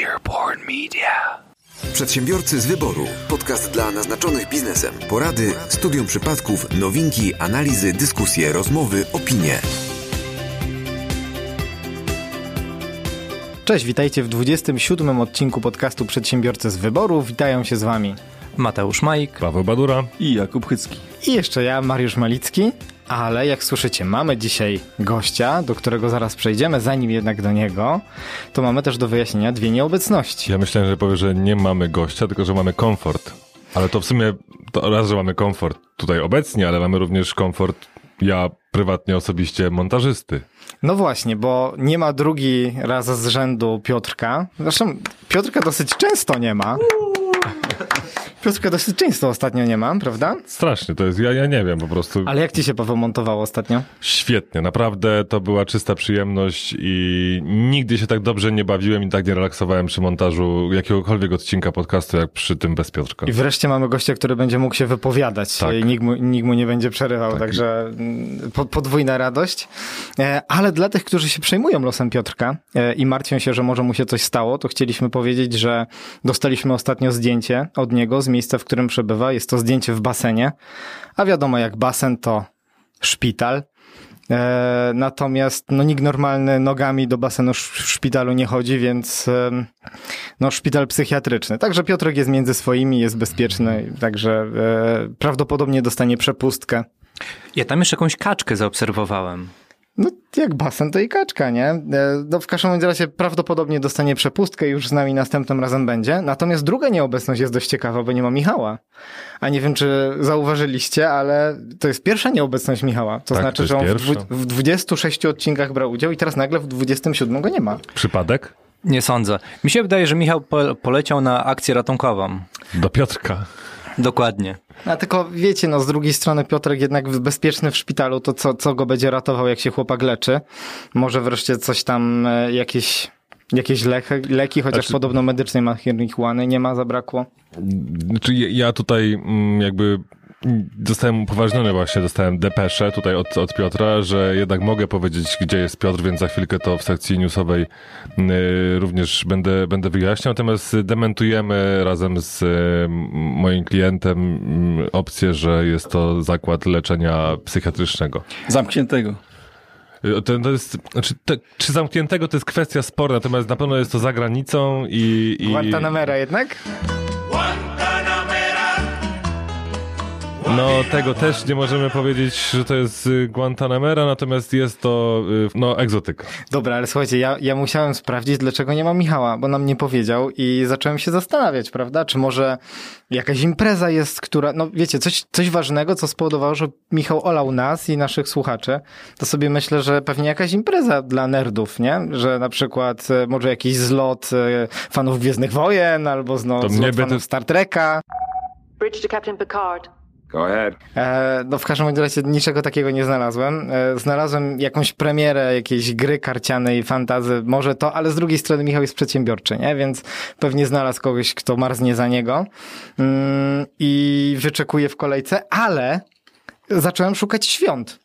Earborn Media. Przedsiębiorcy z wyboru. Podcast dla naznaczonych biznesem. Porady, studium przypadków, nowinki, analizy, dyskusje, rozmowy, opinie. Cześć, witajcie w 27 odcinku podcastu Przedsiębiorcy z wyboru. Witają się z wami Mateusz Majk, Paweł Badura i Jakub Chycki. i jeszcze ja, Mariusz Malicki. Ale jak słyszycie, mamy dzisiaj gościa, do którego zaraz przejdziemy. Zanim jednak do niego, to mamy też do wyjaśnienia dwie nieobecności. Ja myślałem, że powie, że nie mamy gościa, tylko że mamy komfort. Ale to w sumie to raz, że mamy komfort tutaj obecnie, ale mamy również komfort ja prywatnie, osobiście montażysty. No właśnie, bo nie ma drugi raz z rzędu Piotrka. Zresztą Piotrka dosyć często nie ma. Piotrka dosyć często ostatnio nie ma, prawda? Strasznie to jest, ja, ja nie wiem po prostu. Ale jak ci się Paweł montowało ostatnio? Świetnie, naprawdę to była czysta przyjemność i nigdy się tak dobrze nie bawiłem i tak nie relaksowałem przy montażu jakiegokolwiek odcinka podcastu, jak przy tym bez Piotrka. I wreszcie mamy gościa, który będzie mógł się wypowiadać Tak. i nikt mu, nikt mu nie będzie przerywał, Tak. także mm, po, podwójna radość. E, Ale dla tych, którzy się przejmują losem Piotrka e, i martwią się, że może mu się coś stało, to chcieliśmy powiedzieć, że dostaliśmy ostatnio zdjęcie od niego z miejsca, w którym przebywa. Jest to zdjęcie w basenie, a wiadomo jak basen to szpital. E, natomiast no, nikt normalny nogami do basenu w szpitalu nie chodzi, więc no, szpital psychiatryczny. Także Piotrek jest między swoimi, jest bezpieczny, także e, prawdopodobnie dostanie przepustkę. Ja tam jeszcze jakąś kaczkę zaobserwowałem. No, jak basen, to i kaczka, nie? E, No, w każdym razie prawdopodobnie dostanie przepustkę i już z nami następnym razem będzie. Natomiast druga nieobecność jest dość ciekawa, bo nie ma Michała. A nie wiem, czy zauważyliście, ale to jest pierwsza nieobecność Michała. To Tak, znaczy, to że on w, pierwsza. w 26 odcinkach brał udział i teraz nagle w 27 go nie ma. Przypadek? Nie sądzę. Mi się wydaje, że Michał po, poleciał na akcję ratunkową. Do Piotrka. Dokładnie. A tylko wiecie, no z drugiej strony Piotrek jednak w- bezpieczny w szpitalu, to co, co go będzie ratował, jak się chłopak leczy? Może wreszcie coś tam, e, jakieś, jakieś leki, leki chociaż Znaczy- podobno medycznej marihuany nie ma, zabrakło. Znaczy ja- ja tutaj mm, jakby mm, zostałem upoważniony właśnie, dostałem depeszę tutaj od, od Piotra, że jednak mogę powiedzieć, gdzie jest Piotr, więc za chwilkę to w sekcji newsowej y, również będę, będę wyjaśniał. Natomiast dementujemy razem z y, moim klientem mm, opcję, że jest to zakład leczenia psychiatrycznego. Zamkniętego. Y, To, to jest, znaczy, te, czy zamkniętego to jest kwestia sporna, natomiast na pewno jest to za granicą i... i Guantanamera jednak? No, tego też nie możemy powiedzieć, że to jest y, Guantanamera, natomiast jest to, y, no, egzotyka. Dobra, ale słuchajcie, ja, ja musiałem sprawdzić, dlaczego nie ma Michała, bo nam nie powiedział i zacząłem się zastanawiać, prawda? Czy może jakaś impreza jest, która, no wiecie, coś, coś ważnego, co spowodowało, że Michał olał nas i naszych słuchaczy, to sobie myślę, że pewnie jakaś impreza dla nerdów, nie? Że na przykład e, może jakiś zlot fanów Gwiezdnych Wojen, albo no, zlot fanów Star Treka. Bridge to Captain Picard. Go ahead. E, no w każdym razie niczego takiego nie znalazłem. E, znalazłem jakąś premierę jakiejś gry karcianej, fantazy, może to, ale z drugiej strony Michał jest przedsiębiorczy, nie? Więc pewnie znalazł kogoś, kto marznie za niego mm, i wyczekuje w kolejce, ale zacząłem szukać świąt.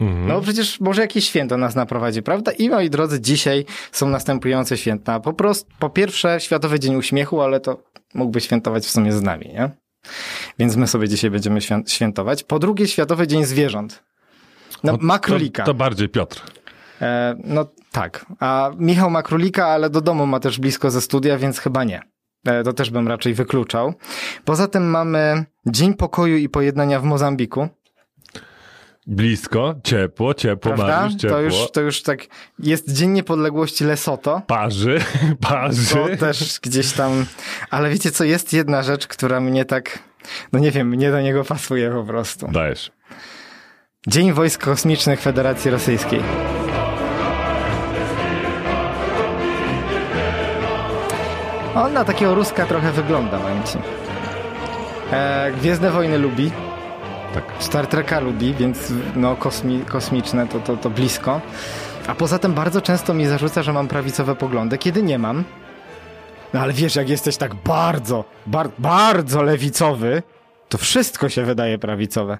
No bo przecież może jakieś święto nas naprowadzi, prawda? I moi drodzy, dzisiaj są następujące święta. Po prostu, po pierwsze Światowy Dzień Uśmiechu, ale to mógłby świętować w sumie z nami, nie? Więc my sobie dzisiaj będziemy świę- świętować. Po drugie Światowy Dzień Zwierząt. No, No, ma królika. To, to bardziej Piotr. E, no tak. A Michał ma królika, ale do domu ma też blisko ze studia, więc chyba nie. E, to też bym raczej wykluczał. Poza tym mamy Dzień Pokoju i Pojednania w Mozambiku. Blisko, ciepło, ciepło, Prawda? Mariusz, ciepło. To już, to już tak. Jest Dzień Niepodległości Lesoto. Parzy, parzy. To też gdzieś tam. Ale wiecie co, jest jedna rzecz, która mnie tak. No nie wiem, mnie do niego pasuje po prostu. Dajesz. Dzień Wojsk Kosmicznych Federacji Rosyjskiej. On na takiego Ruska trochę wygląda, powiem ci. E, Gwiezdne Wojny lubi. Tak. Star Treka lubi, więc no kosmi, kosmiczne to, to, to blisko. A poza tym bardzo często mi zarzuca, że mam prawicowe poglądy, kiedy nie mam. No ale wiesz, jak jesteś tak bardzo, bar, bardzo lewicowy, to wszystko się wydaje prawicowe.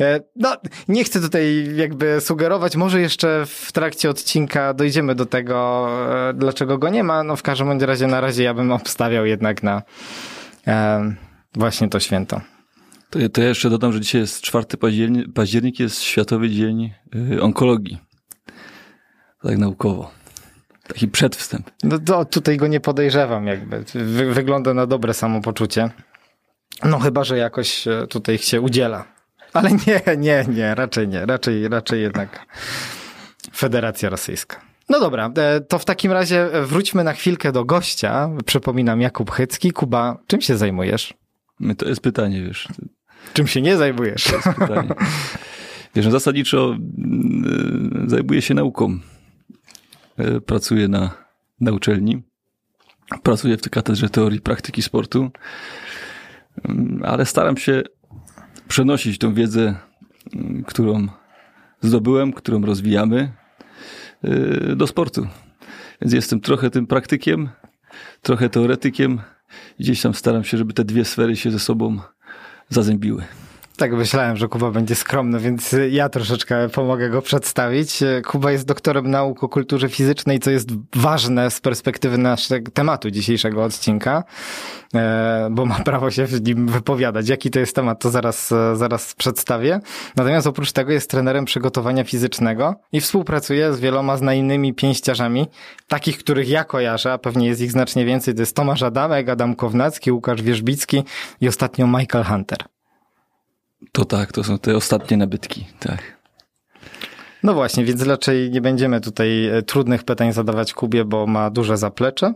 E, No, nie chcę tutaj jakby sugerować, może jeszcze w trakcie odcinka dojdziemy do tego, e, dlaczego go nie ma. No w każdym razie na razie ja bym obstawiał jednak na e, właśnie to święto. To, ja- to ja jeszcze dodam, że dzisiaj jest 4 październik, październik jest Światowy Dzień y, Onkologii. Tak naukowo. Taki przedwstęp. No to tutaj go nie podejrzewam jakby. Wy, wygląda na dobre samopoczucie. No chyba, że jakoś e, tutaj się udziela. Ale nie, nie, nie, raczej nie. Raczej, raczej jednak Federacja Rosyjska. No dobra, e, to w takim razie wróćmy na chwilkę do gościa. Przypominam, Jakub Chycki. Kuba, czym się zajmujesz? To jest pytanie, wiesz. Czym się nie zajmujesz? Wiesz, no zasadniczo y, zajmuję się nauką. Y, Pracuję na, na uczelni. Pracuję w katedrze teorii praktyki sportu. Mm, Ale staram się przenosić tą wiedzę, którą zdobyłem, którą rozwijamy y, do sportu. Więc jestem trochę tym praktykiem, trochę teoretykiem. Gdzieś tam staram się, żeby te dwie sfery się ze sobą zazębiły. Tak myślałem, że Kuba będzie skromny, więc ja troszeczkę pomogę go przedstawić. Kuba jest doktorem nauk o kulturze fizycznej, co jest ważne z perspektywy naszego tematu dzisiejszego odcinka, e, bo ma prawo się w nim wypowiadać. Jaki to jest temat, to zaraz, e, zaraz przedstawię. Natomiast oprócz tego jest trenerem przygotowania fizycznego i współpracuje z wieloma znanymi pięściarzami, takich, których ja kojarzę, a pewnie jest ich znacznie więcej. To jest Tomasz Adamek, Adam Kownacki, Łukasz Wierzbicki i ostatnio Michael Hunter. To tak, to są te ostatnie nabytki, tak. No właśnie, więc raczej nie będziemy tutaj e, trudnych pytań zadawać Kubie, bo ma duże zaplecze,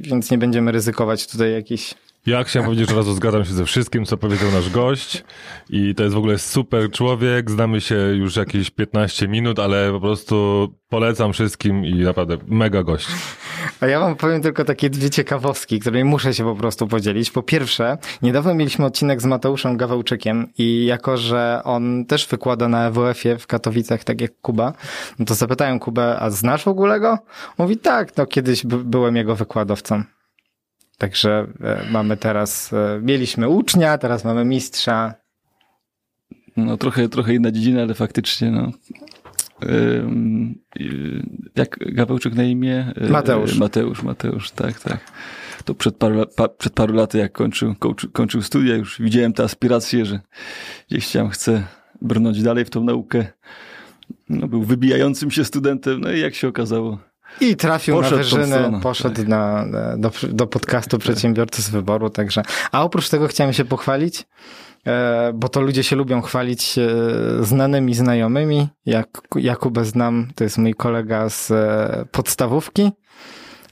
więc nie będziemy ryzykować tutaj jakichś Ja chciałem powiedzieć, że razu zgadzam się ze wszystkim, co powiedział nasz gość i to jest w ogóle super człowiek, znamy się już jakieś 15 minut, ale po prostu polecam wszystkim i naprawdę mega gość. A ja wam powiem tylko takie dwie ciekawostki, którymi muszę się po prostu podzielić. Po pierwsze, niedawno mieliśmy odcinek z Mateuszem Gawełczykiem i jako, że on też wykłada na EWF-ie w Katowicach, tak jak Kuba, no to zapytałem Kubę, a znasz w ogóle go? Mówi tak, no kiedyś by, byłem jego wykładowcą. Także e, mamy teraz, e, mieliśmy ucznia, teraz mamy mistrza. No trochę, trochę inna dziedzina, ale faktycznie, no. Jak Gawełczyk na imię? Y, Mateusz. Mateusz, Mateusz, tak, tak. To przed paru, pa, przed paru laty, jak kończył, kończył, kończył studia, już widziałem te aspiracje, że gdzieś tam chcę brnąć dalej w tą naukę. No, był wybijającym się studentem, no i jak się okazało, I trafił Poszedł na tą wyżynę, poszedł tak. na, do, do podcastu Przedsiębiorcy z Wyboru, także. A oprócz tego chciałem się pochwalić, e, bo to ludzie się lubią chwalić e, znanymi znajomymi. Jak Jakubę znam, to jest mój kolega z e, podstawówki.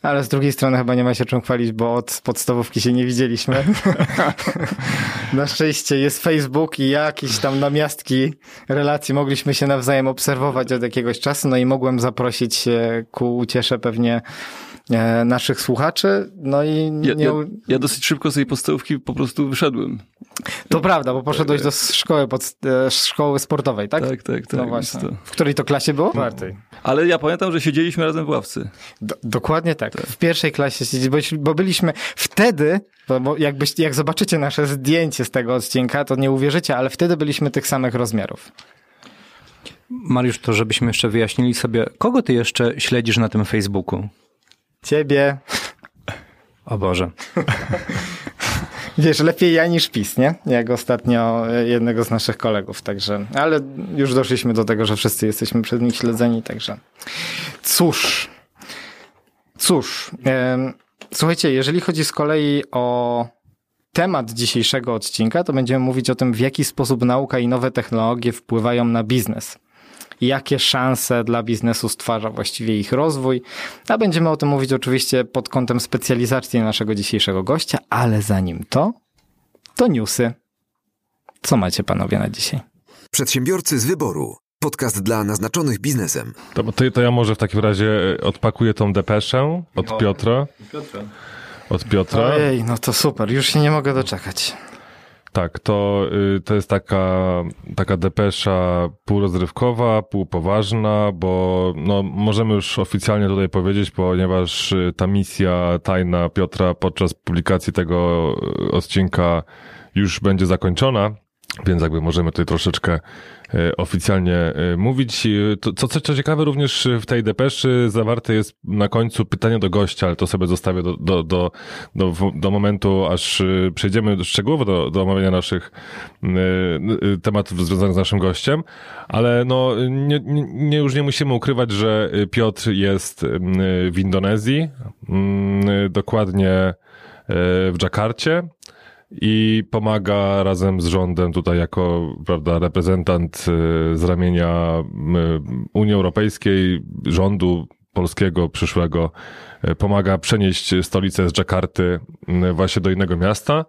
Ale z drugiej strony chyba nie ma się czym chwalić, bo od podstawówki się nie widzieliśmy. Na szczęście jest Facebook i jakieś tam namiastki relacji mogliśmy się nawzajem obserwować od jakiegoś czasu, no i mogłem zaprosić ku uciesze pewnie e, naszych słuchaczy, no i ja, nie, ja, ja dosyć szybko z tej podstawówki po prostu wyszedłem. To prawda, bo poszedłeś do szkoły, pod, e, szkoły sportowej, tak? Tak, tak, tak. No właśnie. to- W której to klasie było? Czwartej. Ale ja pamiętam, że siedzieliśmy razem w ławce. Do, dokładnie tak. W pierwszej klasie siedzieć, bo, byliśmy wtedy, bo, bo jakbyś, jak zobaczycie nasze zdjęcie z tego odcinka, to nie uwierzycie, ale wtedy byliśmy tych samych rozmiarów. Mariusz, to żebyśmy jeszcze wyjaśnili sobie, kogo ty jeszcze śledzisz na tym Facebooku? Ciebie, O Boże. wiesz, lepiej ja niż PiS, nie? Jak ostatnio e, jednego z naszych kolegów, także, ale już doszliśmy do tego, że wszyscy jesteśmy przed nich śledzeni, także cóż, cóż, słuchajcie, jeżeli chodzi z kolei o temat dzisiejszego odcinka, to będziemy mówić o tym, w jaki sposób nauka i nowe technologie wpływają na biznes. Jakie szanse dla biznesu stwarza właściwie ich rozwój. A będziemy o tym mówić oczywiście pod kątem specjalizacji naszego dzisiejszego gościa, ale zanim to, to newsy. Co macie panowie na dzisiaj? Przedsiębiorcy z wyboru. Podcast dla naznaczonych biznesem. To, to, to ja może w takim razie e, odpakuję tą depeszę od Piotra. Od Piotra. Ojej, no to super, już się nie mogę doczekać. Tak, to, y, to jest taka, taka depesza półrozrywkowa, półpoważna, bo no, możemy już oficjalnie tutaj powiedzieć, ponieważ y, ta misja tajna Piotra podczas publikacji tego y, odcinka już będzie zakończona. Więc jakby możemy tutaj troszeczkę e, oficjalnie e, mówić. E, co, co, co ciekawe, również w tej depeszy zawarte jest na końcu pytanie do gościa, ale to sobie zostawię do, do, do, do, do momentu, aż przejdziemy szczegółowo do, do omawiania naszych tematów związanych z naszym gościem. Ale no, nie, nie, już nie musimy ukrywać, że Piotr jest w Indonezji, dokładnie w Dżakarcie i pomaga razem z rządem tutaj jako prawda, reprezentant y, z ramienia y, Unii Europejskiej, rządu polskiego przyszłego, pomaga przenieść stolicę z Dżakarty y, właśnie do innego miasta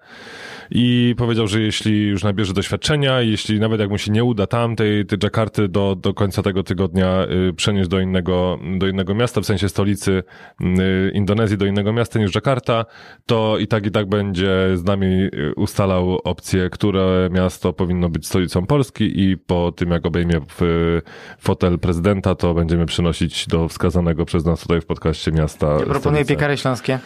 i powiedział, że jeśli już nabierze doświadczenia, jeśli nawet jak mu się nie uda tam tej, tej Dżakarty do, do końca tego tygodnia y, przenieść do innego, do innego miasta, w sensie stolicy y, Indonezji do innego miasta niż Dżakarta, to i tak i tak będzie z nami y, ustalał opcję, które miasto powinno być stolicą Polski i po tym jak obejmie w, fotel prezydenta, to będziemy przynosić do wskazanego przez nas tutaj w podcaście miasta. Proponuję piekary śląskie.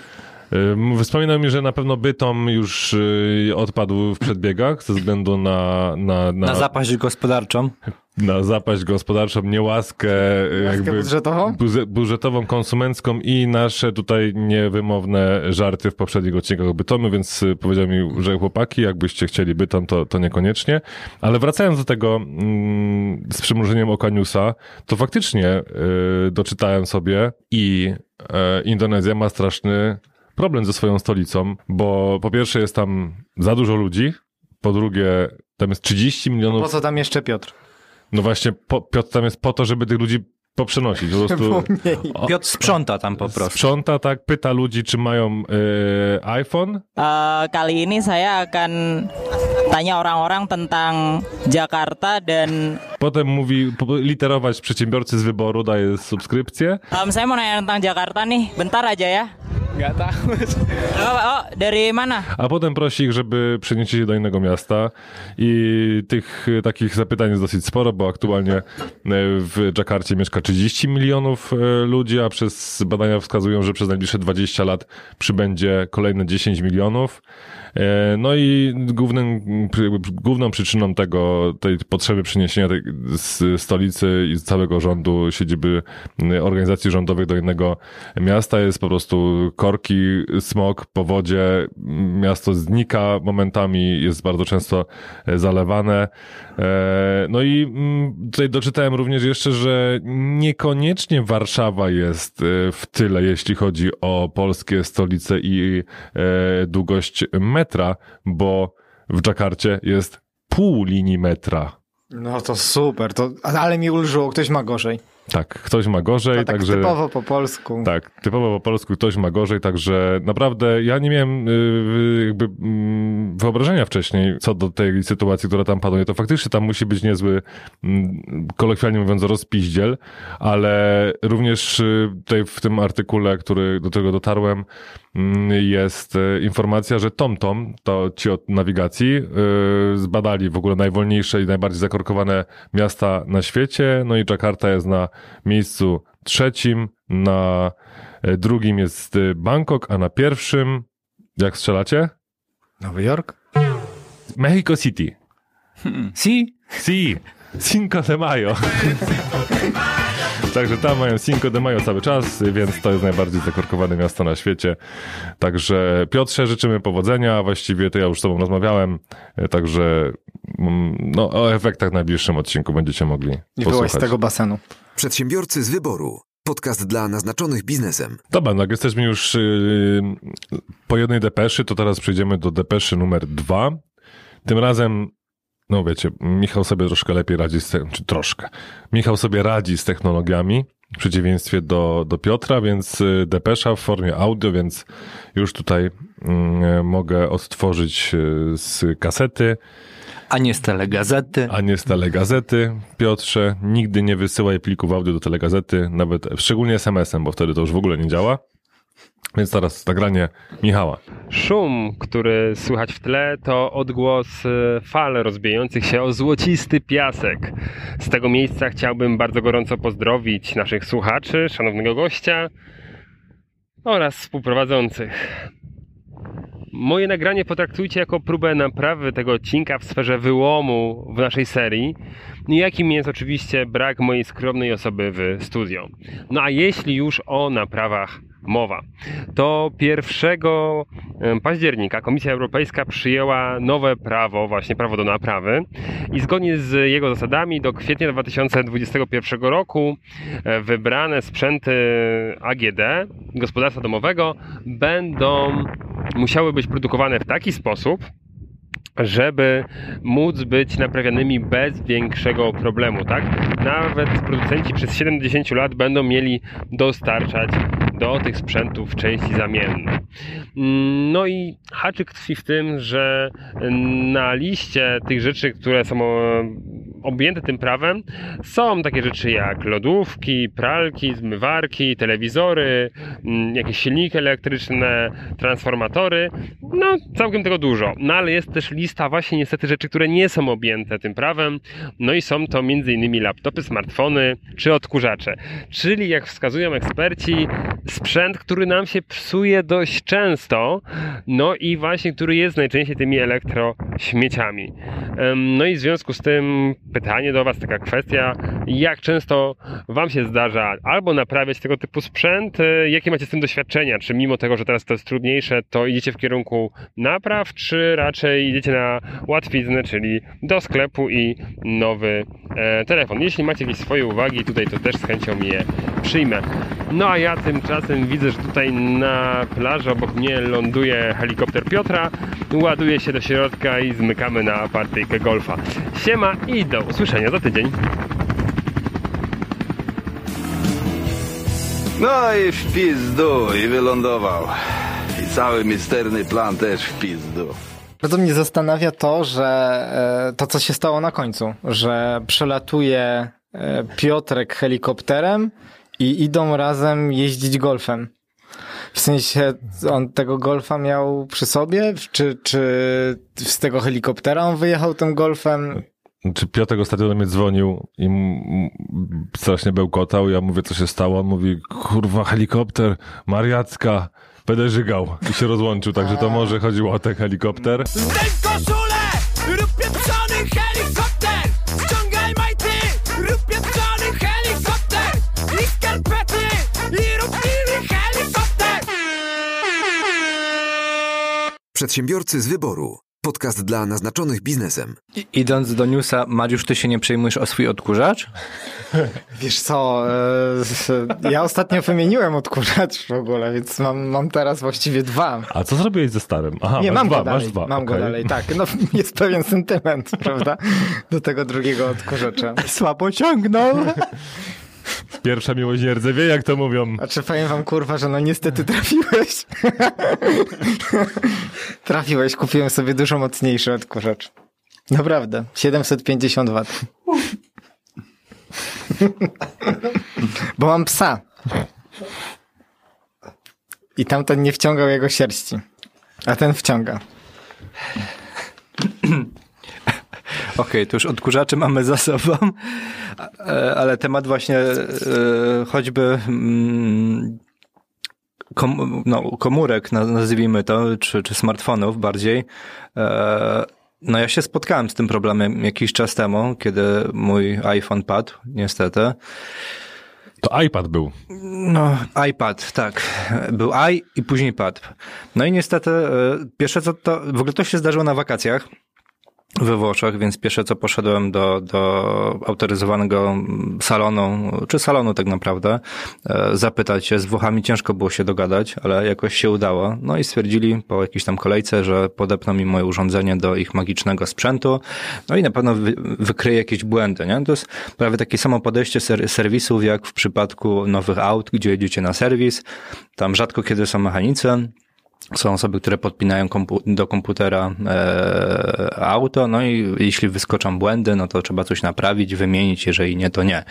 Ym, Wspominał mi, że na pewno Bytom już y, odpadł w przedbiegach ze względu na, na, na, Na zapaść gospodarczą. na zapaść gospodarczą, niełaskę y, jakby budżetową? budżetową, konsumencką i nasze tutaj niewymowne żarty w poprzednich odcinkach o Bytomiu, więc powiedział mi, że chłopaki, jakbyście chcieli Bytom, to, to niekoniecznie. Ale wracając do tego mm, z przymrużeniem oka newsa, to faktycznie y, doczytałem sobie i y, Indonezja ma straszny problem ze swoją stolicą, bo po pierwsze jest tam za dużo ludzi, po drugie tam jest 30 milionów Po co tam jeszcze Piotr? no właśnie, po, Piotr tam jest po to, żeby tych ludzi poprzenosić. Po prostu o, Piotr sprząta tam po prostu. sprząta, tak, pyta ludzi, czy mają e, iPhone. Eh, kali ini saya akan tanya orang-orang tentang Jakarta dan Potem mówi, literować przedsiębiorcy z wyboru, daje subskrypcję. em, saya mau nanya tentang Jakarta nih, bentar aja ya. Gak tahu. Oh, oh, dari mana? A potem prosi ich, żeby przenieśli się do innego miasta. I tych e, takich zapytań jest dosyć sporo, bo aktualnie e, w Dżakarcie mieszka 30 milionów e, ludzi, a przez badania wskazują, że przez najbliższe 20 lat przybędzie kolejne 10 milionów. E, No i głównym, główną przyczyną tego, tej potrzeby przeniesienia tej z stolicy i z całego rządu siedziby organizacji rządowych do innego miasta jest po prostu korki, smog, powodzie. Miasto znika momentami, jest bardzo często e, zalewane. E, No i tutaj doczytałem również jeszcze, że niekoniecznie Warszawa jest w tyle, jeśli chodzi o polskie stolice i długość metra, bo w Dżakarcie jest pół linii metra. No to super, to, ale mi ulżyło, ktoś ma gorzej. Tak, ktoś ma gorzej, tak także... typowo po polsku. Tak, typowo po polsku ktoś ma gorzej, także naprawdę ja nie miałem y, jakby mm, wyobrażenia wcześniej co do tej sytuacji, która tam panuje. To faktycznie tam musi być niezły, mm, kolokwialnie mówiąc, rozpiździel, ale również y, tutaj w tym artykule, który do tego dotarłem, jest y, informacja, że TomTom, to ci od nawigacji, y, zbadali w ogóle najwolniejsze i najbardziej zakorkowane miasta na świecie, no i Jakarta jest na miejscu trzecim, na e, drugim jest Bangkok, a na pierwszym, jak strzelacie? Nowy Jork? Mexico City. Si? Si, Cinco de Mayo. Także tam mają Cinco de Mayo cały czas, więc to jest najbardziej zakorkowane miasto na świecie. Także Piotrze, życzymy powodzenia. Właściwie to ja już z tobą rozmawiałem, e, także mm, no, o efektach w najbliższym odcinku będziecie mogli I byłaś z posłuchać. tego basenu. Przedsiębiorcy z wyboru. Podcast dla naznaczonych biznesem. Dobra, no jak jesteśmy już yy, po jednej depeszy, to teraz przejdziemy do depeszy numer dwa. Tym razem, no wiecie, Michał sobie troszkę lepiej radzi z czy troszkę. Michał sobie radzi z technologiami, w przeciwieństwie do, do Piotra, więc y, depesza w formie audio, więc już tutaj mm, mogę odtworzyć y, z kasety, A nie z telegazety. a nie z telegazety. Piotrze, nigdy nie wysyłaj plików audio do telegazety, nawet szczególnie SMS-em, bo wtedy to już w ogóle nie działa. Więc teraz nagranie Michała. Szum, który słychać w tle, to odgłos e, fal rozbijających się o złocisty piasek. Z tego miejsca chciałbym bardzo gorąco pozdrowić naszych słuchaczy, szanownego gościa oraz współprowadzących. moje nagranie potraktujcie jako próbę naprawy tego odcinka w sferze wyłomu w naszej serii, jakim jest oczywiście brak mojej skromnej osoby w studio. No a jeśli już o naprawach mowa. To 1 października Komisja Europejska przyjęła nowe prawo, właśnie prawo do naprawy i zgodnie z jego zasadami do kwietnia 2021 roku e, wybrane sprzęty AGD gospodarstwa domowego będą musiały być produkowane w taki sposób, żeby móc być naprawianymi bez większego problemu, tak? Nawet producenci przez 70 lat będą mieli dostarczać do tych sprzętów części zamienne. No i haczyk tkwi w tym, że na liście tych rzeczy, które są objęte tym prawem, są takie rzeczy jak lodówki, pralki, zmywarki, telewizory, mm, jakieś silniki elektryczne, transformatory, no całkiem tego dużo. No ale jest też lista właśnie niestety rzeczy, które nie są objęte tym prawem, no i są to m.in. laptopy, smartfony czy odkurzacze. Czyli jak wskazują eksperci, sprzęt, który nam się psuje dość często, no i właśnie który jest najczęściej tymi elektrośmieciami. No i w związku z tym pytanie do Was, taka kwestia, jak często Wam się zdarza albo naprawiać tego typu sprzęt, e, jakie macie z tym doświadczenia? Czy mimo tego, że teraz to jest trudniejsze, to idziecie w kierunku napraw, czy raczej idziecie na łatwiznę, czyli do sklepu i nowy e, telefon? Jeśli macie jakieś swoje uwagi tutaj, to też z chęcią je przyjmę. No a ja tymczasem widzę, że tutaj na plaży obok mnie ląduje helikopter Piotra, ładuje się do środka i zmykamy na partyjkę golfa. Siema i do usłyszenia za tydzień. No i w pizdu i wylądował. I cały misterny plan też w pizdu. Bardzo mnie zastanawia to, że e, to, co się stało na końcu, że przelatuje e, Piotrek helikopterem i idą razem jeździć golfem. W sensie on tego golfa miał przy sobie? Czy, czy z tego helikoptera on wyjechał tym golfem? Czy Piotr ostatnio do mnie dzwonił i strasznie bełkotał. Ja mówię, co się stało. On mówi, kurwa, helikopter, Mariacka, będę żygał. I się rozłączył, także to może chodziło o ten helikopter. Zdejm koszulę, Przedsiębiorcy z wyboru. Podcast dla naznaczonych biznesem. I, idąc do newsa, Mariusz, ty się nie przejmujesz o swój odkurzacz? Wiesz co, e, ja ostatnio wymieniłem odkurzacz w ogóle, więc mam, mam teraz właściwie dwa. A co zrobiłeś ze starym? Aha, nie, mam dwa, go dalej, masz dwa. Mam okay. go dalej, tak. No, jest pewien sentyment, prawda? Do tego drugiego odkurzacza. Słabo ciągnął. Pierwsza miłość nie rdzewie, jak to mówią. A czy powiem wam, kurwa, że no niestety trafiłeś. trafiłeś, kupiłem sobie dużo mocniejszy odkurzacz. Naprawdę, 750 W. Bo mam psa. I tamten nie wciągał jego sierści. A ten wciąga. Okej, okay, to już odkurzacze mamy za sobą, ale temat właśnie choćby mm, kom, no, komórek, nazwijmy to, czy, czy smartfonów bardziej. No ja się spotkałem z tym problemem jakiś czas temu, kiedy mój iPhone padł, niestety. To iPad był. No, iPad, tak. Był i i później padł. No i niestety, pierwsze co to, w ogóle to się zdarzyło na wakacjach we Włoszech, więc pierwsze co poszedłem do, do autoryzowanego salonu, czy salonu tak naprawdę, e, zapytać się. Z Włochami ciężko było się dogadać, ale jakoś się udało. No i stwierdzili po jakiejś tam kolejce, że podepną mi moje urządzenie do ich magicznego sprzętu, no i na pewno wy, wykryje jakieś błędy, nie? To jest prawie takie samo podejście ser, serwisów, jak w przypadku nowych aut, gdzie jedziecie na serwis. Tam rzadko kiedy są mechanicy, są osoby, które podpinają kompu do komputera e, auto, no i jeśli wyskoczą błędy, no to trzeba coś naprawić, wymienić, jeżeli nie, to nie.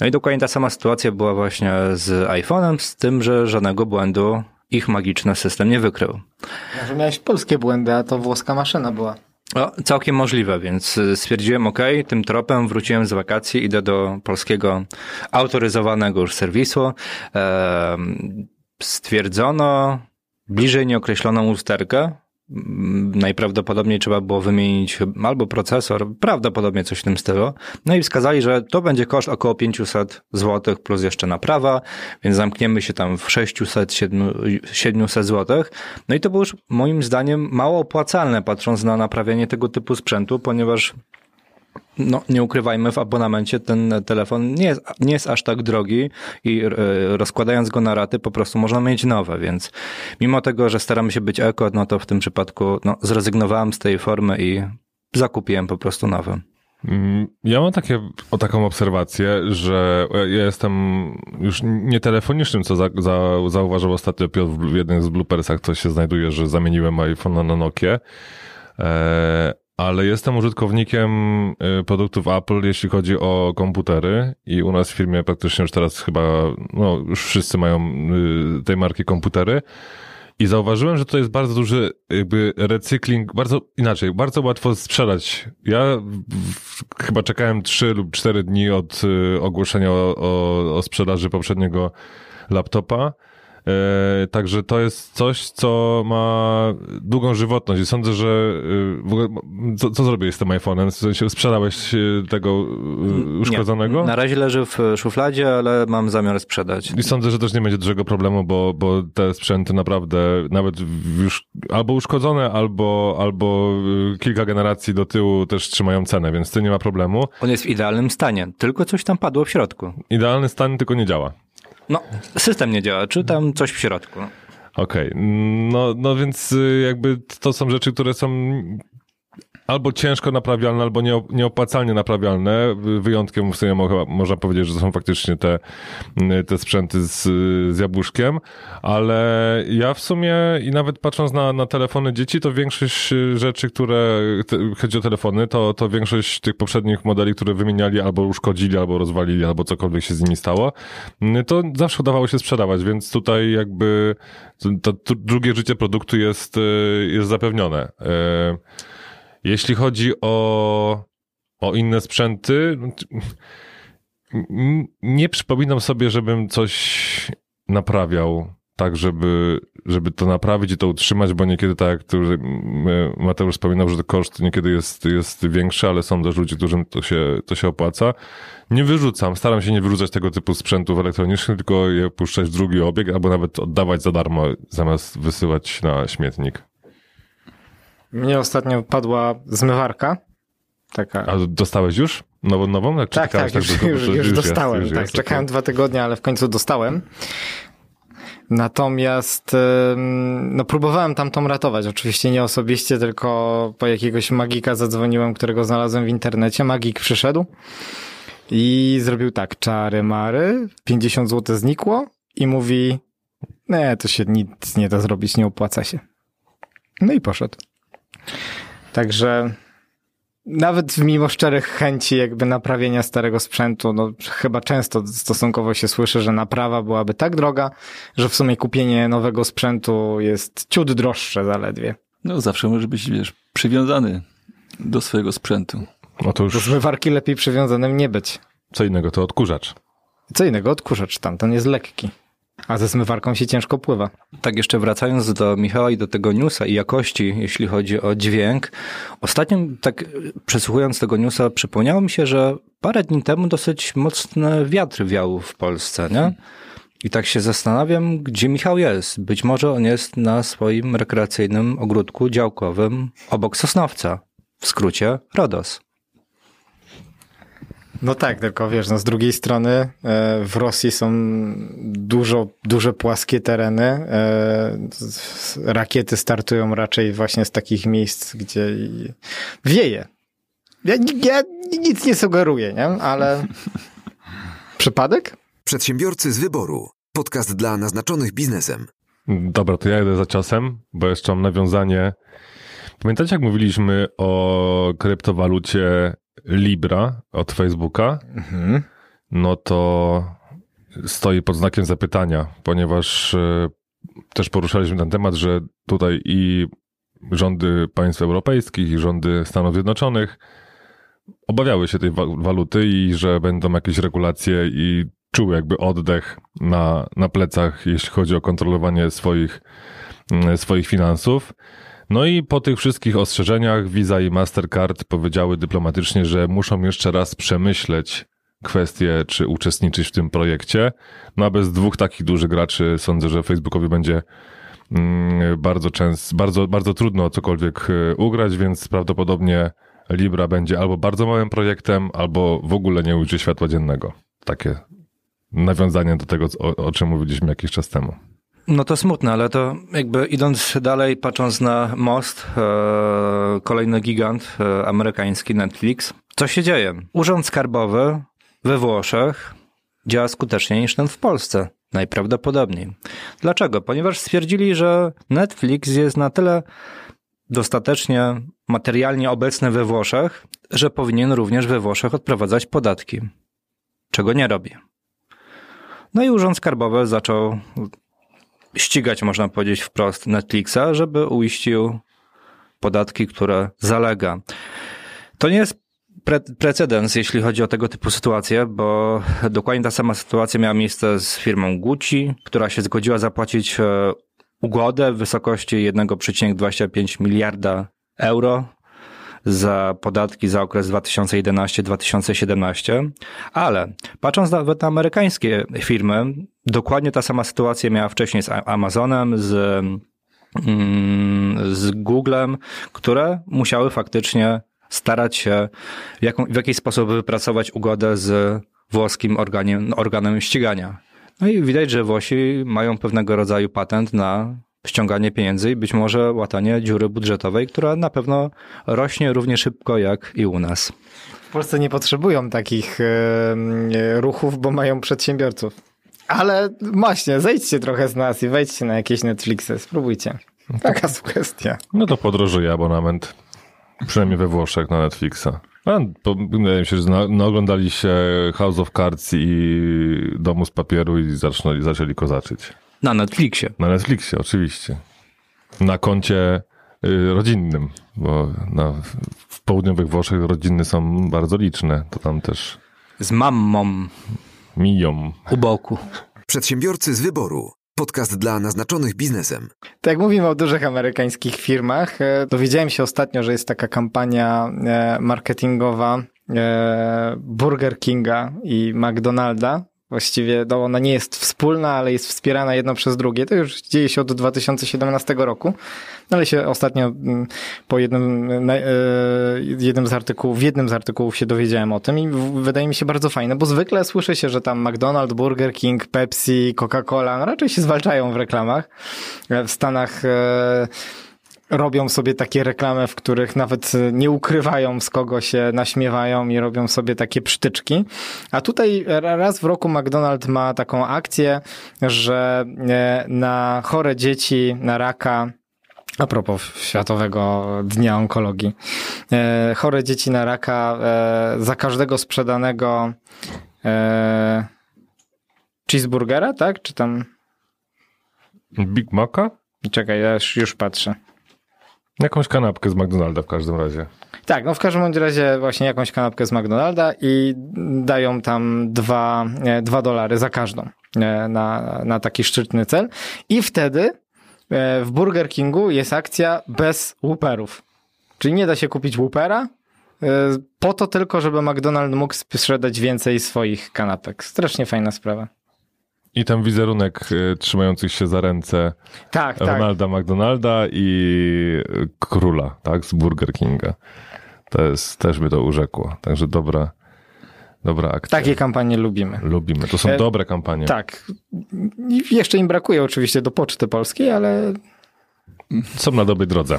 No i dokładnie ta sama sytuacja była właśnie z iPhone'em, z tym, że żadnego błędu ich magiczny system nie wykrył. Może miałeś polskie błędy, a to włoska maszyna była. O, całkiem możliwe, więc stwierdziłem, ok, tym tropem wróciłem z wakacji, idę do polskiego autoryzowanego już serwisu. E, stwierdzono bliżej nieokreśloną usterkę Mm, Najprawdopodobniej trzeba było wymienić albo procesor, prawdopodobnie coś w tym stylu. No i wskazali, że to będzie koszt około 500 zł plus jeszcze naprawa, więc zamkniemy się tam w 600-700 zł. No i to było już moim zdaniem mało opłacalne, patrząc na naprawianie tego typu sprzętu, ponieważ no, nie ukrywajmy, w abonamencie ten telefon nie jest, nie jest aż tak drogi i e, rozkładając go na raty po prostu można mieć nowe, więc mimo tego, że staramy się być eko, no to w tym przypadku no, zrezygnowałem z tej formy i zakupiłem po prostu nowe. Mm, Ja mam takie, o taką obserwację, że ja jestem już nie telefonicznym, co za, za, zauważył ostatnio Piotr w jednym z bloopersach, co się znajduje, że zamieniłem iPhone'a na Nokia. E, ale jestem użytkownikiem e, produktów Apple, jeśli chodzi o komputery i u nas w firmie praktycznie już teraz chyba, no już wszyscy mają y, tej marki komputery. I zauważyłem, że to jest bardzo duży jakby recykling, bardzo inaczej, bardzo łatwo sprzedać. Ja chyba czekałem 3 lub 4 dni od y, ogłoszenia o, o, o sprzedaży poprzedniego laptopa. E, także to jest coś, co ma długą żywotność i sądzę, że y, w ogóle, co, co zrobiłeś z tym iPhone'em? W sensie Sprzedałeś y, tego uszkodzonego? Nie, na razie leży w szufladzie, ale mam zamiar sprzedać. I sądzę, że też nie będzie dużego problemu, bo, bo te sprzęty naprawdę nawet już albo uszkodzone, albo, albo kilka generacji do tyłu też trzymają cenę, więc to nie ma problemu. On jest w idealnym stanie, tylko coś tam padło w środku. Idealny stan tylko nie działa. No, system nie działa, czy tam coś w środku. Okej, no, no więc y, jakby to są rzeczy, które są albo ciężko naprawialne, albo nie- nieopłacalnie naprawialne. Wyjątkiem w sumie mo- można powiedzieć, że są faktycznie te, te sprzęty z, z jabłuszkiem, ale ja w sumie i nawet patrząc na, na telefony dzieci, to większość rzeczy, które te, chodzi o telefony, to, to większość tych poprzednich modeli, które wymieniali albo uszkodzili, albo rozwalili, albo cokolwiek się z nimi stało, to zawsze udawało się sprzedawać, więc tutaj jakby to, to drugie życie produktu jest, jest zapewnione. Y, Jeśli chodzi o, o inne sprzęty, no nie przypominam sobie, żebym coś naprawiał tak, żeby, żeby to naprawić i to utrzymać, bo niekiedy tak m, Mateusz wspominał, że koszt niekiedy jest, jest większy, ale są też ludzie, którym to się, to się opłaca. Nie wyrzucam, staram się nie wyrzucać tego typu sprzętów elektronicznych, tylko je puszczać w drugi obieg, albo nawet oddawać za darmo, zamiast wysyłać na śmietnik. Mnie ostatnio padła zmywarka. Taka. A dostałeś już nową, nową? Jak Tak, czekałeś, tak, już, to- już, już, jest, dostałem. już tak, jest, czekałem okej. dwa tygodnie, ale w końcu dostałem. Natomiast no, próbowałem tamtą ratować. Oczywiście nie osobiście, tylko po jakiegoś magika zadzwoniłem, którego znalazłem w internecie. Magik przyszedł i zrobił tak, czary mary, 50 zł znikło i mówi, nie, to się nic nie da zrobić, nie opłaca się. No i poszedł. Także nawet mimo szczerych chęci jakby naprawienia starego sprzętu, no chyba często stosunkowo się słyszy, że naprawa byłaby tak droga, że w sumie kupienie nowego sprzętu jest ciut droższe zaledwie. No zawsze może być, wiesz, przywiązany do swojego sprzętu. No to Do już zmywarki lepiej przywiązanym nie być. co innego, to odkurzacz. Co innego, odkurzacz tamten jest lekki. A ze zmywarką się ciężko pływa. Tak jeszcze wracając do Michała i do tego newsa i jakości, jeśli chodzi o dźwięk. Ostatnio tak przesłuchując tego newsa przypomniało mi się, że parę dni temu dosyć mocny wiatr wiał w Polsce, nie? I tak się zastanawiam, gdzie Michał jest. Być może on jest na swoim rekreacyjnym ogródku działkowym obok Sosnowca. W skrócie RODOS. No tak, tylko wiesz, no z drugiej strony e, w Rosji są dużo, duże płaskie tereny. E, rakiety startują raczej właśnie z takich miejsc, gdzie i- wieje. Ja, ja nic nie sugeruję, nie? Ale przypadek? Przedsiębiorcy z wyboru. Podcast dla naznaczonych biznesem. Dobra, to ja jedę za ciosem, bo jeszcze mam nawiązanie. Pamiętacie, jak mówiliśmy o kryptowalucie Libra od Facebooka? Mhm. No to stoi pod znakiem zapytania, ponieważ e, też poruszaliśmy ten temat, że tutaj i rządy państw europejskich, i rządy Stanów Zjednoczonych obawiały się tej wa- waluty i że będą jakieś regulacje i czuły jakby oddech na, na plecach, jeśli chodzi o kontrolowanie swoich, mm, swoich finansów. No i po tych wszystkich ostrzeżeniach Visa i Mastercard powiedziały dyplomatycznie, że muszą jeszcze raz przemyśleć kwestię, czy uczestniczyć w tym projekcie. No a bez dwóch takich dużych graczy sądzę, że Facebookowi będzie mm, bardzo często, bardzo, bardzo trudno cokolwiek e, ugrać, więc prawdopodobnie Libra będzie albo bardzo małym projektem, albo w ogóle nie ujrzy światła dziennego. Takie nawiązanie do tego, o, o czym mówiliśmy jakiś czas temu. No to smutne, ale to jakby idąc dalej, patrząc na most, e, kolejny gigant e, amerykański Netflix, co się dzieje? Urząd Skarbowy we Włoszech działa skuteczniej niż ten w Polsce. Najprawdopodobniej. Dlaczego? Ponieważ stwierdzili, że Netflix jest na tyle dostatecznie materialnie obecny we Włoszech, że powinien również we Włoszech odprowadzać podatki. Czego nie robi. No i Urząd Skarbowy zaczął ścigać, można powiedzieć wprost, Netflixa, żeby uiścił podatki, które zalega. To nie jest pre precedens, jeśli chodzi o tego typu sytuacje, bo dokładnie ta sama sytuacja miała miejsce z firmą Gucci, która się zgodziła zapłacić e, ugodę w wysokości 1,25 miliarda euro za podatki za okres 2011-2017, ale patrząc nawet na amerykańskie firmy, dokładnie ta sama sytuacja miała wcześniej z Amazonem, z, mm, z Googlem, które musiały faktycznie starać się w, jaką, w jakiś sposób wypracować ugodę z włoskim organem, organem ścigania. No i widać, że Włosi mają pewnego rodzaju patent na ściąganie pieniędzy i być może łatanie dziury budżetowej, która na pewno rośnie równie szybko jak i u nas. W Polsce nie potrzebują takich e, ruchów, bo mają przedsiębiorców. Ale właśnie, zejdźcie trochę z nas i wejdźcie na jakieś Netflixy, spróbujcie. Taka sugestia. No to podrożuje abonament. Przynajmniej we Włoszech na Netflixa. A, to, wydaje mi się, że na, naoglądali się House of Cards i Domu z Papieru i zaczęli, zaczęli kozaczyć. Na Netflixie. Na Netflixie, oczywiście. Na koncie y, rodzinnym, bo na, w południowych Włoszech rodziny są bardzo liczne. To tam też... Z mammą. Miją. U boku. Przedsiębiorcy z wyboru. Podcast dla naznaczonych biznesem. Tak jak mówimy o dużych amerykańskich firmach, e, dowiedziałem się ostatnio, że jest taka kampania e, marketingowa e, Burger Kinga i McDonalda. Właściwie no, ona nie jest wspólna, ale jest wspierana jedno przez drugie. To już dzieje się od 2017 roku, no, ale się ostatnio mm, po jednym, jednym z artykułów, w jednym z artykułów się dowiedziałem o tym i wydaje mi się bardzo fajne, bo zwykle słyszy się, że tam McDonald's, Burger King, Pepsi, Coca-Cola, no raczej się zwalczają w reklamach. W Stanach robią sobie takie reklamy, w których nawet nie ukrywają, z kogo się naśmiewają i robią sobie takie przytyczki. A tutaj raz w roku McDonald's ma taką akcję, że na chore dzieci, na raka, a propos Światowego Dnia Onkologii. chore dzieci na raka za każdego sprzedanego cheeseburgera, tak? Czy tam... Big Maca? Czekaj, ja już, już patrzę. Jakąś kanapkę z McDonalda w każdym razie. Tak, no w każdym razie właśnie jakąś kanapkę z McDonalda i dają tam dwa, dwa dolary za każdą na, na taki szczytny cel. I wtedy w Burger Kingu jest akcja bez łuperów. Czyli nie da się kupić łupera, po to tylko, żeby McDonald's mógł sprzedać więcej swoich kanapek. Strasznie fajna sprawa. I ten wizerunek y, trzymających się za ręce tak, Ronalda tak. McDonalda i króla, tak, z Burger Kinga. To jest, też by to urzekło. Także dobra, dobra akcja. Takie kampanie lubimy. Lubimy. To są e, dobre kampanie. Tak. Jeszcze im brakuje oczywiście do Poczty Polskiej, ale... Są na dobrej drodze.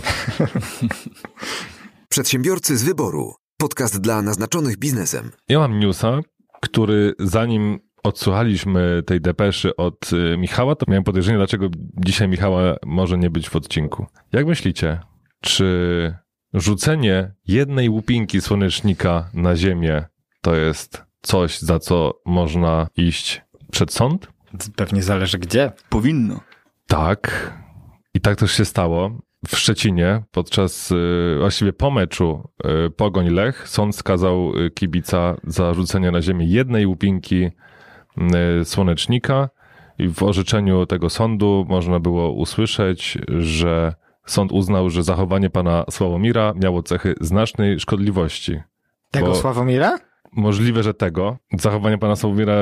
Przedsiębiorcy z wyboru. Podcast dla naznaczonych biznesem. Ja mam newsa, który zanim odsłuchaliśmy tej depeszy od y, Michała, to miałem podejrzenie, dlaczego dzisiaj Michała może nie być w odcinku. Jak myślicie, czy rzucenie jednej łupinki słonecznika na ziemię to jest coś, za co można iść przed sąd? Pewnie zależy gdzie. Powinno. Tak. I tak też się stało. W Szczecinie podczas y, właściwie po meczu y, Pogoń Lech sąd skazał kibica za rzucenie na ziemię jednej łupinki słonecznika i w orzeczeniu tego sądu można było usłyszeć, że sąd uznał, że zachowanie pana Sławomira miało cechy znacznej szkodliwości. Tego Sławomira? Możliwe, że tego. Zachowanie pana Sławomira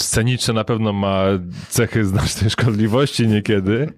sceniczne na pewno ma cechy znacznej szkodliwości niekiedy,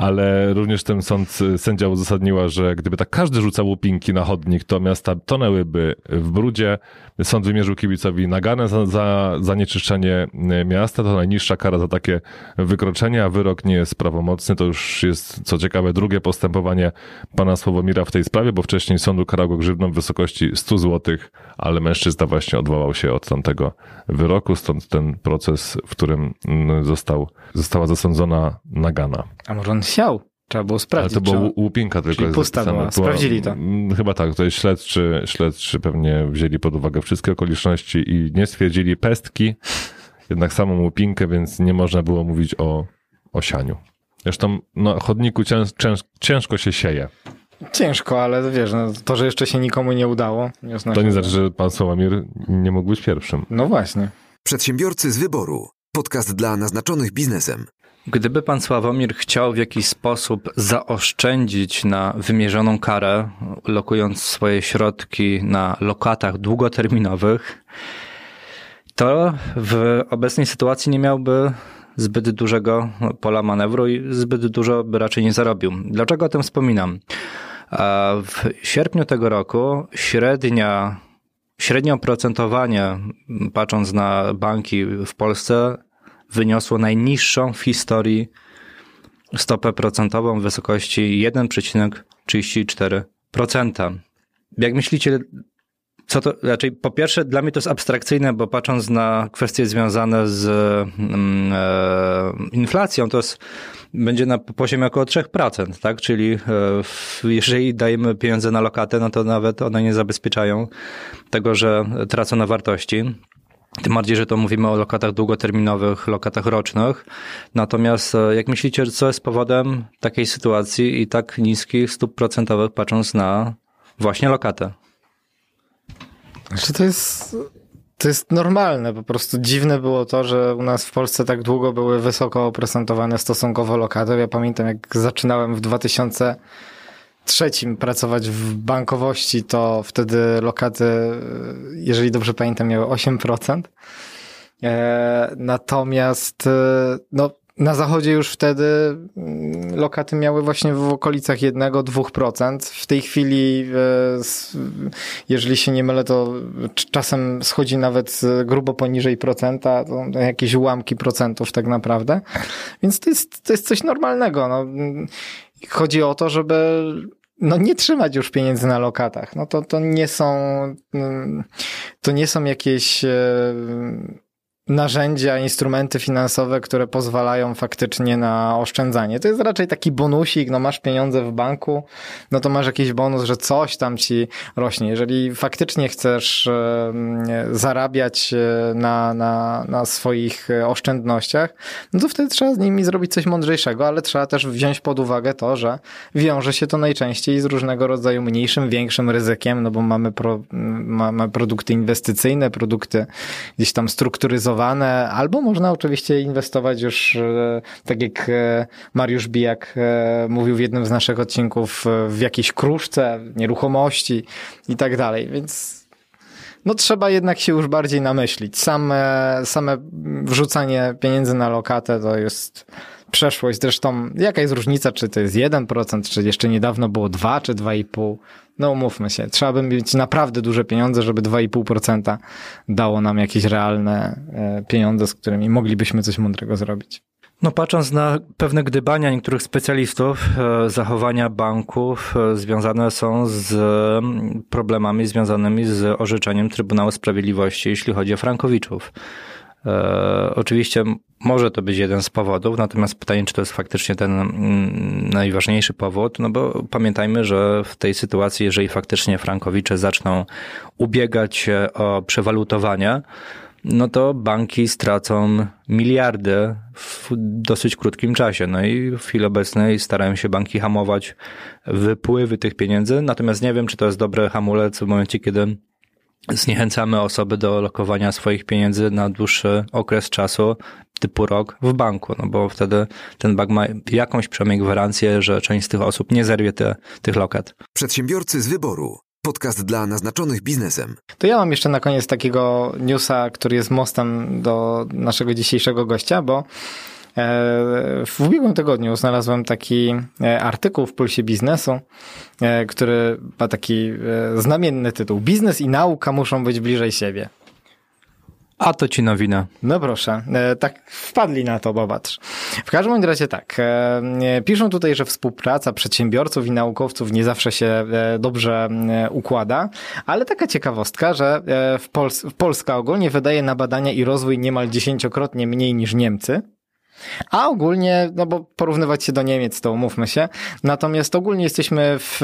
ale również ten sąd, sędzia uzasadniła, że gdyby tak każdy rzucał łupinki na chodnik, to miasta tonęłyby w brudzie. Sąd wymierzył kibicowi naganę za, za zanieczyszczenie miasta. To najniższa kara za takie wykroczenie, a wyrok nie jest prawomocny. To już jest, co ciekawe, drugie postępowanie pana Sławomira w tej sprawie, bo wcześniej sąd ukarał go grzywną w wysokości 100 zł, ale mężczyzna właśnie odwołał się od tamtego wyroku, stąd ten proces, w którym został, została zasądzona nagana. A może on siał? Trzeba było Ale sprawdzić. to była łupinka tylko Czyli pusta była. Sprawdzili to. mm, Chyba tak, to jest śledczy, śledczy pewnie wzięli pod uwagę wszystkie okoliczności i nie stwierdzili pestki, jednak samą łupinkę, więc nie można było mówić o, o sianiu. Zresztą na chodniku cięż, cięż, ciężko się sieje. Ciężko, ale wiesz, no, to, że jeszcze się nikomu nie udało. Nie oznacza, To nie znaczy, że pan Sławomir nie mógł być pierwszym. No właśnie. Przedsiębiorcy z wyboru. Podcast dla naznaczonych biznesem. Gdyby pan Sławomir chciał w jakiś sposób zaoszczędzić na wymierzoną karę, lokując swoje środki na lokatach długoterminowych, to w obecnej sytuacji nie miałby zbyt dużego pola manewru i zbyt dużo by raczej nie zarobił. Dlaczego o tym wspominam? W sierpniu tego roku średnia, średnie oprocentowanie, patrząc na banki w Polsce, wyniosło najniższą w historii stopę procentową w wysokości 1,34%. Jak myślicie, co to, raczej po pierwsze dla mnie to jest abstrakcyjne, bo patrząc na kwestie związane z mm, e, inflacją, to jest, będzie na poziomie około 3%, tak? Czyli e, w, jeżeli dajemy pieniądze na lokatę, no to nawet one nie zabezpieczają tego, że tracą na wartości. Tym bardziej, że to mówimy o lokatach długoterminowych, lokatach rocznych. Natomiast e, jak myślicie, co jest powodem takiej sytuacji i tak niskich stóp procentowych, patrząc na właśnie lokatę? Znaczy to jest, to jest normalne. Po prostu dziwne było to, że u nas w Polsce tak długo były wysoko oprocentowane stosunkowo lokaty. Ja pamiętam, jak zaczynałem w 2003 pracować w bankowości, to wtedy lokaty, jeżeli dobrze pamiętam, miały 8%. E, Natomiast e, no, na zachodzie już wtedy mm, lokaty miały właśnie w okolicach 1-2%. W tej chwili, e, jeżeli się nie mylę, to cz- czasem schodzi nawet e, grubo poniżej procenta, jakieś ułamki procentów tak naprawdę. Więc to jest, to jest coś normalnego. No. Chodzi o to, żeby no nie trzymać już pieniędzy na lokatach. No to, to nie są, mm, to nie są jakieś e, narzędzia, instrumenty finansowe, które pozwalają faktycznie na oszczędzanie. To jest raczej taki bonusik, no masz pieniądze w banku, no to masz jakiś bonus, że coś tam ci rośnie. Jeżeli faktycznie chcesz e, zarabiać e, na, na, na swoich e, oszczędnościach, no to wtedy trzeba z nimi zrobić coś mądrzejszego, ale trzeba też wziąć pod uwagę to, że wiąże się to najczęściej z różnego rodzaju mniejszym, większym ryzykiem, no bo mamy, pro, mamy produkty inwestycyjne, produkty gdzieś tam strukturyzowane, albo można oczywiście inwestować już, e, tak jak e, Mariusz Bijak e, mówił w jednym z naszych odcinków, w jakiejś kruszce, nieruchomości i tak dalej, więc no trzeba jednak się już bardziej namyślić. Same, same wrzucanie pieniędzy na lokatę to jest przeszłość. Zresztą jaka jest różnica, czy to jest 1%, czy jeszcze niedawno było 2 czy 2,5%? No umówmy się, trzeba by mieć naprawdę duże pieniądze, żeby 2,5% dało nam jakieś realne e, pieniądze, z którymi moglibyśmy coś mądrego zrobić. No patrząc na pewne gdybania niektórych specjalistów, e, zachowania banków e, związane są z mm, problemami związanymi z orzeczeniem Trybunału Sprawiedliwości, jeśli chodzi o Frankowiczów. E, oczywiście może to być jeden z powodów, natomiast pytanie, czy to jest faktycznie ten mm, najważniejszy powód, no bo pamiętajmy, że w tej sytuacji, jeżeli faktycznie Frankowicze zaczną ubiegać się o przewalutowanie, no to banki stracą miliardy w dosyć krótkim czasie. No i w chwili obecnej starają się banki hamować wypływy tych pieniędzy, natomiast nie wiem, czy to jest dobry hamulec w momencie, kiedy zniechęcamy osoby do lokowania swoich pieniędzy na dłuższy okres czasu, typu rok w banku, no bo wtedy ten bank ma jakąś przynajmniej gwarancję, że część z tych osób nie zerwie te, tych lokat. Przedsiębiorcy z wyboru. Podcast dla naznaczonych biznesem. To ja mam jeszcze na koniec takiego newsa, który jest mostem do naszego dzisiejszego gościa, bo w ubiegłym tygodniu znalazłem taki e, artykuł w Pulsie Biznesu, e, który ma taki znamienny tytuł. Biznes i nauka muszą być bliżej siebie. A to ci nowina. No proszę, e, tak wpadli na to, popatrz. W każdym razie tak, e, piszą tutaj, że współpraca przedsiębiorców i naukowców nie zawsze się e, dobrze układa, ale taka ciekawostka, że w Pols Polska ogólnie wydaje na badania i rozwój niemal dziesięciokrotnie mniej niż Niemcy. A ogólnie, no bo porównywać się do Niemiec, to umówmy się. Natomiast ogólnie jesteśmy w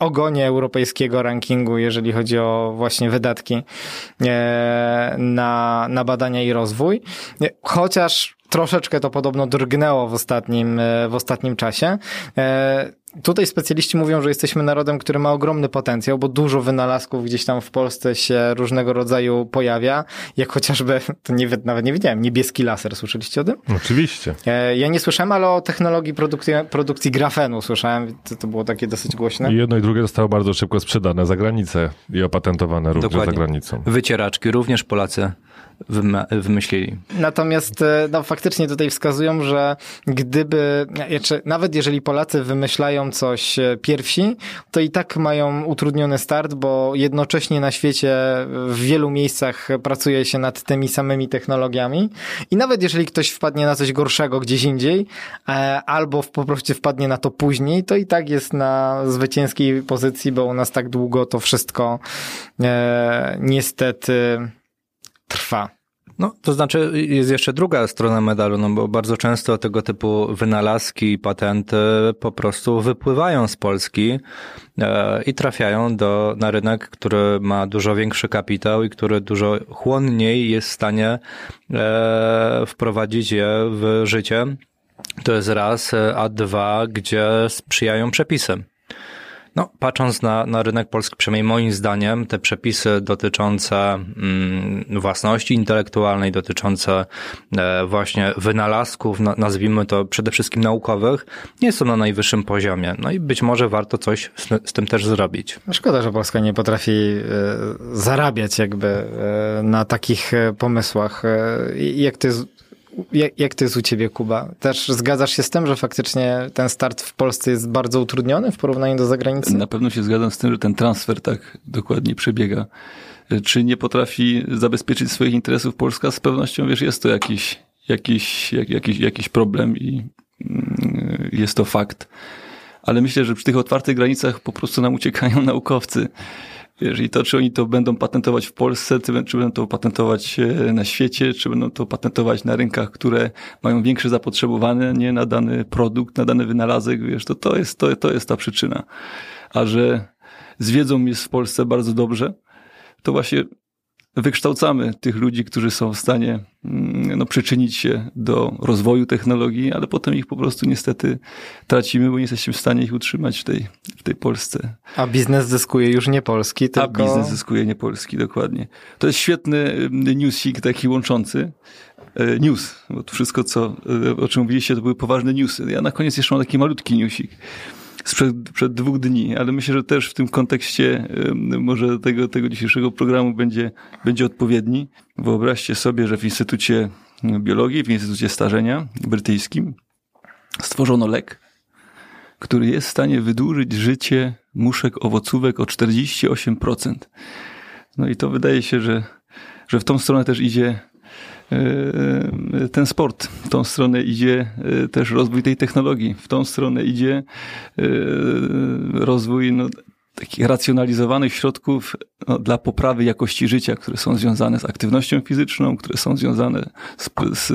ogonie europejskiego rankingu, jeżeli chodzi o właśnie wydatki e, na, na badania i rozwój. Chociaż troszeczkę to podobno drgnęło w ostatnim, e, w ostatnim czasie. Tutaj specjaliści mówią, że jesteśmy narodem, który ma ogromny potencjał, bo dużo wynalazków gdzieś tam w Polsce się różnego rodzaju pojawia, jak chociażby, to nie, nawet nie wiedziałem, niebieski laser, słyszeliście o tym? Oczywiście. E, ja nie słyszałem, ale o technologii produkcji, produkcji grafenu słyszałem, to, to było takie dosyć głośne. I jedno i drugie zostało bardzo szybko sprzedane za granicę i opatentowane również Dokładnie. za granicą. Wycieraczki również Polacy wymyślili. Natomiast e, no, faktycznie tutaj wskazują, że gdyby, nawet jeżeli Polacy wymyślają coś e, pierwsi, to i tak mają utrudniony start, bo jednocześnie na świecie w wielu miejscach pracuje się nad tymi samymi technologiami i nawet jeżeli ktoś wpadnie na coś gorszego gdzieś indziej, e, albo po prostu wpadnie na to później, to i tak jest na zwycięskiej pozycji, bo u nas tak długo to wszystko niestety trwa. No, to znaczy jest jeszcze druga strona medalu, no bo bardzo często tego typu wynalazki i patenty po prostu wypływają z Polski e, i trafiają do, na rynek, który ma dużo większy kapitał i który dużo chłonniej jest w stanie e, wprowadzić je w życie. To jest raz, a dwa, gdzie sprzyjają przepisy. No, patrząc na, na rynek polski, przynajmniej moim zdaniem, te przepisy dotyczące mm, własności intelektualnej, dotyczące e, właśnie wynalazków, na, nazwijmy to przede wszystkim naukowych, nie są na najwyższym poziomie. No i być może warto coś z, z tym też zrobić. Szkoda, że Polska nie potrafi e, zarabiać jakby e, na takich e, pomysłach. E, jak jest jak, jak to jest u ciebie, Kuba? Też zgadzasz się z tym, że faktycznie ten start w Polsce jest bardzo utrudniony w porównaniu do zagranicy? Na pewno się zgadzam z tym, że ten transfer tak dokładnie przebiega. Czy nie potrafi zabezpieczyć swoich interesów Polska? Z pewnością, wiesz, jest to jakiś, jakiś, jak, jakiś, jakiś problem i mm, jest to fakt. Ale myślę, że przy tych otwartych granicach po prostu nam uciekają naukowcy. Wiesz, i to, czy oni to będą patentować w Polsce, czy będą to patentować e, na świecie, czy będą to patentować na rynkach, które mają większe zapotrzebowanie nie na dany produkt, na dany wynalazek, wiesz, to, to, jest, to, to jest ta przyczyna. A że z wiedzą jest w Polsce bardzo dobrze, to właśnie wykształcamy tych ludzi, którzy są w stanie mm, no, przyczynić się do rozwoju technologii, ale potem ich po prostu niestety tracimy, bo nie jesteśmy w stanie ich utrzymać w tej, w tej Polsce. A biznes zyskuje już nie polski, tylko... A biznes zyskuje nie polski, dokładnie. To jest świetny mm, newsik taki łączący. E, news, bo to wszystko, co, e, o czym mówiliście, to były poważne newsy. Ja na koniec jeszcze mam taki malutki newsik sprzed, przed dwóch dni, ale myślę, że też w tym kontekście może tego, tego dzisiejszego programu będzie, będzie odpowiedni. Wyobraźcie sobie, że w Instytucie Biologii, w Instytucie Starzenia brytyjskim stworzono lek, który jest w stanie wydłużyć życie muszek owocówek o 48%. No i to wydaje się, że, że w tą stronę też idzie ten sport. W tą stronę idzie e, też rozwój tej technologii. W tą stronę idzie e, rozwój no, takich racjonalizowanych środków no, dla poprawy jakości życia, które są związane z aktywnością fizyczną, które są związane z, z,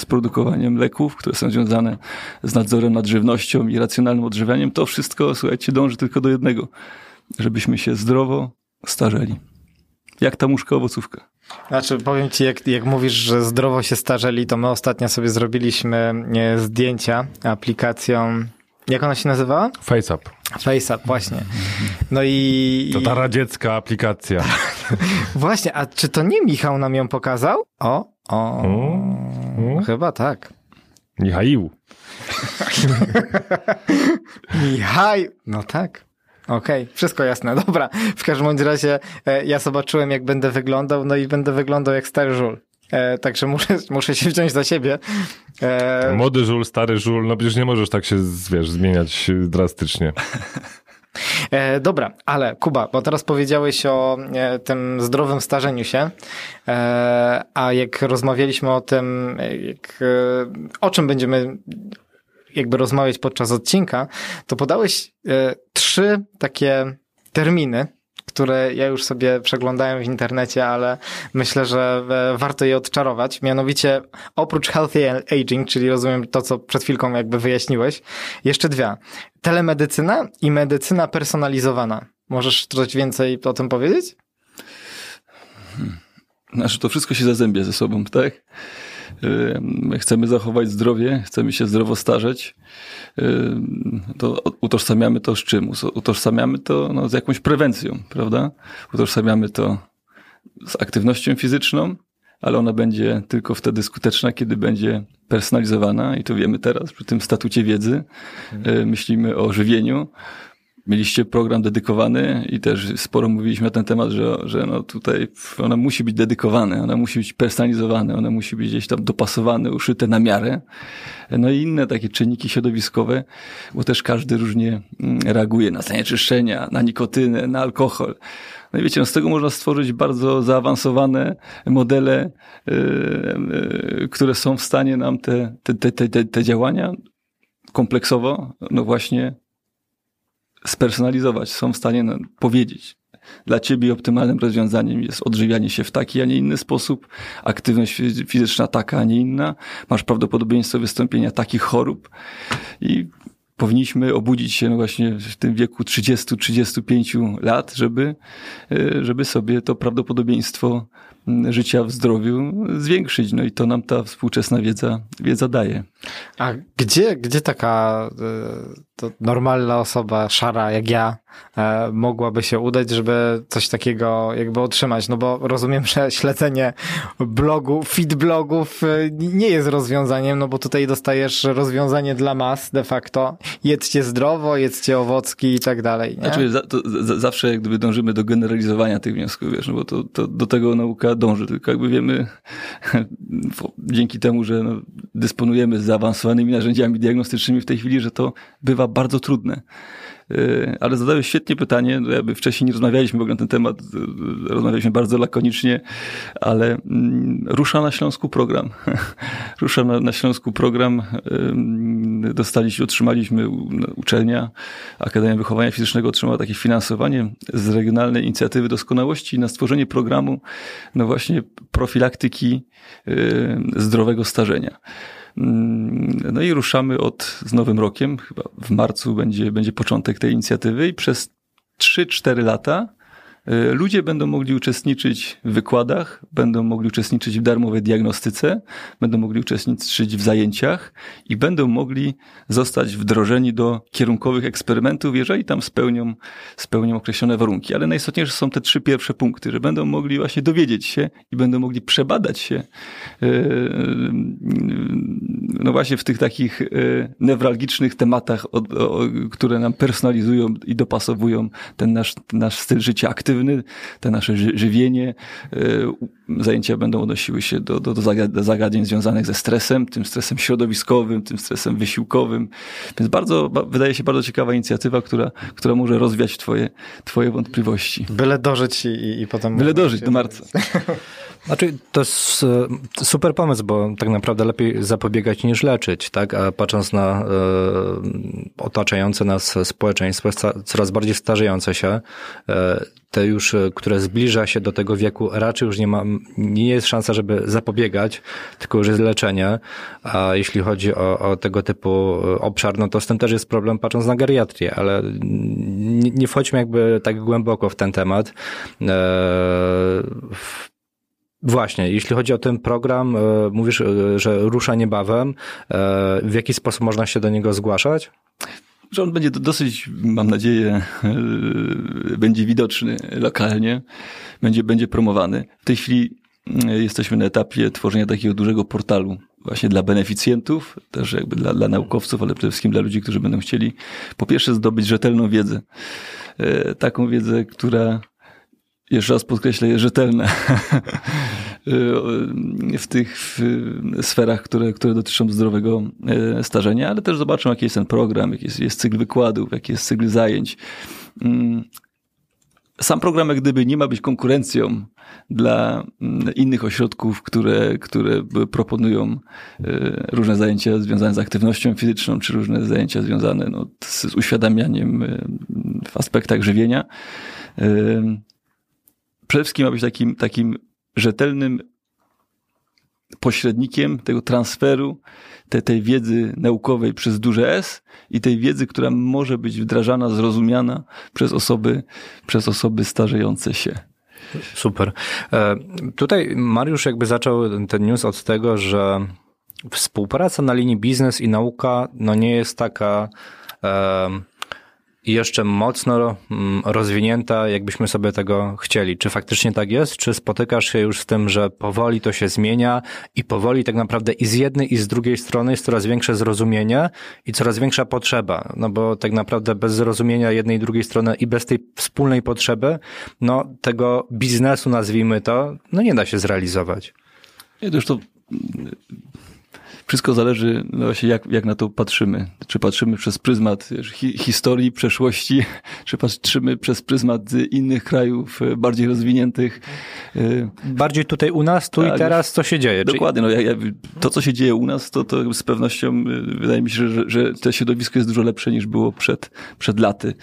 z, produkowaniem leków, które są związane z nadzorem nad żywnością i racjonalnym odżywianiem. To wszystko, słuchajcie, dąży tylko do jednego, żebyśmy się zdrowo starzeli. Jak ta muszka owocówka. Znaczy, powiem ci, jak, jak mówisz, że zdrowo się starzeli, to my ostatnio sobie zrobiliśmy zdjęcia aplikacją. Jak ona się nazywała? FaceUp. FaceUp, właśnie. No i. To ta radziecka aplikacja. Właśnie, a czy to nie Michał nam ją pokazał? O, o, Mm. chyba tak. Michaił. Michał, no tak. Okej, wszystko jasne, dobra. W każdym bądź razie e, ja zobaczyłem, jak będę wyglądał, no i będę wyglądał jak stary żul. E, także muszę, muszę się wziąć za siebie. E, Młody żul, stary żul, no przecież nie możesz tak się, wiesz, zmieniać drastycznie. E, dobra, ale Kuba, bo teraz powiedziałeś o e, tym zdrowym starzeniu się, e, a jak rozmawialiśmy o tym, e, jak, e, o czym będziemy jakby rozmawiać podczas odcinka, to podałeś e, trzy takie terminy, które ja już sobie przeglądałem w internecie, ale myślę, że e, warto je odczarować. Mianowicie oprócz healthy aging, czyli rozumiem to, co przed chwilką jakby wyjaśniłeś, jeszcze dwie. Telemedycyna i medycyna personalizowana. Możesz coś więcej o tym powiedzieć? Znaczy to wszystko się zazębia ze sobą, tak? Yy, Chcemy zachować zdrowie, chcemy się zdrowo starzeć, yy, to utożsamiamy to z czym? Utożsamiamy to no, z jakąś prewencją, prawda? Utożsamiamy to z aktywnością fizyczną, ale ona będzie tylko wtedy skuteczna, kiedy będzie personalizowana i to wiemy teraz przy tym statucie wiedzy. Yy, Myślimy o żywieniu, Mieliście program dedykowany i też sporo mówiliśmy na ten temat, że, że no tutaj ona musi być dedykowana, ona musi być personalizowana, ona musi być gdzieś tam dopasowane, uszyte na miarę. No i inne takie czynniki środowiskowe, bo też każdy różnie mm, reaguje na zanieczyszczenia, na nikotynę, na alkohol. No i wiecie, no z tego można stworzyć bardzo zaawansowane modele, yy, yy, które są w stanie nam te, te, te, te, te działania kompleksowo, no właśnie spersonalizować, są w stanie no, powiedzieć. Dla ciebie optymalnym rozwiązaniem jest odżywianie się w taki, a nie inny sposób, aktywność fizyczna taka, a nie inna, masz prawdopodobieństwo wystąpienia takich chorób i powinniśmy obudzić się właśnie w tym wieku 30-35 lat, żeby, y, żeby sobie to prawdopodobieństwo mm, życia w zdrowiu zwiększyć. No i to nam ta współczesna wiedza, wiedza daje. A gdzie, gdzie taka to normalna osoba, szara jak ja, e, mogłaby się udać, żeby coś takiego jakby otrzymać? No bo rozumiem, że śledzenie blogu, feed blogów y, nie jest rozwiązaniem, no bo tutaj dostajesz rozwiązanie dla mas de facto. Jedzcie zdrowo, jedzcie owocki i tak dalej. Nie? Znaczy, za, to, za, zawsze jak gdyby dążymy do generalizowania tych wniosków, wiesz, no bo to, to do tego nauka dąży, tylko jakby wiemy dzięki temu, że no, dysponujemy zaawansowanymi narzędziami diagnostycznymi w tej chwili, że to bywa bardzo trudne. Yy, Ale zadałeś świetnie pytanie, no jakby wcześniej nie rozmawialiśmy w ogóle na ten temat, yy, rozmawialiśmy bardzo lakonicznie, ale mm, rusza na Śląsku program. rusza na, na Śląsku program, yy, dostaliśmy, otrzymaliśmy, no, uczelnia, Akademia Wychowania Fizycznego otrzymała takie finansowanie z Regionalnej Inicjatywy Doskonałości na stworzenie programu, no właśnie profilaktyki zdrowego starzenia. No i ruszamy od, z Nowym Rokiem, chyba w marcu będzie, będzie początek tej inicjatywy i przez 3-4 lata ludzie będą mogli uczestniczyć w wykładach, będą mogli uczestniczyć w darmowej diagnostyce, będą mogli uczestniczyć w zajęciach i będą mogli zostać wdrożeni do kierunkowych eksperymentów, jeżeli tam spełnią, spełnią określone warunki. Ale najistotniejsze są te trzy pierwsze punkty, że będą mogli właśnie dowiedzieć się i będą mogli przebadać się no właśnie w tych takich newralgicznych tematach, które nam personalizują i dopasowują ten nasz, nasz styl życia aktywny, te nasze żywienie. Zajęcia będą odnosiły się do, do, do zagadnień związanych ze stresem, tym stresem środowiskowym, tym stresem wysiłkowym. Więc bardzo, wydaje się bardzo ciekawa inicjatywa, która, która może rozwiać twoje, twoje wątpliwości. Byle dożyć i, i potem... Byle dożyć do marca. Znaczy, to jest e, super pomysł, bo tak naprawdę lepiej zapobiegać niż leczyć, tak? A patrząc na e, otaczające nas społeczeństwo, coraz bardziej starzejące się, e, te już, które zbliża się do tego wieku, raczej już nie ma, nie jest szansa, żeby zapobiegać, tylko już jest leczenie. A jeśli chodzi o, o tego typu obszar, no to z tym też jest problem patrząc na geriatrię, ale nie, nie wchodźmy jakby tak głęboko w ten temat. Właśnie, jeśli chodzi o ten program, mówisz, że rusza niebawem. W jaki sposób można się do niego zgłaszać? że on będzie do- dosyć, mam nadzieję, będzie widoczny lokalnie, będzie, będzie promowany. W tej chwili jesteśmy na etapie tworzenia takiego dużego portalu właśnie dla beneficjentów, też jakby dla, dla naukowców, ale przede wszystkim dla ludzi, którzy będą chcieli po pierwsze zdobyć rzetelną wiedzę. Taką wiedzę, która jeszcze raz podkreślę, jest rzetelna w tych w sferach, które, które dotyczą zdrowego e, starzenia, ale też zobaczą, jaki jest ten program, jaki jest, jest cykl wykładów, jaki jest cykl zajęć. Mm, Sam program, jak gdyby, nie ma być konkurencją dla mm, innych ośrodków, które, które proponują e, różne zajęcia związane z aktywnością fizyczną, czy różne zajęcia związane no, z z uświadamianiem e, w aspektach żywienia. Przede wszystkim ma być takim, takim rzetelnym pośrednikiem tego transferu te, tej wiedzy naukowej przez duże S i tej wiedzy, która może być wdrażana, zrozumiana przez osoby, przez osoby starzejące się. Super. E, Tutaj Mariusz jakby zaczął ten news od tego, że współpraca na linii biznes i nauka no nie jest taka e, jeszcze mocno mm, rozwinięta, jakbyśmy sobie tego chcieli. Czy faktycznie tak jest? Czy spotykasz się już z tym, że powoli to się zmienia i powoli tak naprawdę i z jednej i z drugiej strony jest coraz większe zrozumienie i coraz większa potrzeba? No bo tak naprawdę bez zrozumienia jednej i drugiej strony i bez tej wspólnej potrzeby, no tego biznesu nazwijmy to, no nie da się zrealizować. Nie, już to wszystko zależy no właśnie jak, jak na to patrzymy. Czy patrzymy przez pryzmat hi, historii, przeszłości, czy patrzymy przez pryzmat innych krajów e, bardziej rozwiniętych. e, Bardziej tutaj u nas, tu i Tak, teraz, co się dzieje? Dokładnie. No, ja, ja, to, co się dzieje u nas, to, to z pewnością y, wydaje mi się, że, że to środowisko jest dużo lepsze niż było przed, przed laty.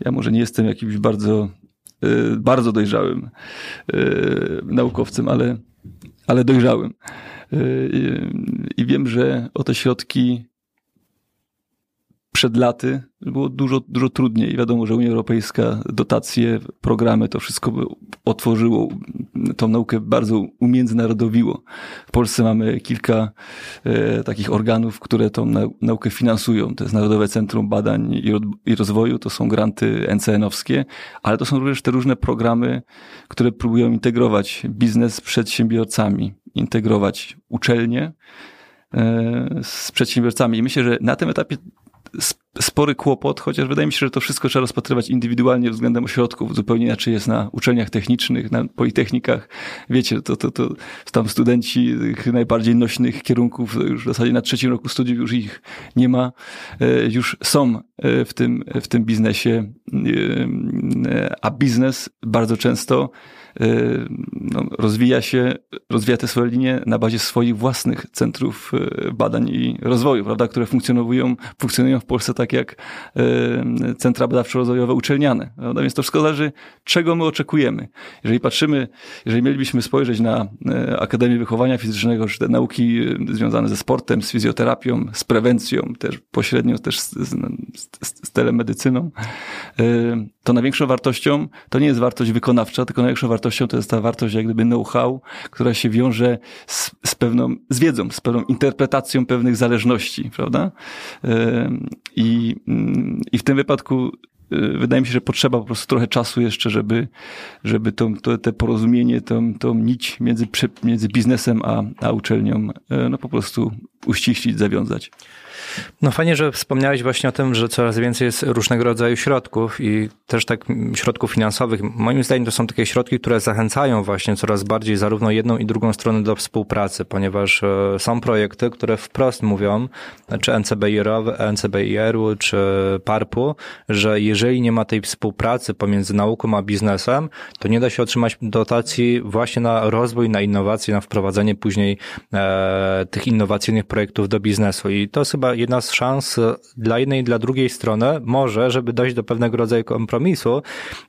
Ja może nie jestem jakimś bardzo, bardzo dojrzałym naukowcem, ale, ale dojrzałym. Y, y, I wiem, że o te środki przed laty było dużo, dużo trudniej. Wiadomo, że Unia Europejska, dotacje, programy, to wszystko otworzyło, tą naukę bardzo umiędzynarodowiło. W Polsce mamy kilka e, takich organów, które tą nau- naukę finansują. To jest Narodowe Centrum Badań i, i Rozwoju, to są granty NCN-owskie, ale to są również te różne programy, które próbują integrować biznes z przedsiębiorcami, integrować uczelnie e, z przedsiębiorcami. I myślę, że na tym etapie spory kłopot, chociaż wydaje mi się, że to wszystko trzeba rozpatrywać indywidualnie względem ośrodków. Zupełnie inaczej jest na uczelniach technicznych, na politechnikach. Wiecie, to, to, to tam studenci tych najbardziej nośnych kierunków, już w zasadzie na trzecim roku studiów już ich nie ma, e, już są e, w tym, w tym biznesie, e, a biznes bardzo często no, rozwija się, rozwija te swoje linie na bazie swoich własnych centrów e, badań i rozwoju, prawda, które funkcjonują, funkcjonują w Polsce tak jak e, centra badawczo-rozwojowe uczelniane. Prawda? Więc to wszystko zależy, czego my oczekujemy. Jeżeli patrzymy, jeżeli mielibyśmy spojrzeć na Akademię Wychowania Fizycznego, czy te nauki związane ze sportem, z fizjoterapią, z prewencją, też pośrednio też z, z, z, z telemedycyną, to największą wartością to nie jest wartość wykonawcza, tylko największą wartością to jest ta wartość jak gdyby know-how, która się wiąże z, z pewną, z wiedzą, z pewną interpretacją pewnych zależności, prawda? I, mm, i w tym wypadku e, wydaje mi się, że potrzeba po prostu trochę czasu jeszcze, żeby, żeby to, to, te porozumienie, tą, tą nić między, między biznesem a, a uczelnią e, no po prostu uściślić, zawiązać. No fajnie, że wspomniałeś właśnie o tym, że coraz więcej jest różnego rodzaju środków i też tak środków finansowych. Moim zdaniem to są takie środki, które zachęcają właśnie coraz bardziej zarówno jedną i drugą stronę do współpracy, ponieważ e, są projekty, które wprost mówią, czy NCBIR-owe, NCBIR-u, czy PARP-u, że jeżeli nie ma tej współpracy pomiędzy nauką a biznesem, to nie da się otrzymać dotacji właśnie na rozwój, na innowacje, na wprowadzenie później e, tych innowacyjnych projektów do biznesu. I to jest jedna z szans dla jednej i dla drugiej strony, może, żeby dojść do pewnego rodzaju kompromisu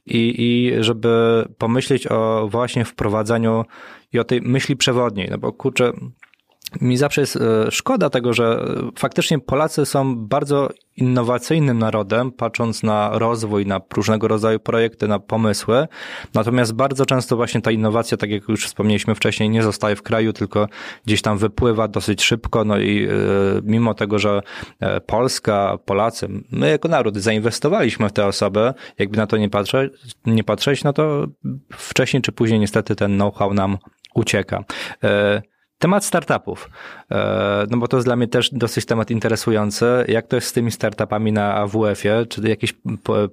i, i żeby pomyśleć o właśnie wprowadzaniu i o tej myśli przewodniej, no bo kurczę, mi zawsze jest e, szkoda tego, że faktycznie Polacy są bardzo innowacyjnym narodem, patrząc na rozwój, na różnego rodzaju projekty, na pomysły. Natomiast bardzo często właśnie ta innowacja, tak jak już wspomnieliśmy wcześniej, nie zostaje w kraju, tylko gdzieś tam wypływa dosyć szybko. No i e, mimo tego, że e, Polska, Polacy, my jako naród zainwestowaliśmy w te osoby, jakby na to nie patrzeć, nie patrzeć no to wcześniej czy później niestety ten know-how nam ucieka. Temat startupów, e, no bo to jest dla mnie też dosyć temat interesujący. Jak to jest z tymi startupami na AWF-ie? Czy jakieś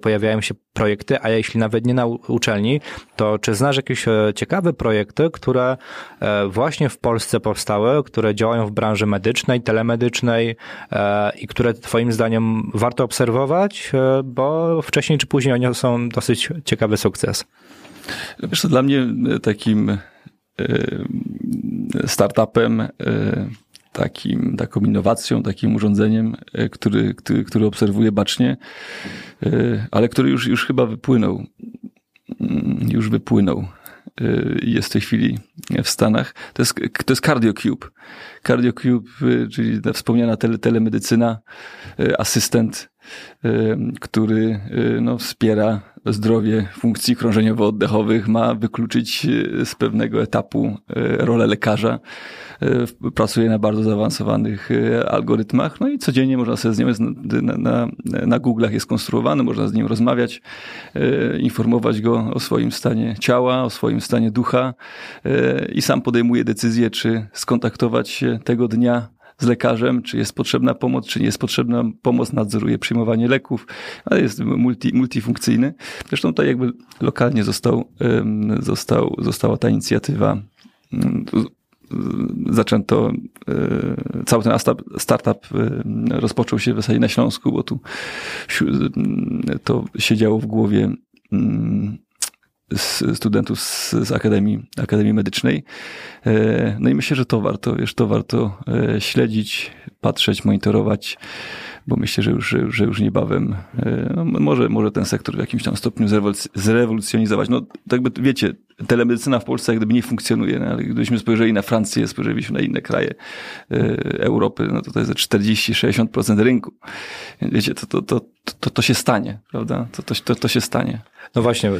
pojawiają się projekty, a jeśli nawet nie na uczelni, to czy znasz jakieś e, ciekawe projekty, które e, właśnie w Polsce powstały, które działają w branży medycznej, telemedycznej i które twoim zdaniem warto obserwować, bo wcześniej czy później oni są dosyć ciekawy sukces? Wiesz, dla mnie takim startupem, takim, taką innowacją, takim urządzeniem, który, który, który obserwuję bacznie, ale który już, już chyba wypłynął. Już wypłynął. Jest w tej chwili w Stanach. To jest, to jest CardioCube. CardioCube, czyli ta wspomniana tele, telemedycyna, asystent, który no, wspiera zdrowie funkcji krążeniowo-oddechowych, ma wykluczyć e, z pewnego etapu rolę lekarza. Pracuje na bardzo zaawansowanych algorytmach, no i codziennie można sobie z nim, na, na, na Google'ach jest konstruowany, można z nim rozmawiać, informować go o swoim stanie ciała, o swoim stanie ducha i sam podejmuje decyzję, czy skontaktować się tego dnia z lekarzem, czy jest potrzebna pomoc, czy nie jest potrzebna pomoc, nadzoruje przyjmowanie leków, ale jest multi, multifunkcyjny. Zresztą tutaj jakby lokalnie został, został, została ta inicjatywa zaczęto, e, cały ten startup rozpoczął się w zasadzie na Śląsku, bo tu to siedziało w głowie studentów z, z Akademii, Akademii Medycznej. E, no i myślę, że to warto, wiesz, to warto e, śledzić, patrzeć, monitorować, bo myślę, że już, że już niebawem e, no może, może ten sektor w jakimś tam stopniu zrewolucjonizować. No, tak by wiecie, telemedycyna w Polsce jak gdyby nie funkcjonuje, no, ale gdybyśmy spojrzeli na Francję, spojrzeliśmy na inne kraje Europy, no to to jest 40-60% rynku. Wiecie, to, to, to, to, to się stanie, prawda? To, to, to, to się stanie. No właśnie,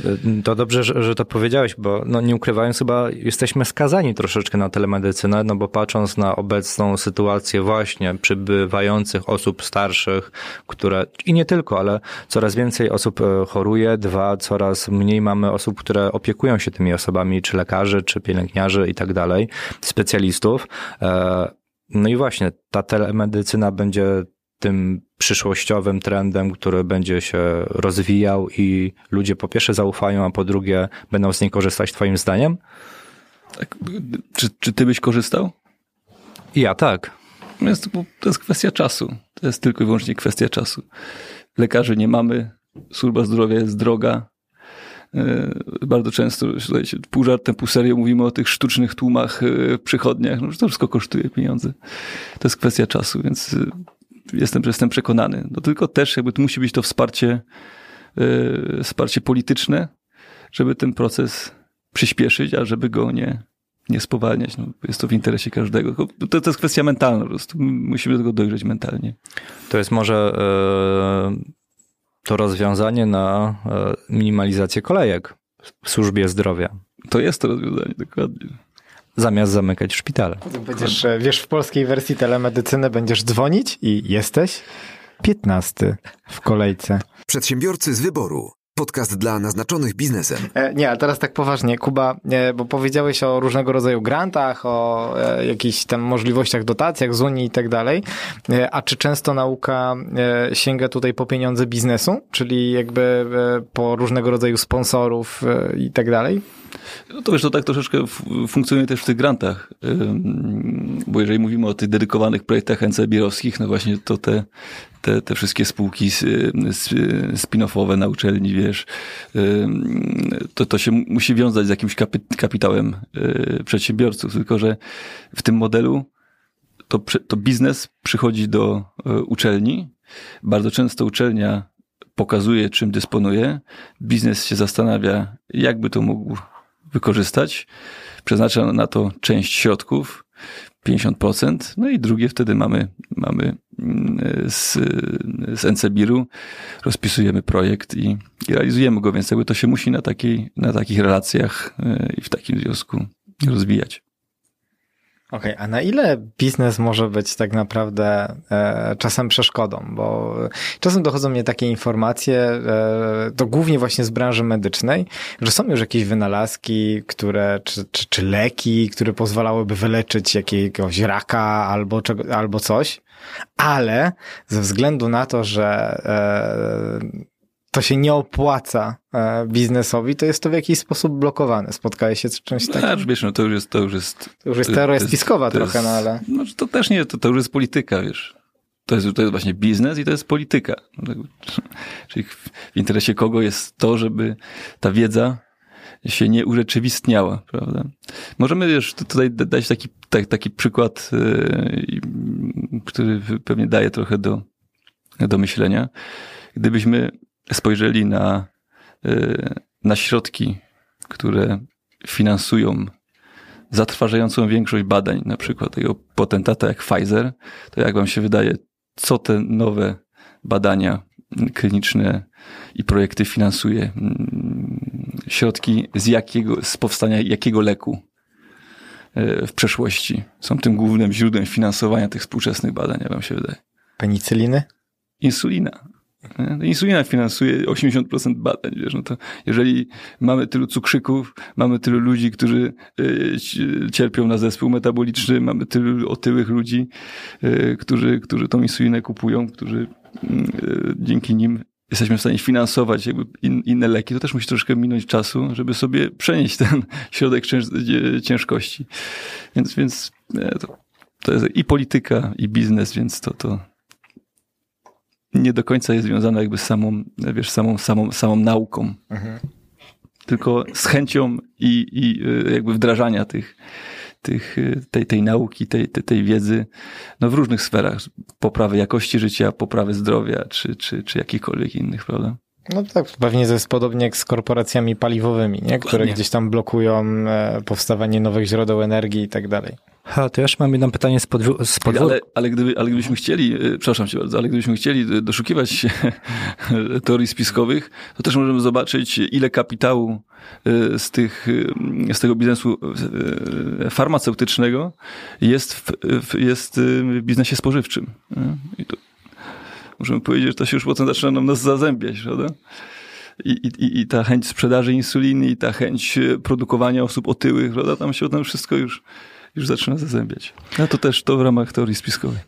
to dobrze, że, że to powiedziałeś, bo no nie ukrywając, chyba jesteśmy skazani troszeczkę na telemedycynę, no bo patrząc na obecną sytuację właśnie przybywających osób starszych, które, i nie tylko, ale coraz więcej osób e, choruje, dwa, coraz mniej mamy osób, które opiekują się tymi osobami, czy lekarzy, czy pielęgniarzy i tak dalej, specjalistów. E, no i właśnie, ta telemedycyna będzie tym przyszłościowym trendem, który będzie się rozwijał i ludzie po pierwsze zaufają, a po drugie będą z niej korzystać, twoim zdaniem? Tak. Czy, czy ty byś korzystał? Ja tak. Jest, to jest kwestia czasu. To jest tylko i wyłącznie kwestia czasu. Lekarzy nie mamy, służba zdrowia jest droga. E, bardzo często, słuchajcie, pół żartem, pół serio mówimy o tych sztucznych tłumach e, przychodniach. No, to wszystko kosztuje pieniądze. To jest kwestia czasu, więc e, jestem, jestem przekonany. No tylko też jakby tu musi być to wsparcie, yy, wsparcie polityczne, żeby ten proces przyspieszyć, a żeby go nie, nie spowalniać. No, jest to w interesie każdego. To, to jest kwestia mentalna po prostu. Musimy do tego dojrzeć mentalnie. To jest może yy, to rozwiązanie na yy, minimalizację kolejek w służbie zdrowia. To jest to rozwiązanie, dokładnie zamiast zamykać szpitale. Będziesz, e, wiesz, w polskiej wersji telemedycyny będziesz dzwonić i jesteś 15 w kolejce. Przedsiębiorcy z wyboru. Podcast dla naznaczonych biznesem. E, nie, a teraz tak poważnie, Kuba, e, bo powiedziałeś o różnego rodzaju grantach, o e, jakichś tam możliwościach, dotacjach z Unii i tak dalej. A czy często nauka sięga tutaj po pieniądze biznesu, czyli jakby po różnego rodzaju sponsorów i tak dalej? No to wiesz, to tak troszeczkę funkcjonuje też w tych grantach, bo jeżeli mówimy o tych dedykowanych projektach NCBierowskich, no właśnie to te, te, te wszystkie spółki spin-offowe na uczelni, wiesz, to, to się musi wiązać z jakimś kapitałem y, przedsiębiorców, tylko że w tym modelu to, to biznes przychodzi do y, uczelni, bardzo często uczelnia pokazuje, czym dysponuje, biznes się zastanawia, jakby to mógł wykorzystać, przeznacza na to część środków 50%, no i drugie wtedy mamy, mamy mm, z, z NCBIR-u, rozpisujemy projekt i, i realizujemy go, więc jakby to się musi na, takiej, na takich relacjach y, i w takim związku rozwijać. Okej, a na ile biznes może być tak naprawdę e, czasem przeszkodą? Bo czasem dochodzą mnie takie informacje, e, to głównie właśnie z branży medycznej, że są już jakieś wynalazki, które, czy, czy, czy leki, które pozwalałyby wyleczyć jakiegoś raka albo, czego, albo coś, ale ze względu na to, że e, to się nie opłaca e, biznesowi, to jest to w jakiś sposób blokowane. Spotkałeś się z czymś takim? Znaczy, wiesz, no to już jest, to już jest... To już jest teoria spiskowa trochę, no ale... No, to też nie, to, to już jest polityka, wiesz. To jest, to jest właśnie biznes i to jest polityka. Czyli w interesie kogo jest to, żeby ta wiedza się nie urzeczywistniała, prawda? Możemy już tutaj dać taki, tak, taki przykład, yy, który pewnie daje trochę do, do myślenia. Gdybyśmy spojrzeli na, yy, na środki, które finansują zatrważającą większość badań, na przykład tego potentata jak Pfizer, to jak wam się wydaje, co te nowe badania kliniczne i projekty finansuje? Środki z jakiego, z powstania jakiego leku e, w przeszłości są tym głównym źródłem finansowania tych współczesnych badań, jak wam się wydaje? Penicyliny? Insulina. Insulina finansuje 80% badań, wiesz, no to jeżeli mamy tylu cukrzyków, mamy tylu ludzi, którzy y, cierpią na zespół metaboliczny, mamy tylu otyłych ludzi, y, którzy, którzy tą insulinę kupują, którzy y, dzięki nim jesteśmy w stanie finansować jakby in, inne leki, to też musi troszkę minąć czasu, żeby sobie przenieść ten środek ciężkości. Więc, więc to, to jest i polityka, i biznes, więc to, to, nie do końca jest związana jakby z samą, wiesz, samą, samą, samą nauką. Mhm. Tylko z chęcią i, i jakby wdrażania tych, tych, tej, tej nauki, tej, tej, tej wiedzy no w różnych sferach. Poprawy jakości życia, poprawy zdrowia, czy, czy, czy jakichkolwiek innych, prawda? No tak, pewnie to jest podobnie jak z korporacjami paliwowymi, nie? które gdzieś tam blokują e, powstawanie nowych źródeł energii i tak dalej. Ha, to ja jeszcze mam jedno pytanie z, podwó- z podwórka. Ale, ale, gdyby, ale gdybyśmy chcieli, e, przepraszam cię bardzo, ale gdybyśmy chcieli doszukiwać się teorii spiskowych, to też możemy zobaczyć, ile kapitału e, z, tych, z tego biznesu farmaceutycznego jest w, jest w biznesie spożywczym. I to możemy powiedzieć, że to się już potem zaczyna nam nas zazębiać, prawda? I, i, I ta chęć sprzedaży insuliny, i ta chęć e, produkowania osób otyłych, prawda? Tam się potem wszystko już, już zaczyna zazębiać. No to też to w ramach teorii spiskowej.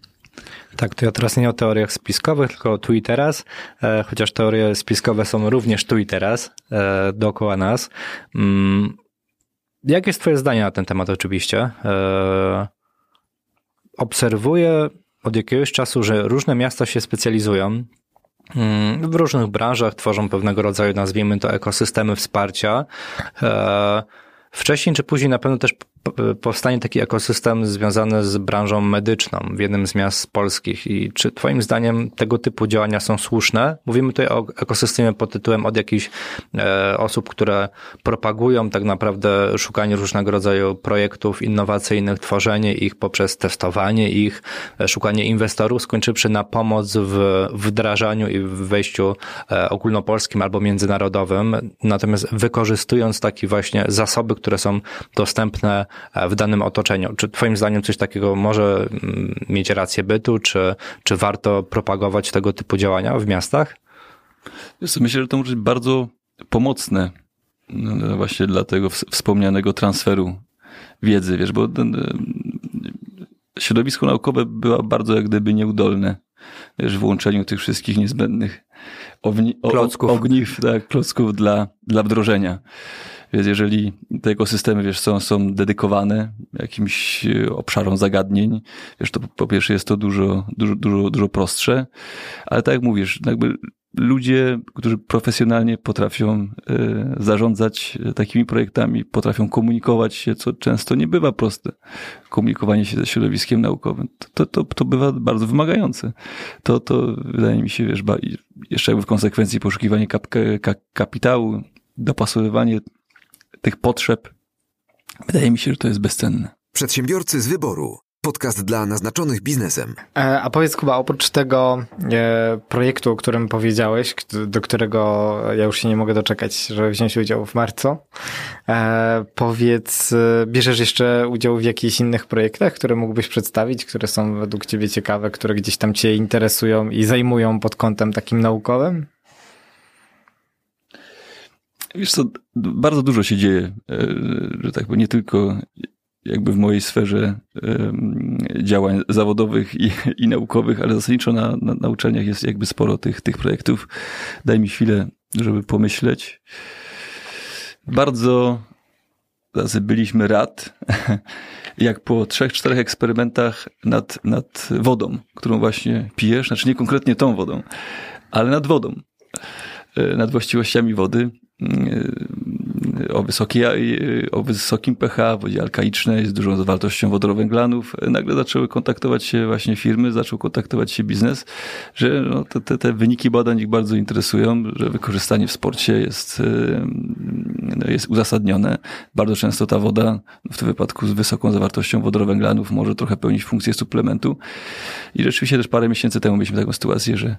Tak, to ja teraz nie o teoriach spiskowych, tylko tu i teraz, e, chociaż teorie spiskowe są również tu i teraz, e, dookoła nas. Mm, jakie jest twoje zdanie na ten temat oczywiście? E, obserwuję od jakiegoś czasu, że różne miasta się specjalizują mm, w różnych branżach, tworzą pewnego rodzaju, nazwijmy to, ekosystemy wsparcia. E, wcześniej czy później na pewno też powstanie taki ekosystem związany z branżą medyczną w jednym z miast polskich. I czy Twoim zdaniem tego typu działania są słuszne? Mówimy tutaj o ekosystemie pod tytułem od jakichś e, osób, które propagują tak naprawdę szukanie różnego rodzaju projektów innowacyjnych, tworzenie ich poprzez testowanie ich, e, szukanie inwestorów, skończywszy na pomoc w wdrażaniu i w wejściu e, ogólnopolskim albo międzynarodowym. Natomiast wykorzystując takie właśnie zasoby, które są dostępne w danym otoczeniu. Czy Twoim zdaniem coś takiego może mm, mieć rację bytu, czy, czy warto propagować tego typu działania w miastach? Myślę, że to może być bardzo pomocne no, właśnie dla tego wspomnianego transferu wiedzy, wiesz, bo środowisko naukowe było bardzo jak gdyby nieudolne wiesz, w łączeniu tych wszystkich niezbędnych ogni, klocków. ogniw, tak, klocków dla, dla wdrożenia. Więc jeżeli te ekosystemy, wiesz, są, są dedykowane jakimś e, obszarom zagadnień, wiesz, to po pierwsze jest to dużo, dużo, dużo, dużo prostsze, ale tak jak mówisz, jakby ludzie, którzy profesjonalnie potrafią y, zarządzać takimi projektami, potrafią komunikować się, co często nie bywa proste. Komunikowanie się ze środowiskiem naukowym, to, to, to bywa bardzo wymagające. To, to wydaje mi się, wiesz, jeszcze jakby w konsekwencji poszukiwanie kap, kapitału, dopasowywanie tych potrzeb, wydaje mi się, że to jest bezcenne. Przedsiębiorcy z wyboru. Podcast dla naznaczonych biznesem. E, A powiedz Kuba, oprócz tego e, projektu, o którym powiedziałeś, do którego ja już się nie mogę doczekać, żeby wziąć udział w marcu, e, powiedz, e, bierzesz jeszcze udział w jakichś innych projektach, które mógłbyś przedstawić, które są według ciebie ciekawe, które gdzieś tam cię interesują i zajmują pod kątem takim naukowym? Wiesz co, bardzo dużo się dzieje, e, że tak powiem, nie tylko jakby w mojej sferze em, działań zawodowych i, i naukowych, ale zasadniczo na, na, na uczelniach jest jakby sporo tych, tych projektów. Daj mi chwilę, żeby pomyśleć. Bardzo byliśmy rad, jak po trzech, czterech eksperymentach nad, nad wodą, którą właśnie pijesz, znaczy nie konkretnie tą wodą, ale nad wodą, e, nad właściwościami wody, e, o, wysokiej, e, o wysokim pH, wodzie alkaicznej, z dużą zawartością wodorowęglanów. Nagle zaczęły kontaktować się właśnie firmy, zaczął kontaktować się biznes, że no, te, te, te wyniki badań ich bardzo interesują, że wykorzystanie w sporcie jest, jest uzasadnione. Bardzo często ta woda, w tym wypadku z wysoką zawartością wodorowęglanów, może trochę pełnić funkcję suplementu. I rzeczywiście też parę miesięcy temu mieliśmy taką sytuację, że,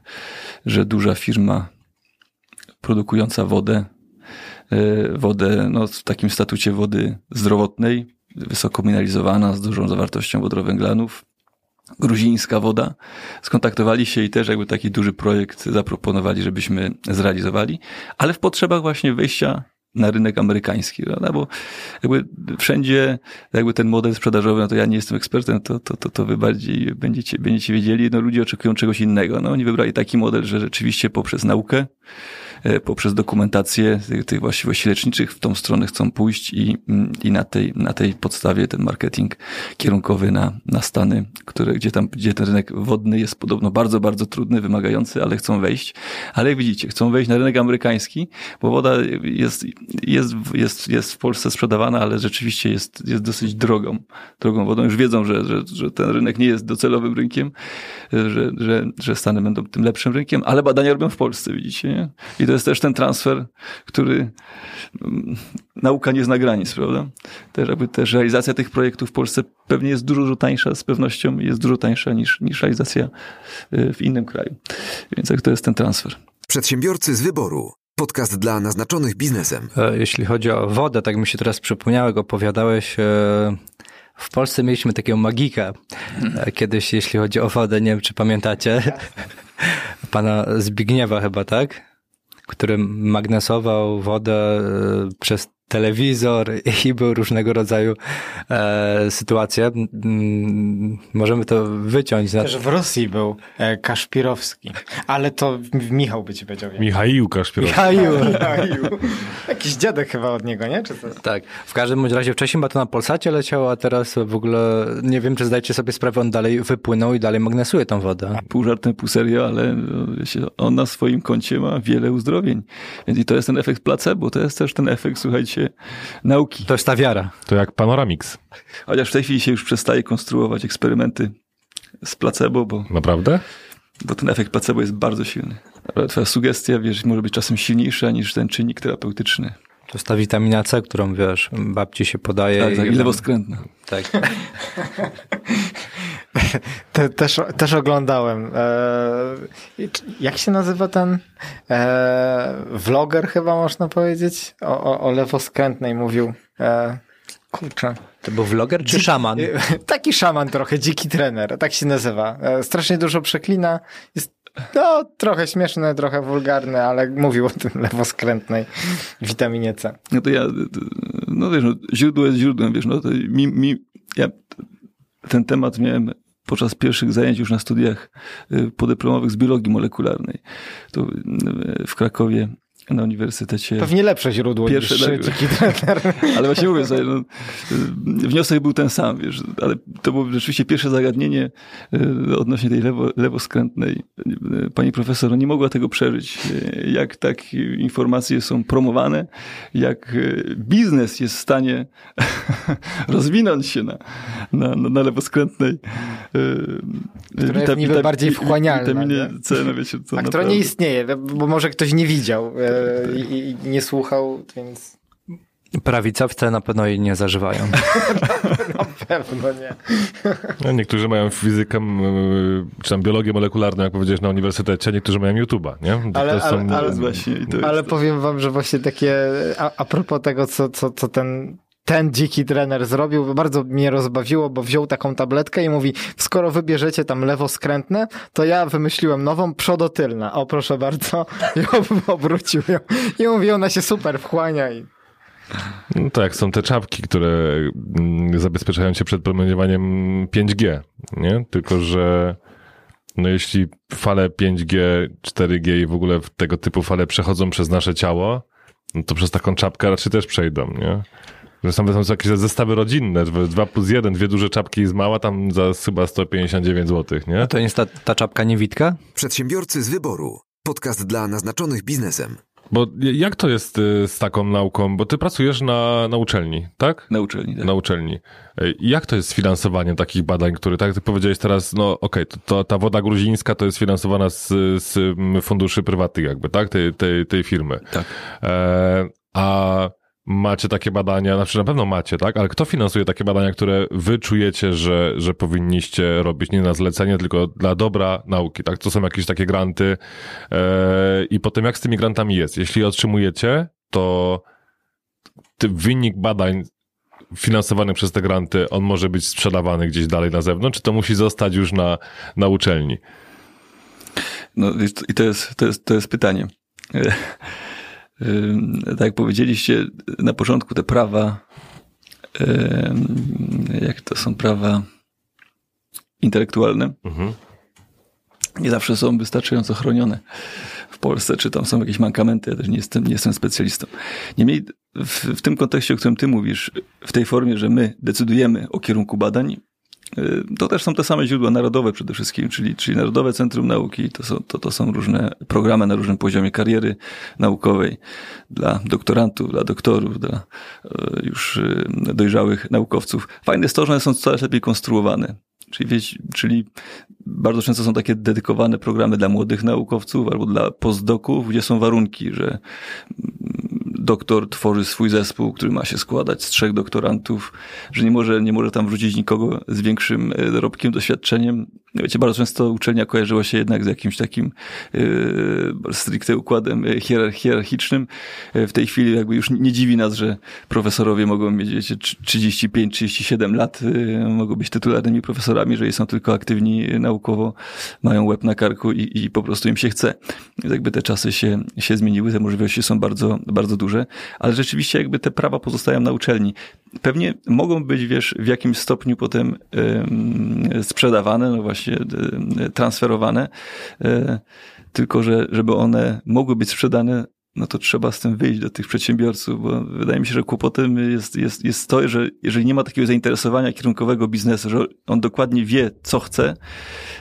że duża firma produkująca wodę, wodę no, w takim statucie wody zdrowotnej, wysoko mineralizowana, z dużą zawartością wodorowęglanów, gruzińska woda. Skontaktowali się i też jakby taki duży projekt zaproponowali, żebyśmy zrealizowali, ale w potrzebach właśnie wejścia na rynek amerykański, prawda? Bo jakby wszędzie jakby ten model sprzedażowy, no to ja nie jestem ekspertem, to, to, to, to wy bardziej będziecie, będziecie wiedzieli, no ludzie oczekują czegoś innego. No oni wybrali taki model, że rzeczywiście poprzez naukę, poprzez dokumentację tych, tych właściwości leczniczych w tą stronę chcą pójść i, mm, i na, tej, na tej podstawie ten marketing kierunkowy na, na Stany, które, gdzie tam, gdzie ten rynek wodny jest podobno bardzo, bardzo trudny, wymagający, ale chcą wejść. Ale jak widzicie, chcą wejść na rynek amerykański, bo woda jest, jest, jest, jest w Polsce sprzedawana, ale rzeczywiście jest, jest dosyć drogą, drogą wodą. Już wiedzą, że, że, że ten rynek nie jest docelowym rynkiem, że, że, że Stany będą tym lepszym rynkiem, ale badania robią w Polsce, widzicie, nie? I to jest też ten transfer, który mm, nauka nie zna granic, prawda? Też jakby też realizacja tych projektów w Polsce pewnie jest dużo, dużo tańsza, z pewnością jest dużo tańsza niż, niż realizacja y, w innym kraju. Więc jak to jest ten transfer. Przedsiębiorcy z wyboru. Podcast dla naznaczonych biznesem. E, Jeśli chodzi o wodę, tak mi się teraz przypomniało, jak opowiadałeś, e, w Polsce mieliśmy takiego magika. E, Kiedyś, jeśli chodzi o wodę, nie wiem, czy pamiętacie, pana Zbigniewa chyba, tak? Który magnesował wodę e, przez telewizor i były różnego rodzaju e, sytuacje. Mm, Możemy to wyciąć. Na... Też w Rosji był e, Kaszpirowski, ale to Michał by ci powiedział. Michaił Kaszpirowski. Michał. Michał. Jakiś dziadek chyba od niego, nie? Czy co? Tak. W każdym bądź razie wcześniej ma to na Polsacie leciało, a teraz w ogóle nie wiem, czy zdajecie sobie sprawę, on dalej wypłynął i dalej magnesuje tą wodę. Pół żartem, pół serio, ale wiecie, on na swoim koncie ma wiele uzdrowień. Więc i to jest ten efekt placebo, to jest też ten efekt, słuchajcie, nauki. To jest ta wiara. To jak Panoramix. Chociaż w tej chwili się już przestaje konstruować eksperymenty z placebo, bo, Naprawdę? bo ten efekt placebo jest bardzo silny. Ale twoja sugestia, wiesz, może być czasem silniejsza niż ten czynnik terapeutyczny. To jest ta witamina C, którą wiesz, babci się podaje. Tak, tak, i lewoskrętna. Tak. Te, też, też oglądałem. E, jak się nazywa ten e, vloger chyba można powiedzieć? O, o, o lewoskrętnej mówił. E, kurczę. To był vloger czy szaman? Taki szaman trochę, dziki trener, tak się nazywa. E, strasznie dużo przeklina. Jest no, trochę śmieszne, trochę wulgarne, ale mówił o tym lewoskrętnej witaminie C. No to ja, no wiesz, no, źródło jest źródłem, wiesz, no to mi, mi, ja ten temat miałem podczas pierwszych zajęć już na studiach y, podyplomowych z biologii molekularnej. To y, w Krakowie na uniwersytecie. Pewnie lepsze źródło Pierwsze, niż trener. Ale właśnie mówię sobie, no, y, wniosek był ten sam, wiesz, ale to było rzeczywiście pierwsze zagadnienie y, odnośnie tej lewo, lewoskrętnej. Pani profesor no, nie mogła tego przeżyć. Y, Jak tak informacje są promowane, jak biznes jest w stanie rozwinąć się na, na, na, lewoskrętnej Która jest niby bardziej wchłanialna, Witaminie? C, no wiecie, co A która nie istnieje, bo może ktoś nie widział e, i, i nie słuchał, więc... Prawicowce na pewno jej nie zażywają. Na pewno nie. No, niektórzy mają fizykę, czy tam biologię molekularną, jak powiedziałeś na uniwersytecie, niektórzy mają YouTube'a, nie? To Ale, też ale, ale, właśnie ale powiem wam, że właśnie takie, a, a propos tego, co, co, co ten ten dziki trener zrobił, bardzo mnie rozbawiło, bo wziął taką tabletkę i mówi, skoro wybierzecie tam lewoskrętne, to ja wymyśliłem nową przodotylna. O, proszę bardzo. I ob- obrócił ją. I mówi, ona się super wchłania i No tak, są te czapki, które mm, zabezpieczają cię przed promieniowaniem 5G, nie? Tylko, że no jeśli fale 5G, 4G i w ogóle tego typu fale przechodzą przez nasze ciało, no to przez taką czapkę raczej też przejdą, nie? Że są, są jakieś zestawy rodzinne, 2 plus 1, dwie duże czapki i z mała, tam za chyba 159 zł, nie? To jest ta, ta czapka niewitka? Przedsiębiorcy z wyboru. Podcast dla naznaczonych biznesem. Bo jak to jest y, z taką nauką? Bo ty pracujesz na, na uczelni, tak? Na uczelni, tak. Na uczelni. Ej, Jak to jest z finansowaniem takich badań, które, tak jak ty powiedziałeś teraz, no okej, to, to ta woda gruzińska to jest finansowana z, z mm, funduszy prywatnych jakby, tak? Tej, tej, tej firmy. Tak. E, a macie takie badania, znaczy na pewno macie, tak? Ale kto finansuje takie badania, które wy czujecie, że, że powinniście robić nie na zlecenie, tylko dla dobra nauki, tak? To są jakieś takie granty e, i potem jak z tymi grantami jest? Jeśli je otrzymujecie, to wynik badań finansowany przez te granty, on może być sprzedawany gdzieś dalej na zewnątrz, czy to musi zostać już na, na uczelni? No i to jest, to jest, to jest pytanie. Tak jak powiedzieliście na początku, te prawa, jak to są prawa intelektualne, Mhm. nie zawsze są wystarczająco chronione w Polsce, czy tam są jakieś mankamenty, ja też nie jestem, nie jestem specjalistą. Niemniej w, w tym kontekście, o którym ty mówisz, w tej formie, że my decydujemy o kierunku badań, to też są te same źródła narodowe przede wszystkim, czyli, czyli Narodowe Centrum Nauki, to są, to, to są różne programy na różnym poziomie kariery naukowej dla doktorantów, dla doktorów, dla y, już y, dojrzałych naukowców. Fajne jest to, że one są coraz lepiej konstruowane. Czyli, wiecie, czyli bardzo często są takie dedykowane programy dla młodych naukowców albo dla postdoków, gdzie są warunki, że doktor tworzy swój zespół, który ma się składać z trzech doktorantów, że nie może, nie może tam wrzucić nikogo z większym e, dorobkiem, doświadczeniem. Wiecie, bardzo często uczelnia kojarzyła się jednak z jakimś takim yy, stricte układem e, hierar- hierarchicznym. W tej chwili jakby już nie dziwi nas, że profesorowie mogą mieć wiecie, 35-37 lat, yy, mogą być tytularnymi profesorami, jeżeli są tylko aktywni naukowo, mają łeb na karku i, i po prostu im się chce. Więc jakby te czasy się, się zmieniły, te możliwości są bardzo, bardzo duże, ale rzeczywiście jakby te prawa pozostają na uczelni. Pewnie mogą być, wiesz, w jakimś stopniu potem sprzedawane, no właśnie transferowane, y, tylko że żeby one mogły być sprzedane, no to trzeba z tym wyjść do tych przedsiębiorców, bo wydaje mi się, że kłopotem jest, jest, jest to, że jeżeli nie ma takiego zainteresowania kierunkowego biznesu, że on dokładnie wie, co chce,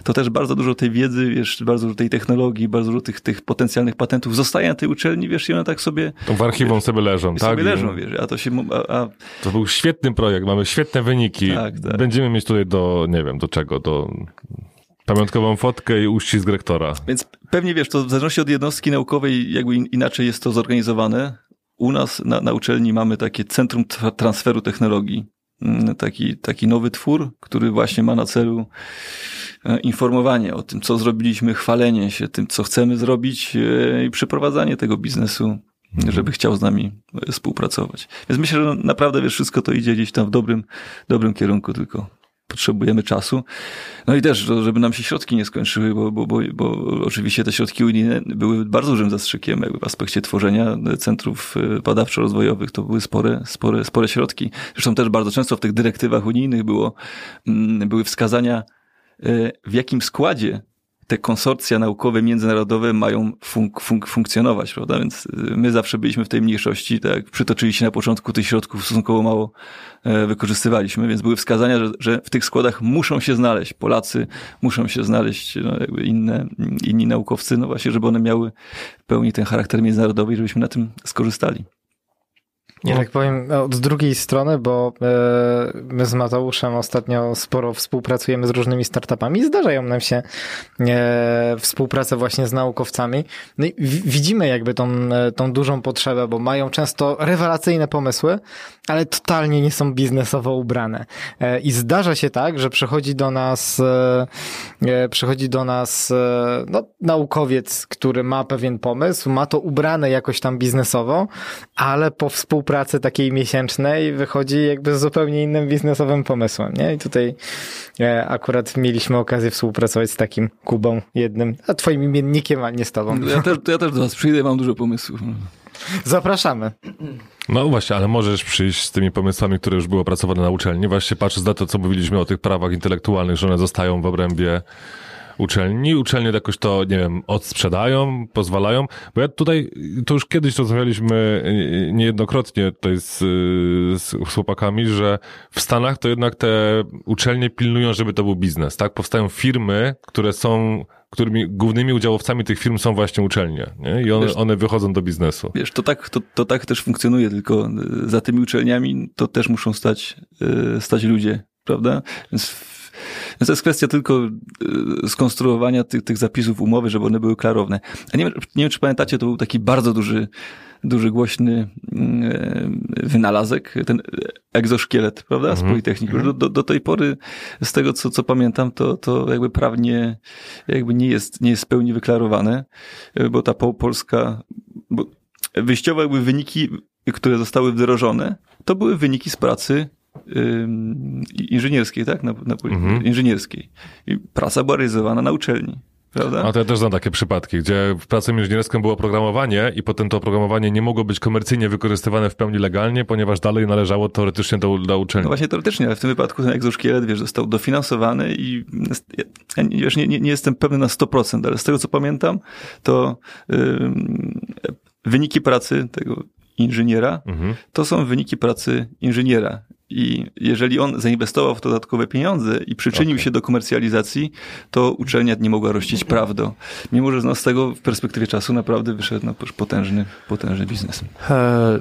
to też bardzo dużo tej wiedzy, wiesz, bardzo dużo tej technologii, bardzo dużo tych, tych potencjalnych patentów zostaje na tej uczelni, wiesz, i one tak sobie, To w archiwum sobie leżą, tak? sobie leżą, wiesz, a to się, a, a To był świetny projekt, mamy świetne wyniki. Tak, tak. Będziemy mieć tutaj do, nie wiem, do czego, do pamiątkową fotkę i uścisk rektora. Więc pewnie wiesz, to w zależności od jednostki naukowej jakby in- inaczej jest to zorganizowane. U nas na, na uczelni mamy takie Centrum Tra- Transferu Technologii. Mm, Taki, taki nowy twór, który właśnie ma na celu e, informowanie o tym, co zrobiliśmy, chwalenie się tym, co chcemy zrobić e, i przeprowadzanie tego biznesu, żeby chciał z nami e, współpracować. Więc myślę, że naprawdę wiesz, wszystko to idzie gdzieś tam w dobrym, dobrym kierunku, tylko potrzebujemy czasu. No i też, że- żeby nam się środki nie skończyły, bo, bo, bo, bo oczywiście te środki unijne były bardzo dużym zastrzykiem w aspekcie tworzenia centrów y, badawczo-rozwojowych. To były spore, spore, spore środki. Zresztą też bardzo często w tych dyrektywach unijnych było, mm, były wskazania, y, w jakim składzie te konsorcja naukowe międzynarodowe mają funk, funk, funkcjonować, prawda? Więc y, my zawsze byliśmy w tej mniejszości, tak jak przytoczyliście na początku, tych środków stosunkowo mało e, wykorzystywaliśmy, więc były wskazania, że, że w tych składach muszą się znaleźć Polacy, muszą się znaleźć no, jakby inne, inni naukowcy, no właśnie, żeby one miały pełni ten charakter międzynarodowy i żebyśmy na tym skorzystali. Ja tak powiem od drugiej strony, bo e, my z Mateuszem ostatnio sporo współpracujemy z różnymi startupami. Zdarzają nam się e, współpracę właśnie z naukowcami. No i widzimy jakby tą, e, tą dużą potrzebę, bo mają często rewelacyjne pomysły, ale totalnie nie są biznesowo ubrane. I zdarza się tak, że przychodzi do nas przychodzi do nas no, naukowiec, który ma pewien pomysł, ma to ubrane jakoś tam biznesowo, ale po współpracy pracy takiej miesięcznej wychodzi jakby z zupełnie innym biznesowym pomysłem, nie? I tutaj e, akurat mieliśmy okazję współpracować z takim Kubą jednym, a twoim imiennikiem, a nie z tobą. Ja też, ja też do was przyjdę, mam dużo pomysłów. Zapraszamy. No właśnie, ale możesz przyjść z tymi pomysłami, które już były opracowane na uczelni. Właśnie patrząc na to, co mówiliśmy o tych prawach intelektualnych, że one zostają w obrębie uczelni. Uczelnie jakoś to, nie wiem, odsprzedają, pozwalają. Bo ja tutaj, to już kiedyś rozmawialiśmy e, niejednokrotnie tutaj z, z chłopakami, że w Stanach to jednak te uczelnie pilnują, żeby to był biznes, tak? Powstają firmy, które są którymi głównymi udziałowcami tych firm są właśnie uczelnie. Nie? I one, wiesz, one wychodzą do biznesu. Wiesz, to tak, to, to tak też funkcjonuje, tylko e, za tymi uczelniami to też muszą stać, e, stać ludzie, prawda? Więc więc to jest kwestia tylko e, skonstruowania tych, tych zapisów umowy, żeby one były klarowne. A nie, nie wiem, czy pamiętacie, to był taki bardzo duży, duży, głośny e, wynalazek, ten egzoszkielet, prawda, z mhm. Politechniki. Do, do, do tej pory, z tego, co, co pamiętam, to, to jakby prawnie jakby nie jest, nie jest w pełni wyklarowane, bo ta polska, bo wyjściowe jakby wyniki, które zostały wdrożone, to były wyniki z pracy inżynierskiej, tak? Na, na mhm. Inżynierskiej. I praca była realizowana na uczelni. Prawda? A to ja też znam takie przypadki, gdzie w pracy inżynierską było oprogramowanie i potem to oprogramowanie nie mogło być komercyjnie wykorzystywane w pełni legalnie, ponieważ dalej należało teoretycznie do, do uczelni. No właśnie teoretycznie, ale w tym wypadku ten egzoszkielet, wiesz, został dofinansowany i ja, już nie, nie, nie jestem pewny na 100%, ale z tego co pamiętam, to yy, wyniki pracy tego inżyniera, mhm. to są wyniki pracy inżyniera. I jeżeli on zainwestował w dodatkowe pieniądze i przyczynił okay. się do komercjalizacji, to uczelnia nie mogła rościć prawdą. Mimo, że no z tego w perspektywie czasu naprawdę wyszedł no, potężny, potężny biznes. E,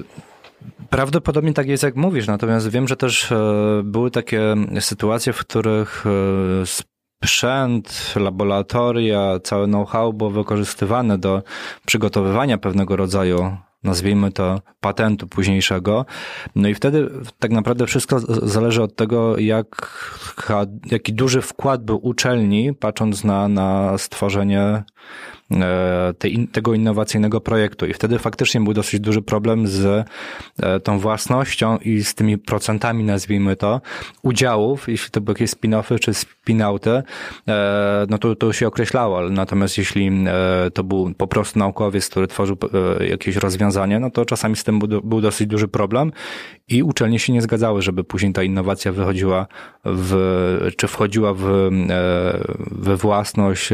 prawdopodobnie tak jest, jak mówisz, natomiast wiem, że też e, były takie sytuacje, w których e, sprzęt, laboratoria, całe know-how było wykorzystywane do przygotowywania pewnego rodzaju nazwijmy to, patentu późniejszego. No i wtedy tak naprawdę wszystko zależy od tego, jak, jaki duży wkład był uczelni, patrząc na, na stworzenie tego innowacyjnego projektu. I wtedy faktycznie był dosyć duży problem z e, tą własnością i z tymi procentami, nazwijmy to, udziałów, jeśli to były jakieś spin-offy czy spin-outy, e, no to to się określało. Natomiast jeśli to był po prostu naukowiec, który tworzył jakieś rozwiązanie, no to czasami z tym był dosyć duży problem i uczelnie się nie zgadzały, żeby później ta innowacja wychodziła w, czy wchodziła w, we własność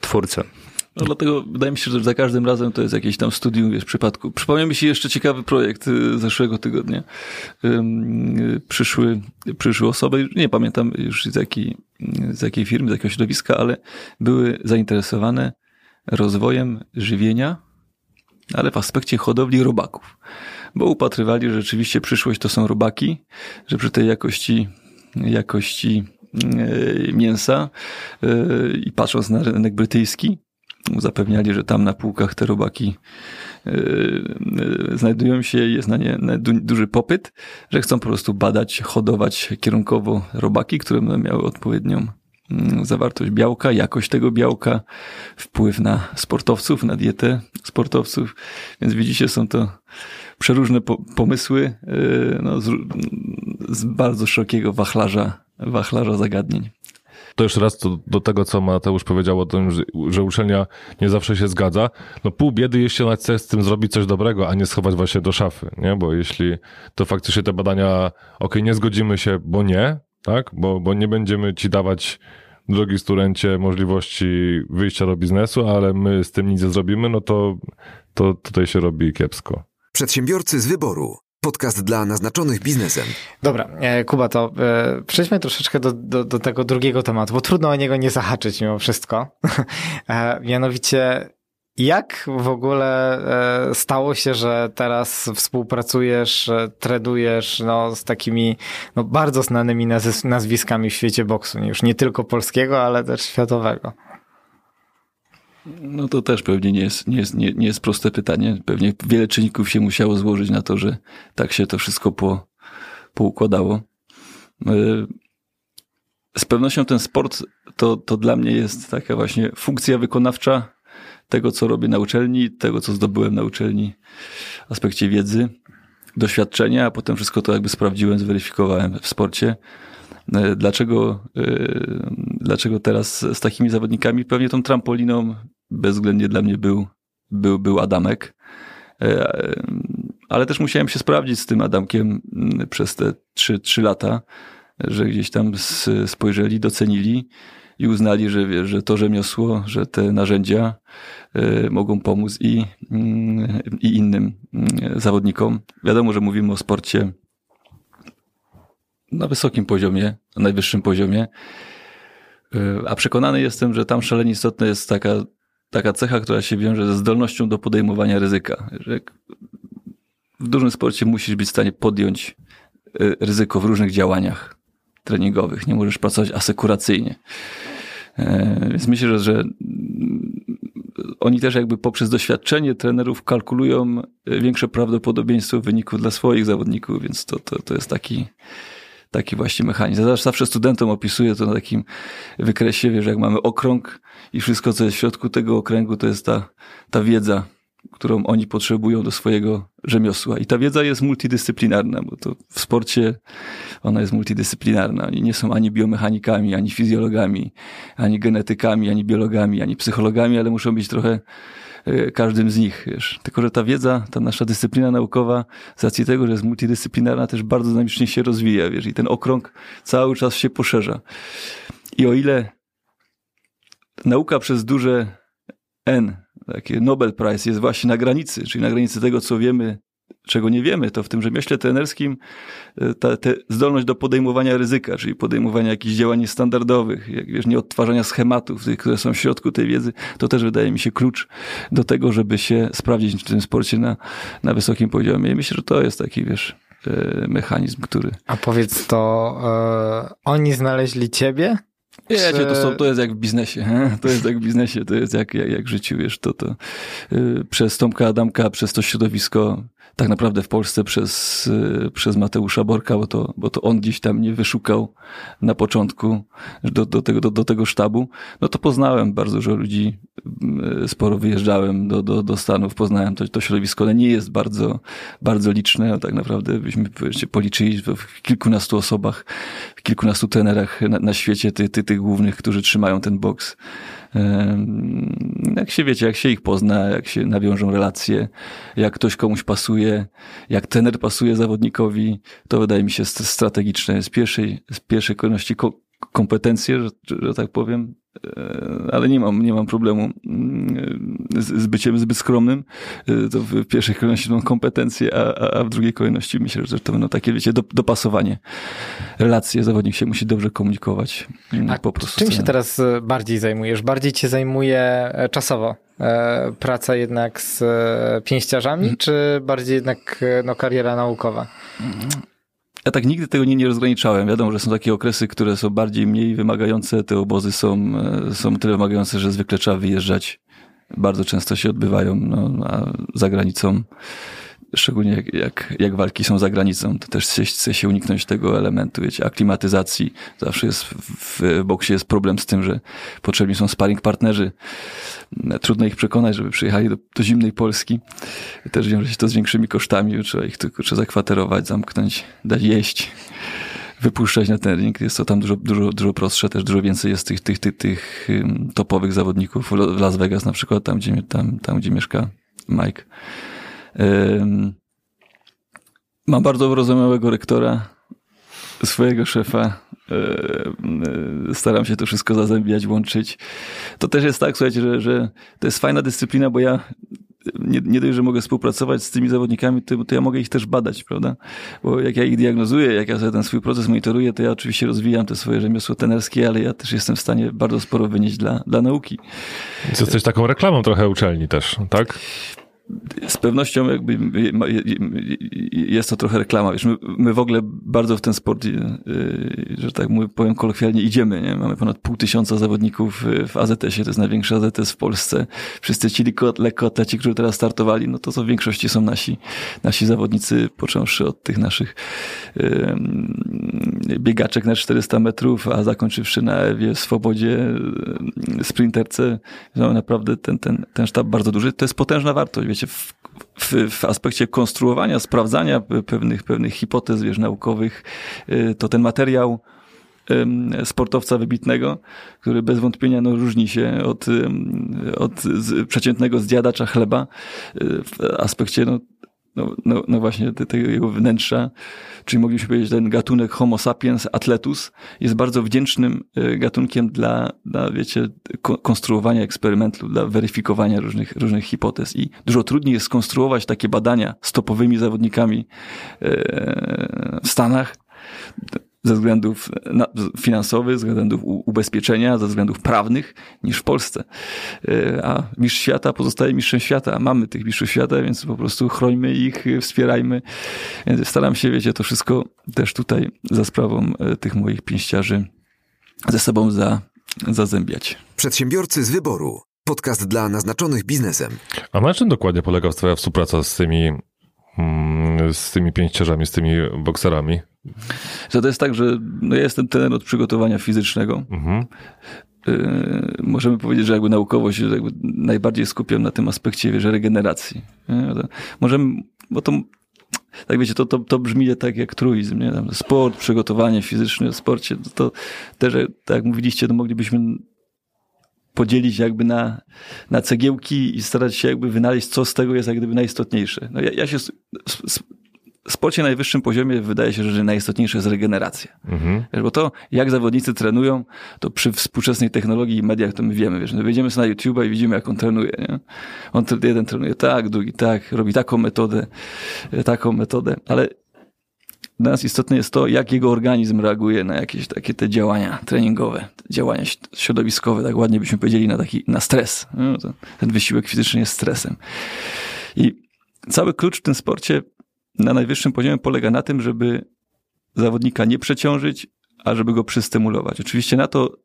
twórcy. No dlatego wydaje mi się, że za każdym razem to jest jakieś tam studium, wiesz, przypadku. Przypomniał mi się jeszcze ciekawy projekt y, zeszłego tygodnia. Przyszły, przyszły osoby, nie pamiętam już z jakiej, z jakiej firmy, z jakiego środowiska, ale były zainteresowane rozwojem żywienia, ale w aspekcie hodowli robaków. Bo upatrywali, że rzeczywiście przyszłość to są robaki, że przy tej jakości, jakości y, mięsa y, i patrząc na rynek brytyjski, zapewniali, że tam na półkach te robaki e, e, znajdują się, jest na nie duży popyt, że chcą po prostu badać, hodować kierunkowo robaki, które będą miały odpowiednią mm, zawartość białka, jakość tego białka, wpływ na sportowców, na dietę sportowców. Więc widzicie, są to przeróżne pomysły e, no, z, z bardzo szerokiego wachlarza, wachlarza zagadnień to jeszcze raz do, do tego, co Mateusz powiedział o tym, że, że uczelnia nie zawsze się zgadza. No pół biedy, jeśli ona chce z tym zrobić coś dobrego, a nie schować właśnie do szafy, nie? Bo jeśli to faktycznie te badania, ok, nie zgodzimy się, bo nie, tak? Bo, bo nie będziemy ci dawać drogi studencie możliwości wyjścia do biznesu, ale my z tym nic nie zrobimy, no to, to tutaj się robi kiepsko. Przedsiębiorcy z wyboru. Podcast dla naznaczonych biznesem. Dobra, e, Kuba, to e, przejdźmy troszeczkę do, do, do, tego drugiego tematu, bo trudno o niego nie zahaczyć mimo wszystko. E, mianowicie Jak w ogóle stało się, że teraz współpracujesz, tradujesz no, z takimi no, bardzo znanymi nazw nazwiskami w świecie boksu? Już nie tylko polskiego, ale też światowego. No to też pewnie nie jest, nie, jest, nie, nie jest proste pytanie. Pewnie wiele czynników się musiało złożyć na to, że tak się to wszystko po, poukładało. Y, z pewnością ten sport to, to dla mnie jest taka właśnie funkcja wykonawcza tego, co robię na uczelni, tego, co zdobyłem na uczelni w aspekcie wiedzy, doświadczenia, a potem wszystko to jakby sprawdziłem, zweryfikowałem w sporcie. Y, Dlaczego, y, dlaczego teraz z takimi zawodnikami? Pewnie tą trampoliną bezwzględnie dla mnie był, był, był Adamek. E, Ale też musiałem się sprawdzić z tym Adamkiem mm, przez te trzy, trzy lata, że gdzieś tam spojrzeli, docenili i uznali, że, wie, że to rzemiosło, że te narzędzia e, mogą pomóc i, mm, i innym mm, zawodnikom. Wiadomo, że mówimy o sporcie na wysokim poziomie, na najwyższym poziomie. E, A przekonany jestem, że tam szalenie istotna jest taka, taka cecha, która się wiąże ze zdolnością do podejmowania ryzyka. Że w dużym sporcie musisz być w stanie podjąć e, ryzyko w różnych działaniach treningowych. Nie możesz pracować asekuracyjnie. E, Więc myślę, że, oni też jakby poprzez doświadczenie trenerów kalkulują e, większe prawdopodobieństwo wyników dla swoich zawodników, więc to, to, to jest taki, taki właśnie mechanizm. Zawsze studentom opisuję to na takim wykresie, wiesz, jak mamy okrąg i wszystko, co jest w środku tego okręgu, to jest ta, ta wiedza, którą oni potrzebują do swojego rzemiosła. I ta wiedza jest multidyscyplinarna, bo to w sporcie ona jest multidyscyplinarna. Oni nie są ani biomechanikami, ani fizjologami, ani genetykami, ani biologami, ani psychologami, ale muszą być trochę e, każdym z nich, wiesz. Tylko, że ta wiedza, ta nasza dyscyplina naukowa, z racji tego, że jest multidyscyplinarna, też bardzo dynamicznie się rozwija, wiesz, i ten okrąg cały czas się poszerza. I o ile nauka przez duże N, takie Nobel Prize jest właśnie na granicy, czyli na granicy tego, co wiemy, czego nie wiemy, to w tym rzemiośle trenerskim e, ta, ta zdolność do podejmowania ryzyka, czyli podejmowania jakichś działań niestandardowych, jak wiesz, nie odtwarzania schematów, tych, które są w środku tej wiedzy, to też wydaje mi się klucz do tego, żeby się sprawdzić w tym sporcie na, na wysokim poziomie. I myślę, że to jest taki, wiesz, e, mechanizm, który... A powiedz to, e, oni znaleźli ciebie? Wiecie, to, są, to jest jak w biznesie. he? To jest jak w biznesie, to jest jak, jak, jak w życiu, wiesz, to, to yy, przez Tomka Adamka, przez to środowisko, tak naprawdę w Polsce przez, yy, przez Mateusza Borka, bo to, bo to on gdzieś tam mnie wyszukał na początku do, do, tego, do, do tego sztabu, no to poznałem bardzo dużo ludzi, yy, sporo wyjeżdżałem do, do, do Stanów, poznałem to, to środowisko, ale nie jest bardzo, bardzo liczne, no tak naprawdę byśmy policzyli w- w kilkunastu osobach, w kilkunastu trenerach na, na świecie, ty, ty, tych głównych, którzy trzymają ten boks. Jak się wiecie, jak się ich pozna, jak się nawiążą relacje, jak ktoś komuś pasuje, jak trener pasuje zawodnikowi, to wydaje mi się st- strategiczne. Z pierwszej, z pierwszej kolejności ko- kompetencje, że, że tak powiem, e, ale nie mam, nie mam problemu mm, z, z byciem zbyt skromnym. E, To w pierwszej kolejności będą kompetencje, a, a, w drugiej kolejności myślę, że to będą takie, wiecie, do, dopasowanie. Relacje, zawodnik się musi dobrze komunikować. mm, A po prostu. czym się teraz e, bardziej zajmujesz? Bardziej cię zajmuje e, czasowo e, praca jednak z e, pięściarzami, Mhm. czy bardziej jednak e, no, kariera naukowa? Ja tak nigdy tego nie, nie rozgraniczałem. Wiadomo, że są takie okresy, które są bardziej, mniej wymagające. Te obozy są, e, są tyle wymagające, że zwykle trzeba wyjeżdżać. Bardzo często się odbywają no, za granicą. Szczególnie jak, jak, jak walki są za granicą, to też chce, się uniknąć tego elementu, wiecie, aklimatyzacji. Zawsze jest w, w boksie jest problem z tym, że potrzebni są sparring partnerzy. Trudno ich przekonać, żeby przyjechali do, do zimnej Polski. Też wiąże się to z większymi kosztami, trzeba ich tylko trzeba zakwaterować, zamknąć, dać jeść, wypuszczać na ten ring. Jest to tam dużo, dużo, dużo prostsze, też dużo więcej jest tych, tych, tych, tych topowych zawodników. W Las Vegas na przykład, tam gdzie, tam, tam, gdzie mieszka Mike. Mam bardzo wyrozumiałego rektora, swojego szefa. Yy, Staram się to wszystko zazębiać, łączyć. To też jest tak, słuchajcie, że, że to jest fajna dyscyplina, bo ja nie, nie dość, że mogę współpracować z tymi zawodnikami, to, to ja mogę ich też badać, prawda? Bo jak ja ich diagnozuję, jak ja sobie ten swój proces monitoruję, to ja oczywiście rozwijam te swoje rzemiosło tenerskie, ale ja też jestem w stanie bardzo sporo wynieść dla, dla nauki. Jesteś taką reklamą trochę uczelni też, tak? Z pewnością jakby jest to trochę reklama. Wiesz, my, my w ogóle bardzo w ten sport, yy, że tak mówię, powiem kolokwialnie, idziemy. Nie? Mamy ponad pół tysiąca zawodników w AZS-ie, to jest największy AZS w Polsce. Wszyscy ci lekkoatleci, którzy teraz startowali, no to, to w większości są nasi, nasi zawodnicy, począwszy od tych naszych biegaczek na 400 metrów, a zakończywszy na Ewie, Swobodzie, sprinterce. Mamy naprawdę ten, ten, ten sztab bardzo duży. To jest potężna wartość wiecie, w, w, w, aspekcie konstruowania, sprawdzania pewnych, pewnych hipotez wiesz, naukowych, to ten materiał sportowca wybitnego, który bez wątpienia no, różni się od, od przeciętnego zjadacza chleba w aspekcie no, no, no, no właśnie tego jego wnętrza, czyli moglibyśmy powiedzieć, ten gatunek Homo sapiens atletus jest bardzo wdzięcznym e, gatunkiem dla, dla wiecie, konstruowania eksperymentu, dla weryfikowania różnych, różnych hipotez. I dużo trudniej jest skonstruować takie badania z topowymi zawodnikami e, w Stanach, ze względów finansowych, ze względów ubezpieczenia, ze względów prawnych niż w Polsce. E, a mistrz świata pozostaje mistrzem świata. Mamy tych mistrzów świata, więc po prostu chrońmy ich, wspierajmy. Więc staram się, wiecie, to wszystko też tutaj za sprawą e, tych moich pięściarzy ze sobą za, zazębiać. Przedsiębiorcy z wyboru. Podcast dla naznaczonych biznesem. A na czym dokładnie polega twoja współpraca z tymi mm, z tymi pięściarzami, z tymi bokserami? Że to jest tak, że no ja jestem trener od przygotowania fizycznego. Mhm. Yy, możemy powiedzieć, że jakby naukowo się jakby najbardziej skupiam na tym aspekcie wiesz, regeneracji. Możemy, bo to tak wiecie, to, to, to brzmi tak jak truizm, nie? Tam sport, przygotowanie fizyczne w sporcie, to, to też, tak jak mówiliście, to moglibyśmy podzielić jakby na, na cegiełki i starać się jakby wynaleźć, co z tego jest jak gdyby najistotniejsze. No ja, ja się sporcie na najwyższym poziomie wydaje się, że najistotniejsze jest regeneracja. Mhm. Wiesz, bo to, jak zawodnicy trenują, to przy współczesnej technologii i mediach to my wiemy, wiesz, no wejdziemy sobie na YouTube i widzimy, jak on trenuje, nie? On jeden trenuje tak, drugi tak, robi taką metodę, e, taką metodę, ale dla nas istotne jest to, jak jego organizm reaguje na jakieś takie te działania treningowe, działania środowiskowe, tak ładnie byśmy powiedzieli, na taki, na stres. No, ten wysiłek fizyczny jest stresem. I cały klucz w tym sporcie na najwyższym poziomie polega na tym, żeby zawodnika nie przeciążyć, a żeby go przystymulować. Oczywiście na to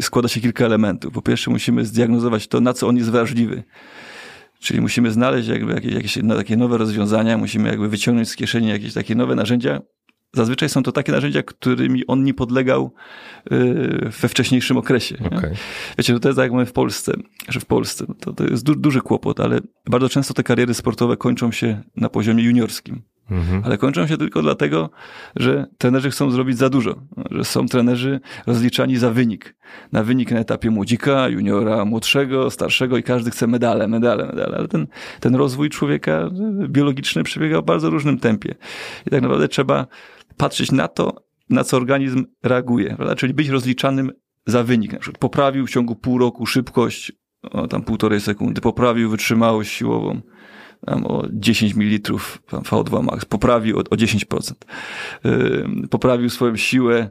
składa się kilka elementów. Po pierwsze musimy zdiagnozować to, na co on jest wrażliwy. Czyli musimy znaleźć jakby jakieś, jakieś takie nowe rozwiązania, musimy jakby wyciągnąć z kieszeni jakieś takie nowe narzędzia. Zazwyczaj są to takie narzędzia, którymi on nie podlegał y, we wcześniejszym okresie. Okay. Wiecie, to jest tak jak mamy w Polsce, że w Polsce to, to jest du duży kłopot, ale bardzo często te kariery sportowe kończą się na poziomie juniorskim. Mhm. Ale kończą się tylko dlatego, że trenerzy chcą zrobić za dużo, że są trenerzy rozliczani za wynik. Na wynik na etapie młodzika, juniora, młodszego, starszego i każdy chce medale, medale, medale. Ale ten, ten rozwój człowieka biologiczny przebiega w bardzo różnym tempie. I tak naprawdę trzeba patrzeć na to, na co organizm reaguje, prawda? czyli być rozliczanym za wynik. Na przykład poprawił w ciągu pół roku szybkość, o, tam półtorej sekundy, poprawił wytrzymałość siłową tam o 10 ml V2 max, poprawił o, o 10%. Yy, poprawił swoją siłę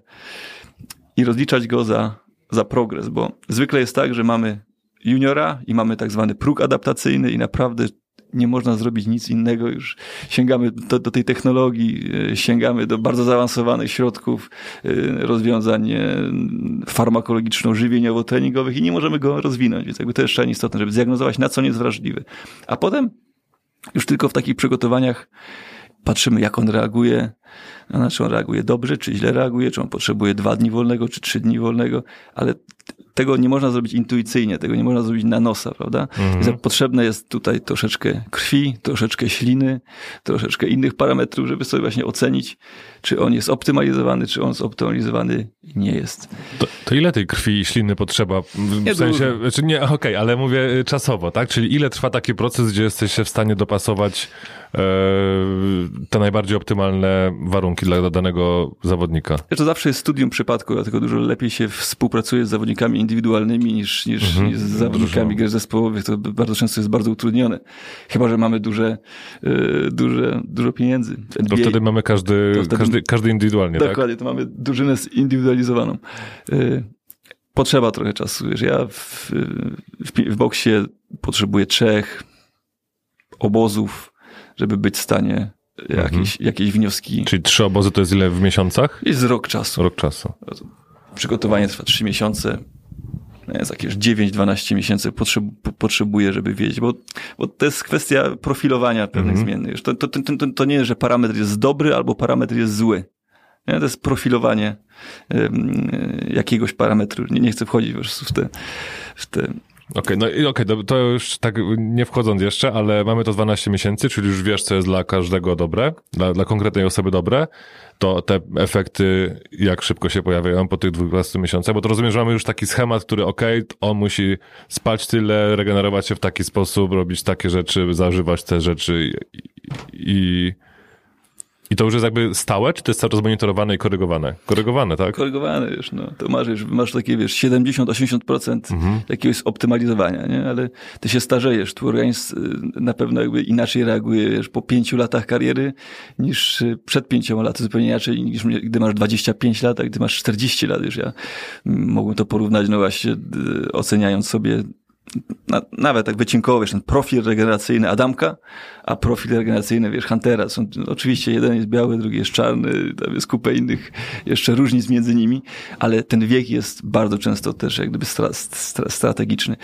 i rozliczać go za, za progres, bo zwykle jest tak, że mamy juniora i mamy tak zwany próg adaptacyjny i naprawdę nie można zrobić nic innego, już sięgamy do, do tej technologii, e, sięgamy do bardzo zaawansowanych środków, e, rozwiązań e, farmakologiczno-żywieniowo-treningowych i nie możemy go rozwinąć, więc jakby to jest szczególnie istotne, żeby zdiagnozować, na co on jest wrażliwy. A potem już tylko w takich przygotowaniach patrzymy, jak on reaguje, na czy on reaguje dobrze, czy źle reaguje, czy on potrzebuje dwa dni wolnego, czy trzy dni wolnego, ale tego nie można zrobić intuicyjnie, tego nie można zrobić na nosa, prawda? Mhm. Potrzebne jest tutaj troszeczkę krwi, troszeczkę śliny, troszeczkę innych parametrów, żeby sobie właśnie ocenić, czy on jest optymalizowany, czy on zoptymalizowany nie jest. To, to ile tej krwi i śliny potrzeba? W nie sensie, dużo. znaczy nie, okej, okay, ale mówię y, czasowo, tak? Czyli ile trwa taki proces, gdzie jesteś się w stanie dopasować e, te najbardziej optymalne warunki dla danego zawodnika. To zawsze jest studium przypadku, dlatego dużo lepiej się współpracuje z zawodnikami indywidualnymi niż, niż, Mhm. niż z zawodnikami gier zespołowych. To bardzo często jest bardzo utrudnione. Chyba, że mamy duże, yy, duże, dużo pieniędzy. W To NBA wtedy mamy każdy, wtedy- każdy, każdy indywidualnie, tak? Dokładnie, to mamy drużynę zindywidualizowaną. Yy, Potrzeba trochę czasu. Wiesz, ja w, w, w boksie potrzebuję trzech obozów, żeby być w stanie jakieś, jakieś wnioski. Czyli trzy obozy to jest ile w miesiącach? Jest rok czasu. Rok czasu. Przygotowanie trwa 3 miesiące. Jest jakieś 9-12 miesięcy potrzeb, po- potrzebuję, żeby wiedzieć, bo, bo to jest kwestia profilowania pewnych Mhm. zmiennych. To, to, to, to, to nie jest, że parametr jest dobry albo parametr jest zły. Nie? To jest profilowanie jakiegoś parametru. Nie, nie chcę wchodzić po prostu w te, w te Okej, no i okej, to- to już tak nie wchodząc jeszcze, ale mamy to 12 miesięcy, czyli już wiesz, co jest dla każdego dobre, dla, dla konkretnej osoby dobre, to te efekty jak szybko się pojawiają po tych 12 miesiącach, bo to rozumiem, że mamy już taki schemat, który okej, on musi spać tyle, regenerować się w taki sposób, robić takie rzeczy, zażywać te rzeczy i, i, i to już jest jakby stałe, czy to jest cały czas monitorowane i korygowane? Korygowane, tak? korygowane, wiesz, no, to masz, już- masz takie, wiesz, 70-80% Mhm. jakiegoś optymalizowania, nie? Ale ty się starzejesz, twój organizm y, na pewno jakby inaczej reaguje, wiesz, po pięciu latach kariery niż y, przed pięcioma laty, zupełnie inaczej niż gdy masz 25 lat, a gdy masz 40 lat, już ja mm, mogłem to porównać, no właśnie, oceniając sobie na, nawet tak wycinkowo, wiesz, ten profil regeneracyjny Adamka, a profil regeneracyjny, wiesz, Huntera. Są, oczywiście jeden jest biały, drugi jest czarny, tam jest kupę innych jeszcze różnic między nimi, ale ten wiek jest bardzo często też jak gdyby stra, stra, strategiczny.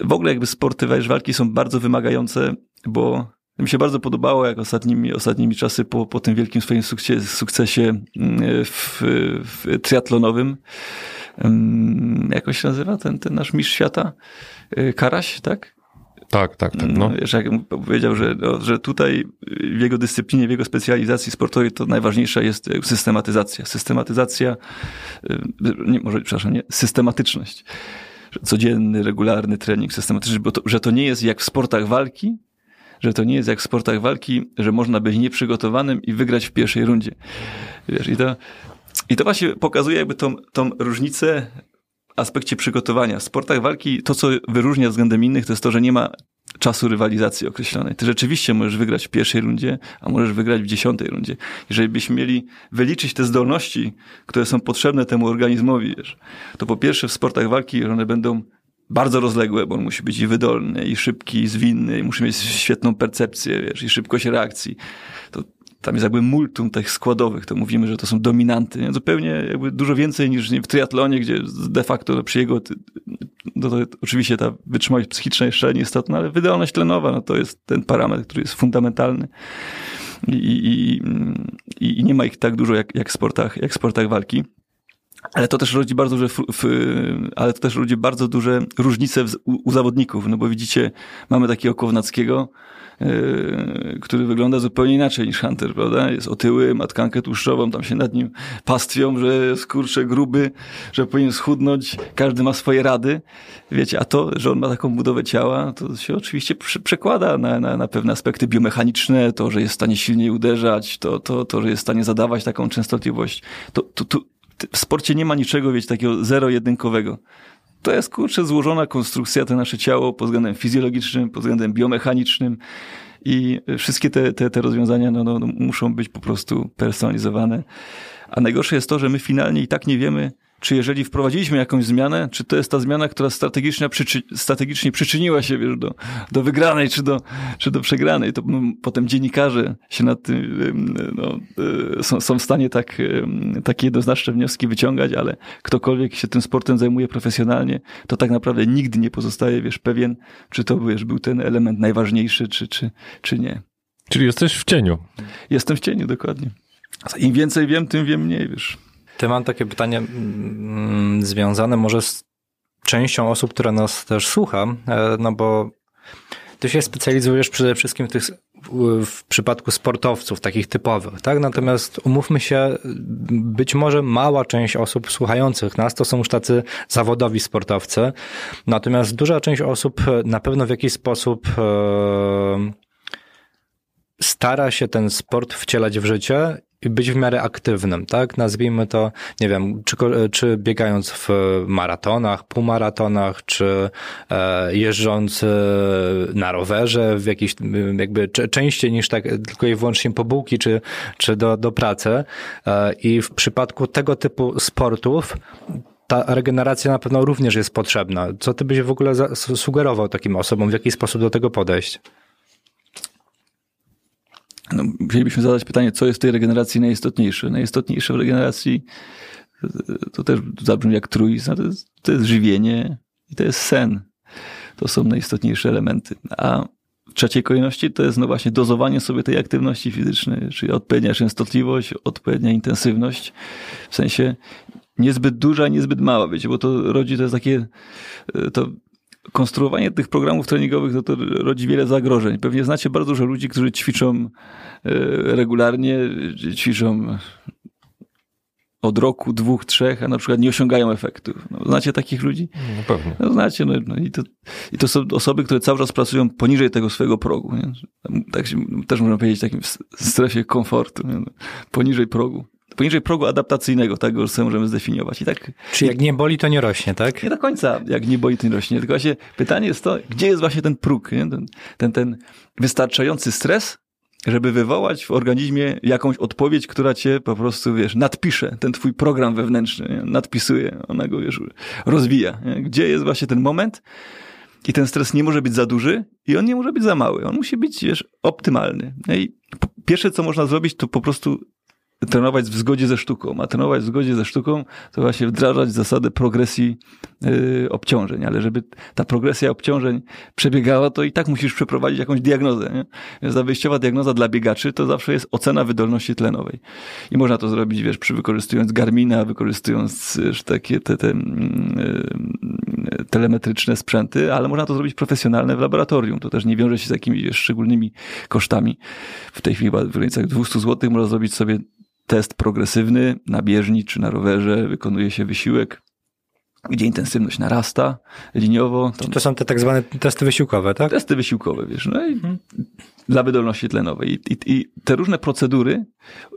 W ogóle jakby sporty wiesz, walki są bardzo wymagające, bo mi się bardzo podobało, jak ostatnimi, ostatnimi czasy po, po tym wielkim swoim sukcesie, sukcesie mm, w, w triatlonowym, mm, jak on się nazywa, ten, ten nasz mistrz świata? Y, Karaś, tak? Tak, tak, tak, no. Wiesz, jak powiedział, że, no, że tutaj w jego dyscyplinie, w jego specjalizacji sportowej to najważniejsza jest e, systematyzacja. Systematyzacja, y, nie, może, przepraszam, nie, systematyczność. Codzienny, regularny trening systematyczny, bo to, że to nie jest jak w sportach walki, że to nie jest jak w sportach walki, że można być nieprzygotowanym i wygrać w pierwszej rundzie. Wiesz, i to, i to właśnie pokazuje jakby tą, tą różnicę aspekcie przygotowania. W sportach walki to, co wyróżnia względem innych, to jest to, że nie ma czasu rywalizacji określonej. Ty rzeczywiście możesz wygrać w pierwszej rundzie, a możesz wygrać w dziesiątej rundzie. Jeżeli byśmy mieli wyliczyć te zdolności, które są potrzebne temu organizmowi, wiesz, to po pierwsze w sportach walki one będą bardzo rozległe, bo on musi być i wydolny, i szybki, i zwinny, i musi mieć świetną percepcję, wiesz, i szybkość reakcji. To tam jest jakby multum tych składowych, to mówimy, że to są dominanty. Nie? Zupełnie jakby dużo więcej niż w triatlonie, gdzie de facto przy jego, no to oczywiście ta wytrzymałość psychiczna jeszcze nieistotna, ale wydolność tlenowa, no to jest ten parametr, który jest fundamentalny. I, i, i, i nie ma ich tak dużo jak, jak, w sportach, jak w sportach walki. Ale to też rodzi bardzo duże, f- ale to też rodzi bardzo duże różnice w, u, u zawodników, no bo widzicie, mamy takiego Kownackiego, który wygląda zupełnie inaczej niż Hunter, prawda? Jest otyły, ma tkankę tłuszczową, tam się nad nim pastwią, że jest kurczę gruby, że powinien schudnąć, każdy ma swoje rady, wiecie, a to, że on ma taką budowę ciała, to się oczywiście przekłada na, na, na pewne aspekty biomechaniczne, to, że jest w stanie silniej uderzać, to, to, to że jest w stanie zadawać taką częstotliwość. To, to, to, w sporcie nie ma niczego, wiecie, takiego zero-jedynkowego. To jest, kurczę, złożona konstrukcja, to nasze ciało pod względem fizjologicznym, pod względem biomechanicznym i wszystkie te, te, te rozwiązania no, no, no, muszą być po prostu personalizowane. A najgorsze jest to, że my finalnie i tak nie wiemy, czy jeżeli wprowadziliśmy jakąś zmianę, czy to jest ta zmiana, która strategicznie, przyczy, strategicznie przyczyniła się wiesz, do, do wygranej, czy do, czy do przegranej. To no, potem dziennikarze się nad tym ym, no, y, są, są w stanie tak, takie jednoznaczne wnioski wyciągać, ale ktokolwiek się tym sportem zajmuje profesjonalnie, to tak naprawdę nigdy nie pozostaje wiesz, pewien, czy to wiesz, był ten element najważniejszy, czy, czy, czy nie. Czyli jesteś w cieniu. Jestem w cieniu, dokładnie. Im więcej wiem, tym wiem mniej, wiesz. To mam takie pytanie mm, związane może z częścią osób, która nas też słucha, e, no bo ty się specjalizujesz przede wszystkim w, tych, w- przypadku sportowców, takich typowych, tak? Natomiast umówmy się, być może mała część osób słuchających nas to są już tacy zawodowi sportowcy, natomiast duża część osób na pewno w jakiś sposób e, stara się ten sport wcielać w życie być w miarę aktywnym, tak? Nazwijmy to, nie wiem, czy, czy biegając w maratonach, półmaratonach, czy e, jeżdżąc e, na rowerze w jakiś, m, jakby częściej niż tak tylko i wyłącznie po bułki, czy, czy do, do pracy. E, I w przypadku tego typu sportów ta regeneracja na pewno również jest potrzebna. Co ty byś w ogóle sugerował takim osobom? W jaki sposób do tego podejść? No, musielibyśmy zadać pytanie, co jest w tej regeneracji najistotniejsze. Najistotniejsze w regeneracji e, to też zabrzmi jak truizm, to jest, to jest żywienie i to jest sen. To są najistotniejsze elementy. A w trzeciej kolejności to jest no właśnie dozowanie sobie tej aktywności fizycznej, czyli odpowiednia częstotliwość, odpowiednia intensywność, w sensie niezbyt duża, niezbyt mała, wiecie, bo to rodzi, to jest takie, e, to konstruowanie tych programów treningowych no to rodzi wiele zagrożeń. Pewnie znacie bardzo dużo ludzi, którzy ćwiczą e, regularnie, e, ćwiczą od roku, dwóch, trzech, a na przykład nie osiągają efektów. No, znacie takich ludzi? No pewnie. No znacie, no, no i, to, i to są osoby, które cały czas pracują poniżej tego swojego progu. Nie? Tak się, też można powiedzieć w takim strefie komfortu, nie? No, poniżej progu. Poniżej progu adaptacyjnego, tak go sobie możemy zdefiniować. I tak Czy jak nie boli, to nie rośnie, tak? nie do końca, jak nie boi, to nie rośnie. Tylko właśnie pytanie jest to, gdzie jest właśnie ten próg, nie? Ten, ten, ten wystarczający stres, żeby wywołać w organizmie jakąś odpowiedź, która cię po prostu, wiesz, nadpisze, ten twój program wewnętrzny, nie? nadpisuje, ona go, wiesz, rozwija. Nie? Gdzie jest właśnie ten moment i ten stres nie może być za duży i on nie może być za mały. On musi być, wiesz, optymalny. No i pierwsze, co można zrobić, to po prostu trenować w zgodzie ze sztuką, a trenować w zgodzie ze sztuką to właśnie wdrażać zasadę progresji yy, obciążeń, ale żeby ta progresja obciążeń przebiegała, to i tak musisz przeprowadzić jakąś diagnozę. Nie? Więc ta wyjściowa diagnoza dla biegaczy to zawsze jest ocena wydolności tlenowej. I można to zrobić, wiesz, przy wykorzystując Garmina, wykorzystując wiesz, takie te, te yy, telemetryczne sprzęty, ale można to zrobić profesjonalne w laboratorium. To też nie wiąże się z jakimiś wiesz, szczególnymi kosztami. W tej chwili w granicach 200 zł można zrobić sobie test progresywny na bieżni czy na rowerze, wykonuje się wysiłek, gdzie intensywność narasta liniowo. Tam To są te tak zwane testy wysiłkowe, tak? testy wysiłkowe, wiesz, no i dla wydolności tlenowej. I, i, I te różne procedury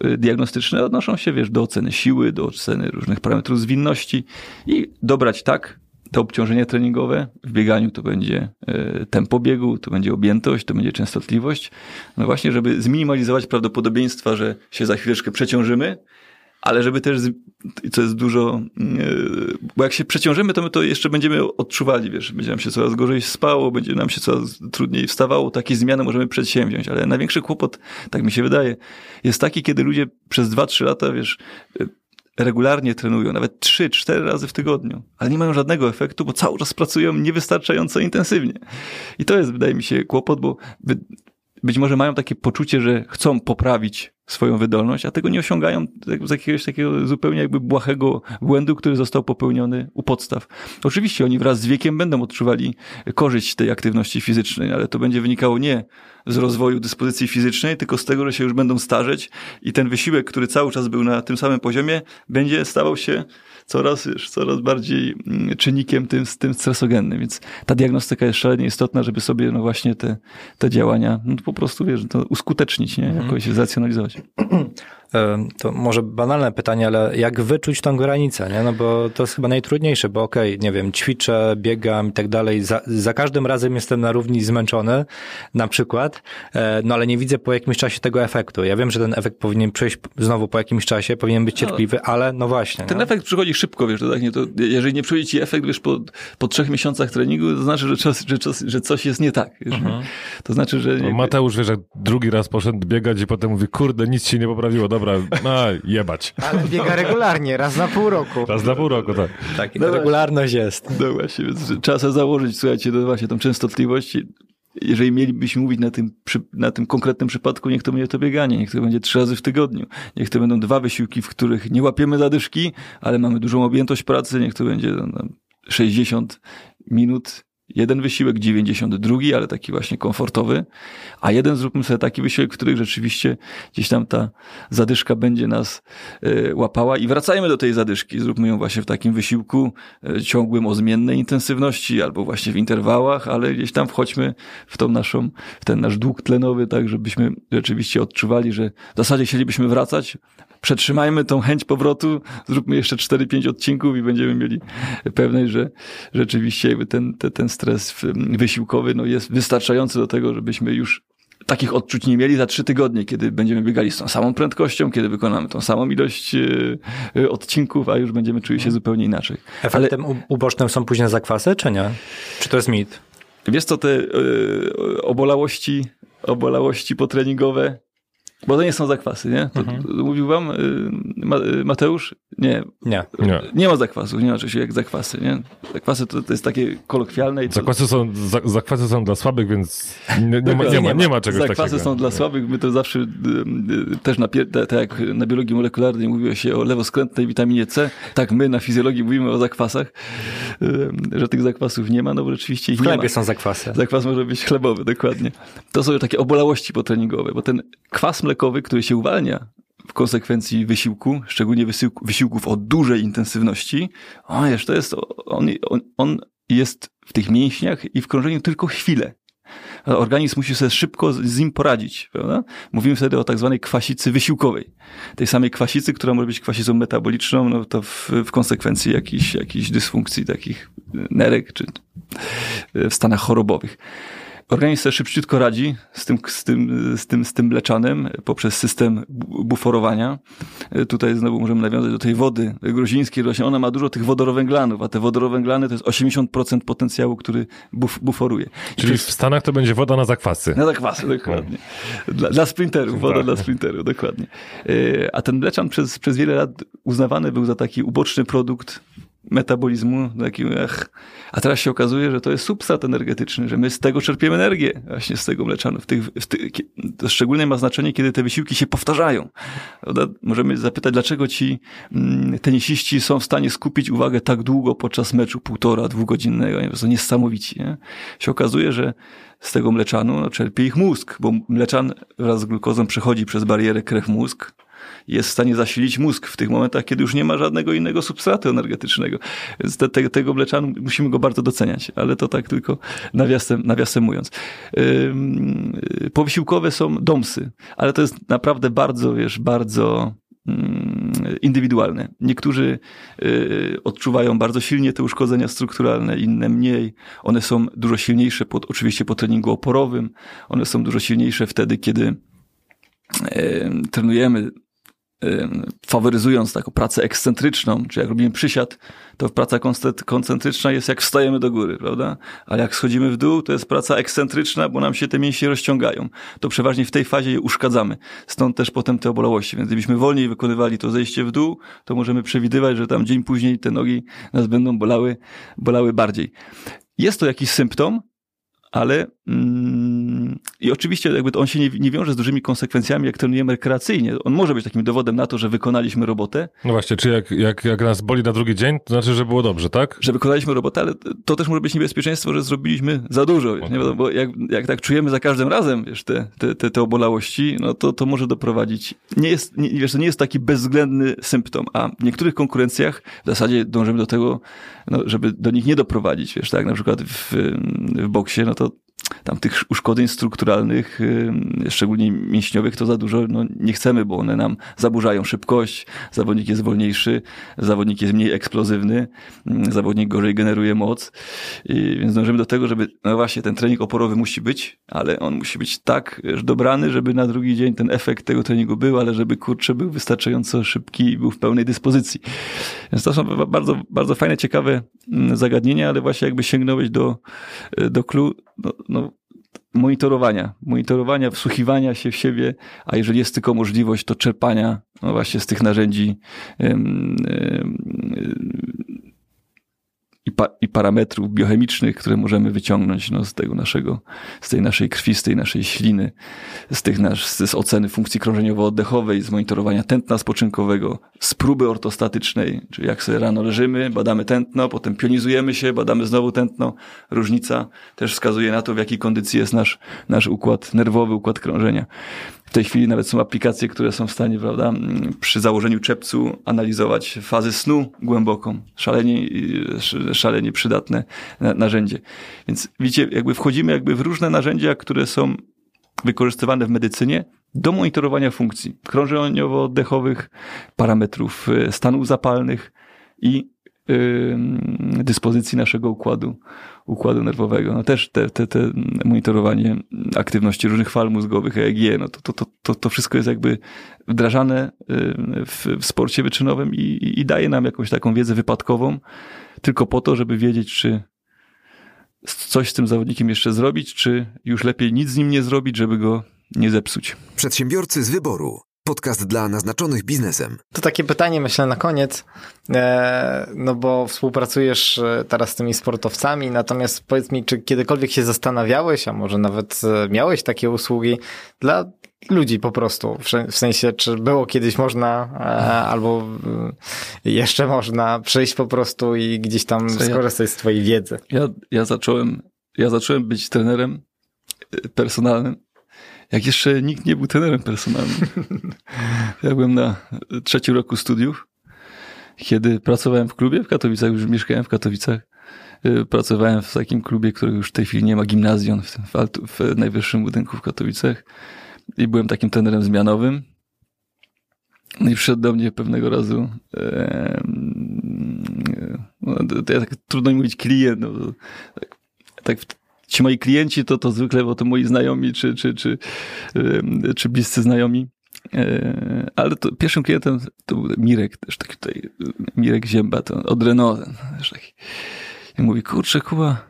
y, diagnostyczne odnoszą się, wiesz, do oceny siły, do oceny różnych parametrów zwinności i dobrać tak to obciążenie treningowe. W bieganiu to będzie y, tempo biegu, to będzie objętość, to będzie częstotliwość. No właśnie, żeby zminimalizować prawdopodobieństwa, że się za chwileczkę przeciążymy, ale żeby też, co jest dużo, yy, bo jak się przeciążymy, to my to jeszcze będziemy odczuwali, wiesz, będzie nam się coraz gorzej spało, będzie nam się coraz trudniej wstawało, takie zmiany możemy przedsięwziąć, ale największy kłopot, tak mi się wydaje, jest taki, kiedy ludzie przez 2-3 lata, wiesz, regularnie trenują, nawet 3-4 razy w tygodniu, ale nie mają żadnego efektu, bo cały czas pracują niewystarczająco intensywnie. I to jest, wydaje mi się, kłopot, bo być może mają takie poczucie, że chcą poprawić swoją wydolność, a tego nie osiągają tak- z jakiegoś takiego zupełnie jakby błahego błędu, który został popełniony u podstaw. Oczywiście oni wraz z wiekiem będą odczuwali korzyść tej aktywności fizycznej, ale to będzie wynikało nie z rozwoju dyspozycji fizycznej, tylko z tego, że się już będą starzeć i ten wysiłek, który cały czas był na tym samym poziomie, będzie stawał się coraz, wiesz, coraz bardziej mm, czynnikiem tym, tym stresogennym. Więc ta diagnostyka jest szalenie istotna, żeby sobie no właśnie te, te działania no po prostu, wiesz, to uskutecznić, nie? jakoś zracjonalizować. To może banalne pytanie, ale jak wyczuć tą granicę, nie? No bo to jest chyba najtrudniejsze, bo okej, nie wiem, ćwiczę, biegam i tak dalej, za, za każdym razem jestem na równi zmęczony, na przykład, e, no ale nie widzę po jakimś czasie tego efektu. Ja wiem, że ten efekt powinien przyjść znowu po jakimś czasie, powinien być cierpliwy, ale no właśnie. Ten no. efekt przychodzi szybko, wiesz, to tak nie, to jeżeli nie przychodzi ci efekt, wiesz, po, po trzech miesiącach treningu, to znaczy, że, czas, że, czas, że coś jest nie tak, wiesz, To znaczy, że... No, Mateusz, wiesz, jak drugi raz poszedł biegać i potem mówi, kurde, nic się nie poprawiło, dobra, no, jebać. Ale biega regularnie, raz na pół roku. Raz na pół roku, tak. Tak, No regularność jest. No właśnie, więc trzeba sobie założyć, słuchajcie, no właśnie tą częstotliwość. Jeżeli mielibyśmy mówić na tym, przy, na tym konkretnym przypadku, niech to będzie to bieganie, niech to będzie trzy razy w tygodniu. Niech to będą dwa wysiłki, w których nie łapiemy zadyszki, ale mamy dużą objętość pracy, niech to będzie no, 60 minut jeden wysiłek, 92, ale taki właśnie komfortowy, a jeden zróbmy sobie taki wysiłek, w którym rzeczywiście gdzieś tam ta zadyszka będzie nas e, łapała i wracajmy do tej zadyszki. Zróbmy ją właśnie w takim wysiłku e, ciągłym o zmiennej intensywności albo właśnie w interwałach, ale gdzieś tam wchodźmy w tą naszą, w ten nasz dług tlenowy, tak żebyśmy rzeczywiście odczuwali, że w zasadzie chcielibyśmy wracać, przetrzymajmy tą chęć powrotu, zróbmy jeszcze 4-5 odcinków i będziemy mieli pewność, że rzeczywiście ten, ten, ten stres wysiłkowy no jest wystarczający do tego, żebyśmy już takich odczuć nie mieli za trzy tygodnie, kiedy będziemy biegali z tą samą prędkością, kiedy wykonamy tą samą ilość e, e, odcinków, a już będziemy czuli się zupełnie inaczej. Efektem u- ubocznym są później zakwasy, czy nie? Czy to jest mit? Wiesz co, te e, obolałości, obolałości potreningowe, bo to nie są zakwasy, nie? To, Mówił wam Ma, e, Mateusz? Nie. Nie. Nie. Nie ma zakwasów, nie ma czegoś jak zakwasy, nie? Zakwasy to, to jest takie kolokwialne i to, Zakwasy są, za, zakwasy są dla słabych, więc nie, nie, ma, nie, ma, nie ma czegoś Zakwasy takiego. są dla słabych. My to zawsze y, y, też na, tak jak na biologii molekularnej mówiło się o lewoskrętnej witaminie C, tak my na fizjologii mówimy o zakwasach, y, że tych zakwasów nie ma, no bo rzeczywiście ich W nie chlebie ma. są zakwasy. Zakwas może być chlebowy, dokładnie. To są takie obolałości potreningowe, bo ten kwas mlekowy, który się uwalnia w konsekwencji wysiłku, szczególnie wysiłku, wysiłków o dużej intensywności, o, wiesz, to jest, on, on, on jest w tych mięśniach i w krążeniu tylko chwilę. Organizm musi sobie szybko z nim poradzić, prawda? Mówimy wtedy o tak zwanej kwasicy wysiłkowej. Tej samej kwasicy, która może być kwasicą metaboliczną, no to w, w konsekwencji jakichś, jakichś dysfunkcji takich nerek, czy w stanach chorobowych. Organizm sobie szybciutko radzi z tym, z tym, z tym, z tym mleczanem poprzez system bu- buforowania. E, Tutaj znowu możemy nawiązać do tej wody gruzińskiej. Właśnie ona ma dużo tych wodorowęglanów, a te wodorowęglany to jest 80% potencjału, który buf, buforuje. I Czyli w jest Stanach to będzie woda na zakwasy. na zakwasy, dokładnie. Dla, dla sprinterów, woda Tak. dla sprinterów, dokładnie. E, A ten mleczan przez, przez wiele lat uznawany był za taki uboczny produkt metabolizmu, taki, ach. a teraz się okazuje, że to jest substrat energetyczny, że my z tego czerpiemy energię, właśnie z tego mleczanu. W tych, w tych, to szczególnie ma znaczenie, kiedy te wysiłki się powtarzają. Możemy zapytać, dlaczego ci mm, tenisiści są w stanie skupić uwagę tak długo podczas meczu, półtora, dwugodzinnego, nie? to niesamowici. Nie? Się okazuje, że z tego mleczanu no, czerpie ich mózg, bo mleczan wraz z glukozą przechodzi przez barierę krew-mózg jest w stanie zasilić mózg w tych momentach, kiedy już nie ma żadnego innego substratu energetycznego. Więc te, te, tego mleczanu musimy go bardzo doceniać, ale to tak tylko nawiasem, nawiasem mówiąc. Ym, y, Powysiłkowe są domsy, ale to jest naprawdę bardzo, wiesz, bardzo mm, indywidualne. Niektórzy y, odczuwają bardzo silnie te uszkodzenia strukturalne, inne mniej. One są dużo silniejsze pod, oczywiście po treningu oporowym. One są dużo silniejsze wtedy, kiedy y, trenujemy faworyzując taką pracę ekscentryczną, czy jak robimy przysiad, to praca koncentryczna jest jak wstajemy do góry, prawda? Ale jak schodzimy w dół, to jest praca ekscentryczna, bo nam się te mięśnie rozciągają. To przeważnie w tej fazie je uszkadzamy. Stąd też potem te obolałości. Więc gdybyśmy wolniej wykonywali to zejście w dół, to możemy przewidywać, że tam dzień później te nogi nas będą bolały, bolały bardziej. Jest to jakiś symptom, ale mm, i oczywiście jakby to on się nie, nie wiąże z dużymi konsekwencjami, jak trenujemy rekreacyjnie. On może być takim dowodem na to, że wykonaliśmy robotę, No właśnie, czy jak, jak, jak nas boli na drugi dzień, to znaczy, że było dobrze, tak? że wykonaliśmy robotę, ale to też może być niebezpieczeństwo, że zrobiliśmy za dużo. Wiesz, nie wiadomo, bo jak, jak tak czujemy za każdym razem wiesz, te, te, te, te obolałości, no to, to może doprowadzić. Nie jest, nie, wiesz, to nie jest taki bezwzględny symptom, a w niektórych konkurencjach w zasadzie dążymy do tego, no, żeby do nich nie doprowadzić. Wiesz, tak, na przykład w, w boksie, no to tam tych uszkodzeń strukturalnych, y, szczególnie mięśniowych, to za dużo no, nie chcemy, bo one nam zaburzają szybkość, zawodnik jest wolniejszy, zawodnik jest mniej eksplozywny, mm, zawodnik gorzej generuje moc, I, więc dążymy do tego, żeby, no właśnie, ten trening oporowy musi być, ale on musi być tak dobrany, żeby na drugi dzień ten efekt tego treningu był, ale żeby kurczę był wystarczająco szybki i był w pełnej dyspozycji. Więc to są ba- bardzo, bardzo fajne, ciekawe mm, zagadnienia, ale właśnie jakby sięgnąłeś do, do clue, no, no, monitorowania, monitorowania, wsłuchiwania się w siebie, a jeżeli jest tylko możliwość, to czerpania no właśnie z tych narzędzi i, pa, i parametrów biochemicznych, które możemy wyciągnąć no, z tego naszego, z tej naszej krwi, z tej naszej śliny, z tych nasz, z oceny funkcji krążeniowo-oddechowej, z monitorowania tętna spoczynkowego, z próby ortostatycznej, czyli jak sobie rano leżymy, badamy tętno, potem pionizujemy się, badamy znowu tętno. Różnica też wskazuje na to, w jakiej kondycji jest nasz, nasz układ nerwowy, układ krążenia. Tej chwili nawet są aplikacje, które są w stanie, prawda, mm, przy założeniu czepcu analizować fazę snu głęboką. Szalenie, y, szalenie przydatne na- narzędzie. Więc widzicie, jakby wchodzimy jakby w różne narzędzia, które są wykorzystywane w medycynie do monitorowania funkcji krążeniowo-oddechowych, parametrów y, stanów zapalnych i dyspozycji naszego układu, układu nerwowego. No też te, te, te monitorowanie aktywności różnych fal mózgowych, EEG, no to, to, to, to, to wszystko jest jakby wdrażane y, w, w sporcie wyczynowym i, i daje nam jakąś taką wiedzę wypadkową, tylko po to, żeby wiedzieć, czy coś z tym zawodnikiem jeszcze zrobić, czy już lepiej nic z nim nie zrobić, żeby go nie zepsuć. Przedsiębiorcy z wyboru. Podcast dla naznaczonych biznesem. To takie pytanie, myślę, na koniec, e, no bo współpracujesz e, teraz z tymi sportowcami, natomiast powiedz mi, czy kiedykolwiek się zastanawiałeś, a może nawet e, miałeś takie usługi dla ludzi po prostu, w sen- w sensie, czy było kiedyś można, albo jeszcze można przyjść po prostu i gdzieś tam Co ja- skorzystać z twojej wiedzy. Ja, ja zacząłem, ja zacząłem być trenerem personalnym, jak jeszcze nikt nie był trenerem personalnym. Ja byłem na trzecim roku studiów, kiedy pracowałem w klubie w Katowicach, już mieszkałem w Katowicach. Y, Pracowałem w takim klubie, który już w tej chwili nie ma gimnazjon, w, w, altu, w najwyższym budynku w Katowicach. I byłem takim trenerem zmianowym. No i przyszedł do mnie pewnego razu, em, no, to, ja tak trudno mi mówić klient, no, tak, tak ci moi klienci to, to zwykle, bo to moi znajomi, czy, czy, czy, czy bliscy znajomi. E, Ale to pierwszym klientem to był Mirek, też taki tutaj, Mirek Zięba, to od Renault. taki. I mówi, kurczę, Kuba,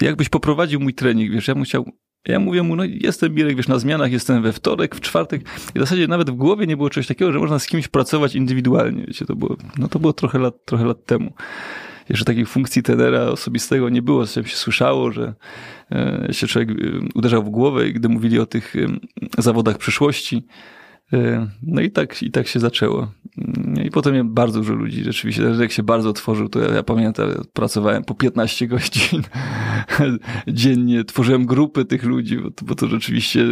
jakbyś poprowadził mój trening, wiesz, ja bym chciał, ja mówię mu, no jestem Mirek, wiesz, na zmianach, jestem we wtorek, w czwartek i w zasadzie nawet w głowie nie było czegoś takiego, że można z kimś pracować indywidualnie, wiecie, to było, no to było trochę lat, trochę lat temu. Jeszcze takiej funkcji trenera osobistego nie było, się słyszało, że e, się człowiek e, uderzał w głowę, gdy mówili o tych e, zawodach przyszłości. No i tak, i tak się zaczęło. Mm, I potem miałem bardzo dużo ludzi, rzeczywiście. Jak się bardzo otworzył, to ja, ja pamiętam, pracowałem po 15 godzin dziennie, tworzyłem grupy tych ludzi, bo to, bo to rzeczywiście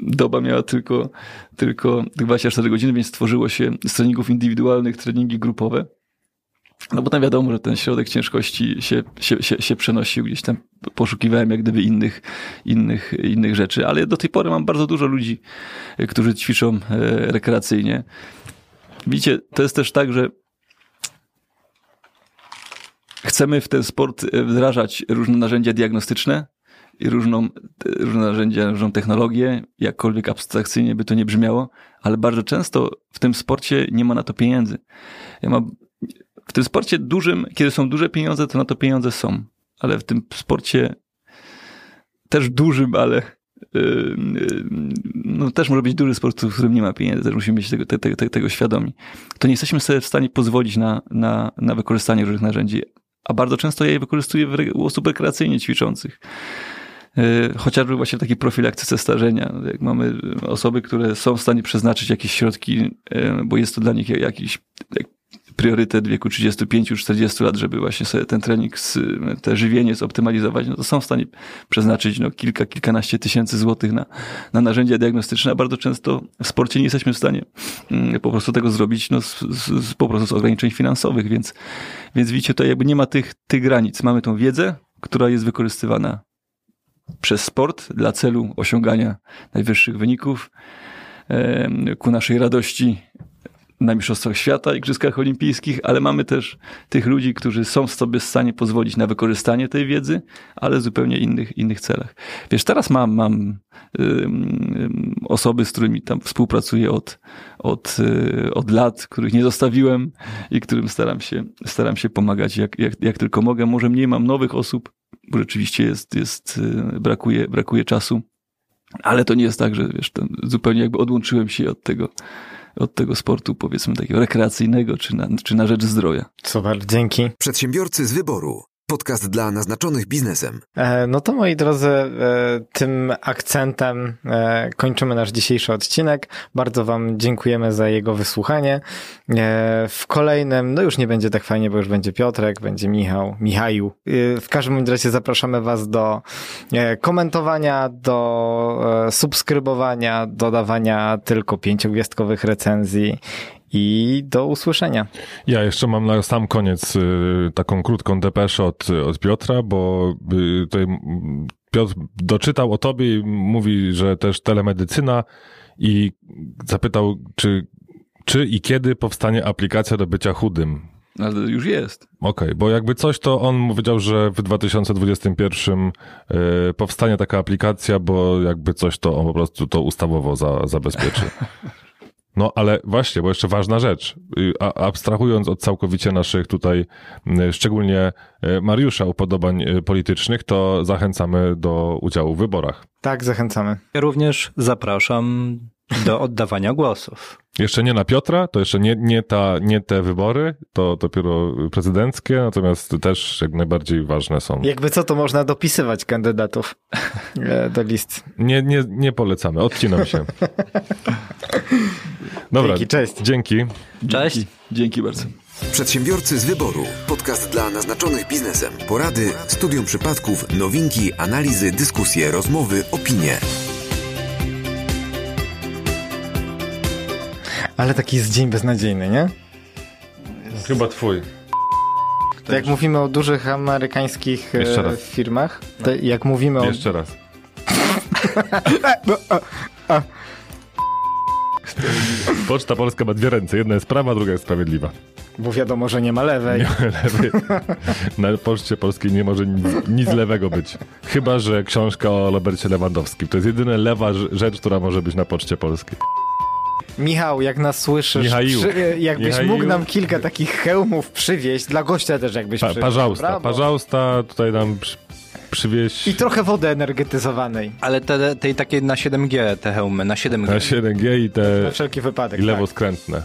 doba miała tylko, tylko 24 godziny, więc stworzyło się z treningów indywidualnych treningi grupowe. No potem wiadomo, że ten środek ciężkości się, się, się, się przenosił, gdzieś tam poszukiwałem jak gdyby innych, innych, innych rzeczy, ale do tej pory mam bardzo dużo ludzi, e, którzy ćwiczą e, rekreacyjnie. Widzicie, to jest też tak, że chcemy w ten sport e, wdrażać różne narzędzia diagnostyczne i różną, różne narzędzia, różną technologię, jakkolwiek abstrakcyjnie by to nie brzmiało, ale bardzo często w tym sporcie nie ma na to pieniędzy. Ja mam w tym sporcie dużym, kiedy są duże pieniądze, to na to pieniądze są. Ale w tym sporcie też dużym, ale yy, yy, no też może być duży sport, w którym nie ma pieniędzy, też musimy być tego, te, te, tego świadomi. To nie jesteśmy sobie w stanie pozwolić na, na, na wykorzystanie różnych narzędzi, a bardzo często ja je wykorzystuję u osób rekreacyjnie ćwiczących. Yy, Chociażby właśnie w takiej profilaktyce starzenia. Jak mamy osoby, które są w stanie przeznaczyć jakieś środki, yy, bo jest to dla nich jakiś jak priorytet w wieku 35-40 lat, żeby właśnie sobie ten trening, te żywienie zoptymalizować, no to są w stanie przeznaczyć no, kilka, kilkanaście tysięcy złotych na, na narzędzia diagnostyczne, a bardzo często w sporcie nie jesteśmy w stanie mm, po prostu tego zrobić no, z, z, po prostu z ograniczeń finansowych, więc, więc widzicie, tutaj jakby nie ma tych, tych granic. Mamy tą wiedzę, która jest wykorzystywana przez sport dla celu osiągania najwyższych wyników, ku naszej radości na Mistrzostwach Świata, Igrzyskach Olimpijskich, ale mamy też tych ludzi, którzy są sobie w stanie pozwolić na wykorzystanie tej wiedzy, ale w zupełnie innych, innych celach. Wiesz, teraz mam, mam osoby, z którymi tam współpracuję od, od, y, od lat, których nie zostawiłem i którym staram się, staram się pomagać jak, jak, jak tylko mogę. Może mniej mam nowych osób, bo rzeczywiście jest, jest, y, brakuje, brakuje czasu. Ale to nie jest tak, że wiesz, zupełnie jakby odłączyłem się od tego, od tego sportu, powiedzmy takiego rekreacyjnego, czy na, czy na rzecz zdrowia. Super, dzięki. Przedsiębiorcy z wyboru. Podcast dla naznaczonych biznesem. E, No to moi drodzy, e, tym akcentem e, kończymy nasz dzisiejszy odcinek. Bardzo Wam dziękujemy za jego wysłuchanie. W kolejnym, no już nie będzie tak fajnie, bo już będzie Piotrek, będzie Michał, Michaju. W każdym razie zapraszamy Was do komentowania, do subskrybowania, dodawania tylko pięciogwiazdkowych recenzji i do usłyszenia. Ja jeszcze mam na sam koniec y, taką krótką depeszę od, od Piotra, bo y, tutaj Piotr doczytał o tobie i mówi, że też telemedycyna i zapytał, czy, czy i kiedy powstanie aplikacja do bycia chudym. Ale już jest. Okej, bo jakby coś, to on powiedział, że w 2021 y, powstanie taka aplikacja, bo jakby coś, to on po prostu to ustawowo za, zabezpieczy. No ale właśnie, bo jeszcze ważna rzecz. Y, A, abstrahując od całkowicie naszych tutaj, y, szczególnie y, Mariusza upodobań politycznych, to zachęcamy do udziału w wyborach. Tak, zachęcamy. Ja również zapraszam do oddawania głosów. Jeszcze nie na Piotra, to jeszcze nie, nie, ta, nie te wybory, to dopiero prezydenckie, natomiast też jak najbardziej ważne są. Jakby co, to można dopisywać kandydatów e, do list. Nie, nie, nie polecamy, odcinam się. Dobra, Dzięki, cześć. Dzięki. Cześć. Dzięki, dzięki bardzo. Przedsiębiorcy z wyboru. Podcast dla naznaczonych biznesem. Porady, studium przypadków, nowinki, analizy, dyskusje, rozmowy, opinie. Ale taki jest dzień beznadziejny, nie? Chyba twój. To jak mówimy o dużych amerykańskich e, Jeszcze raz. firmach, to jak mówimy o... Jeszcze raz. Poczta Polska ma dwie ręce. Jedna jest prawa, druga jest sprawiedliwa. Bo wiadomo, że nie ma lewej. Lewy. Na Poczcie Polskiej nie może nic, nic lewego być. Chyba, że książka o Robercie Lewandowskim. To jest jedyna lewa rz- rzecz, która może być na Poczcie Polskiej. Michał, jak nas słyszysz, Michaiu. przy, jakbyś Michaiu. mógł nam kilka takich hełmów przywieźć, dla gościa też jakbyś Pa, przywieźł. parzausta, tutaj nam przy, przywieźć I trochę wody energetyzowanej, Ale te, tej takiej na 7G te hełmy, na 7G. na 7G i te na wszelki wypadek. i tak. lewoskrętne.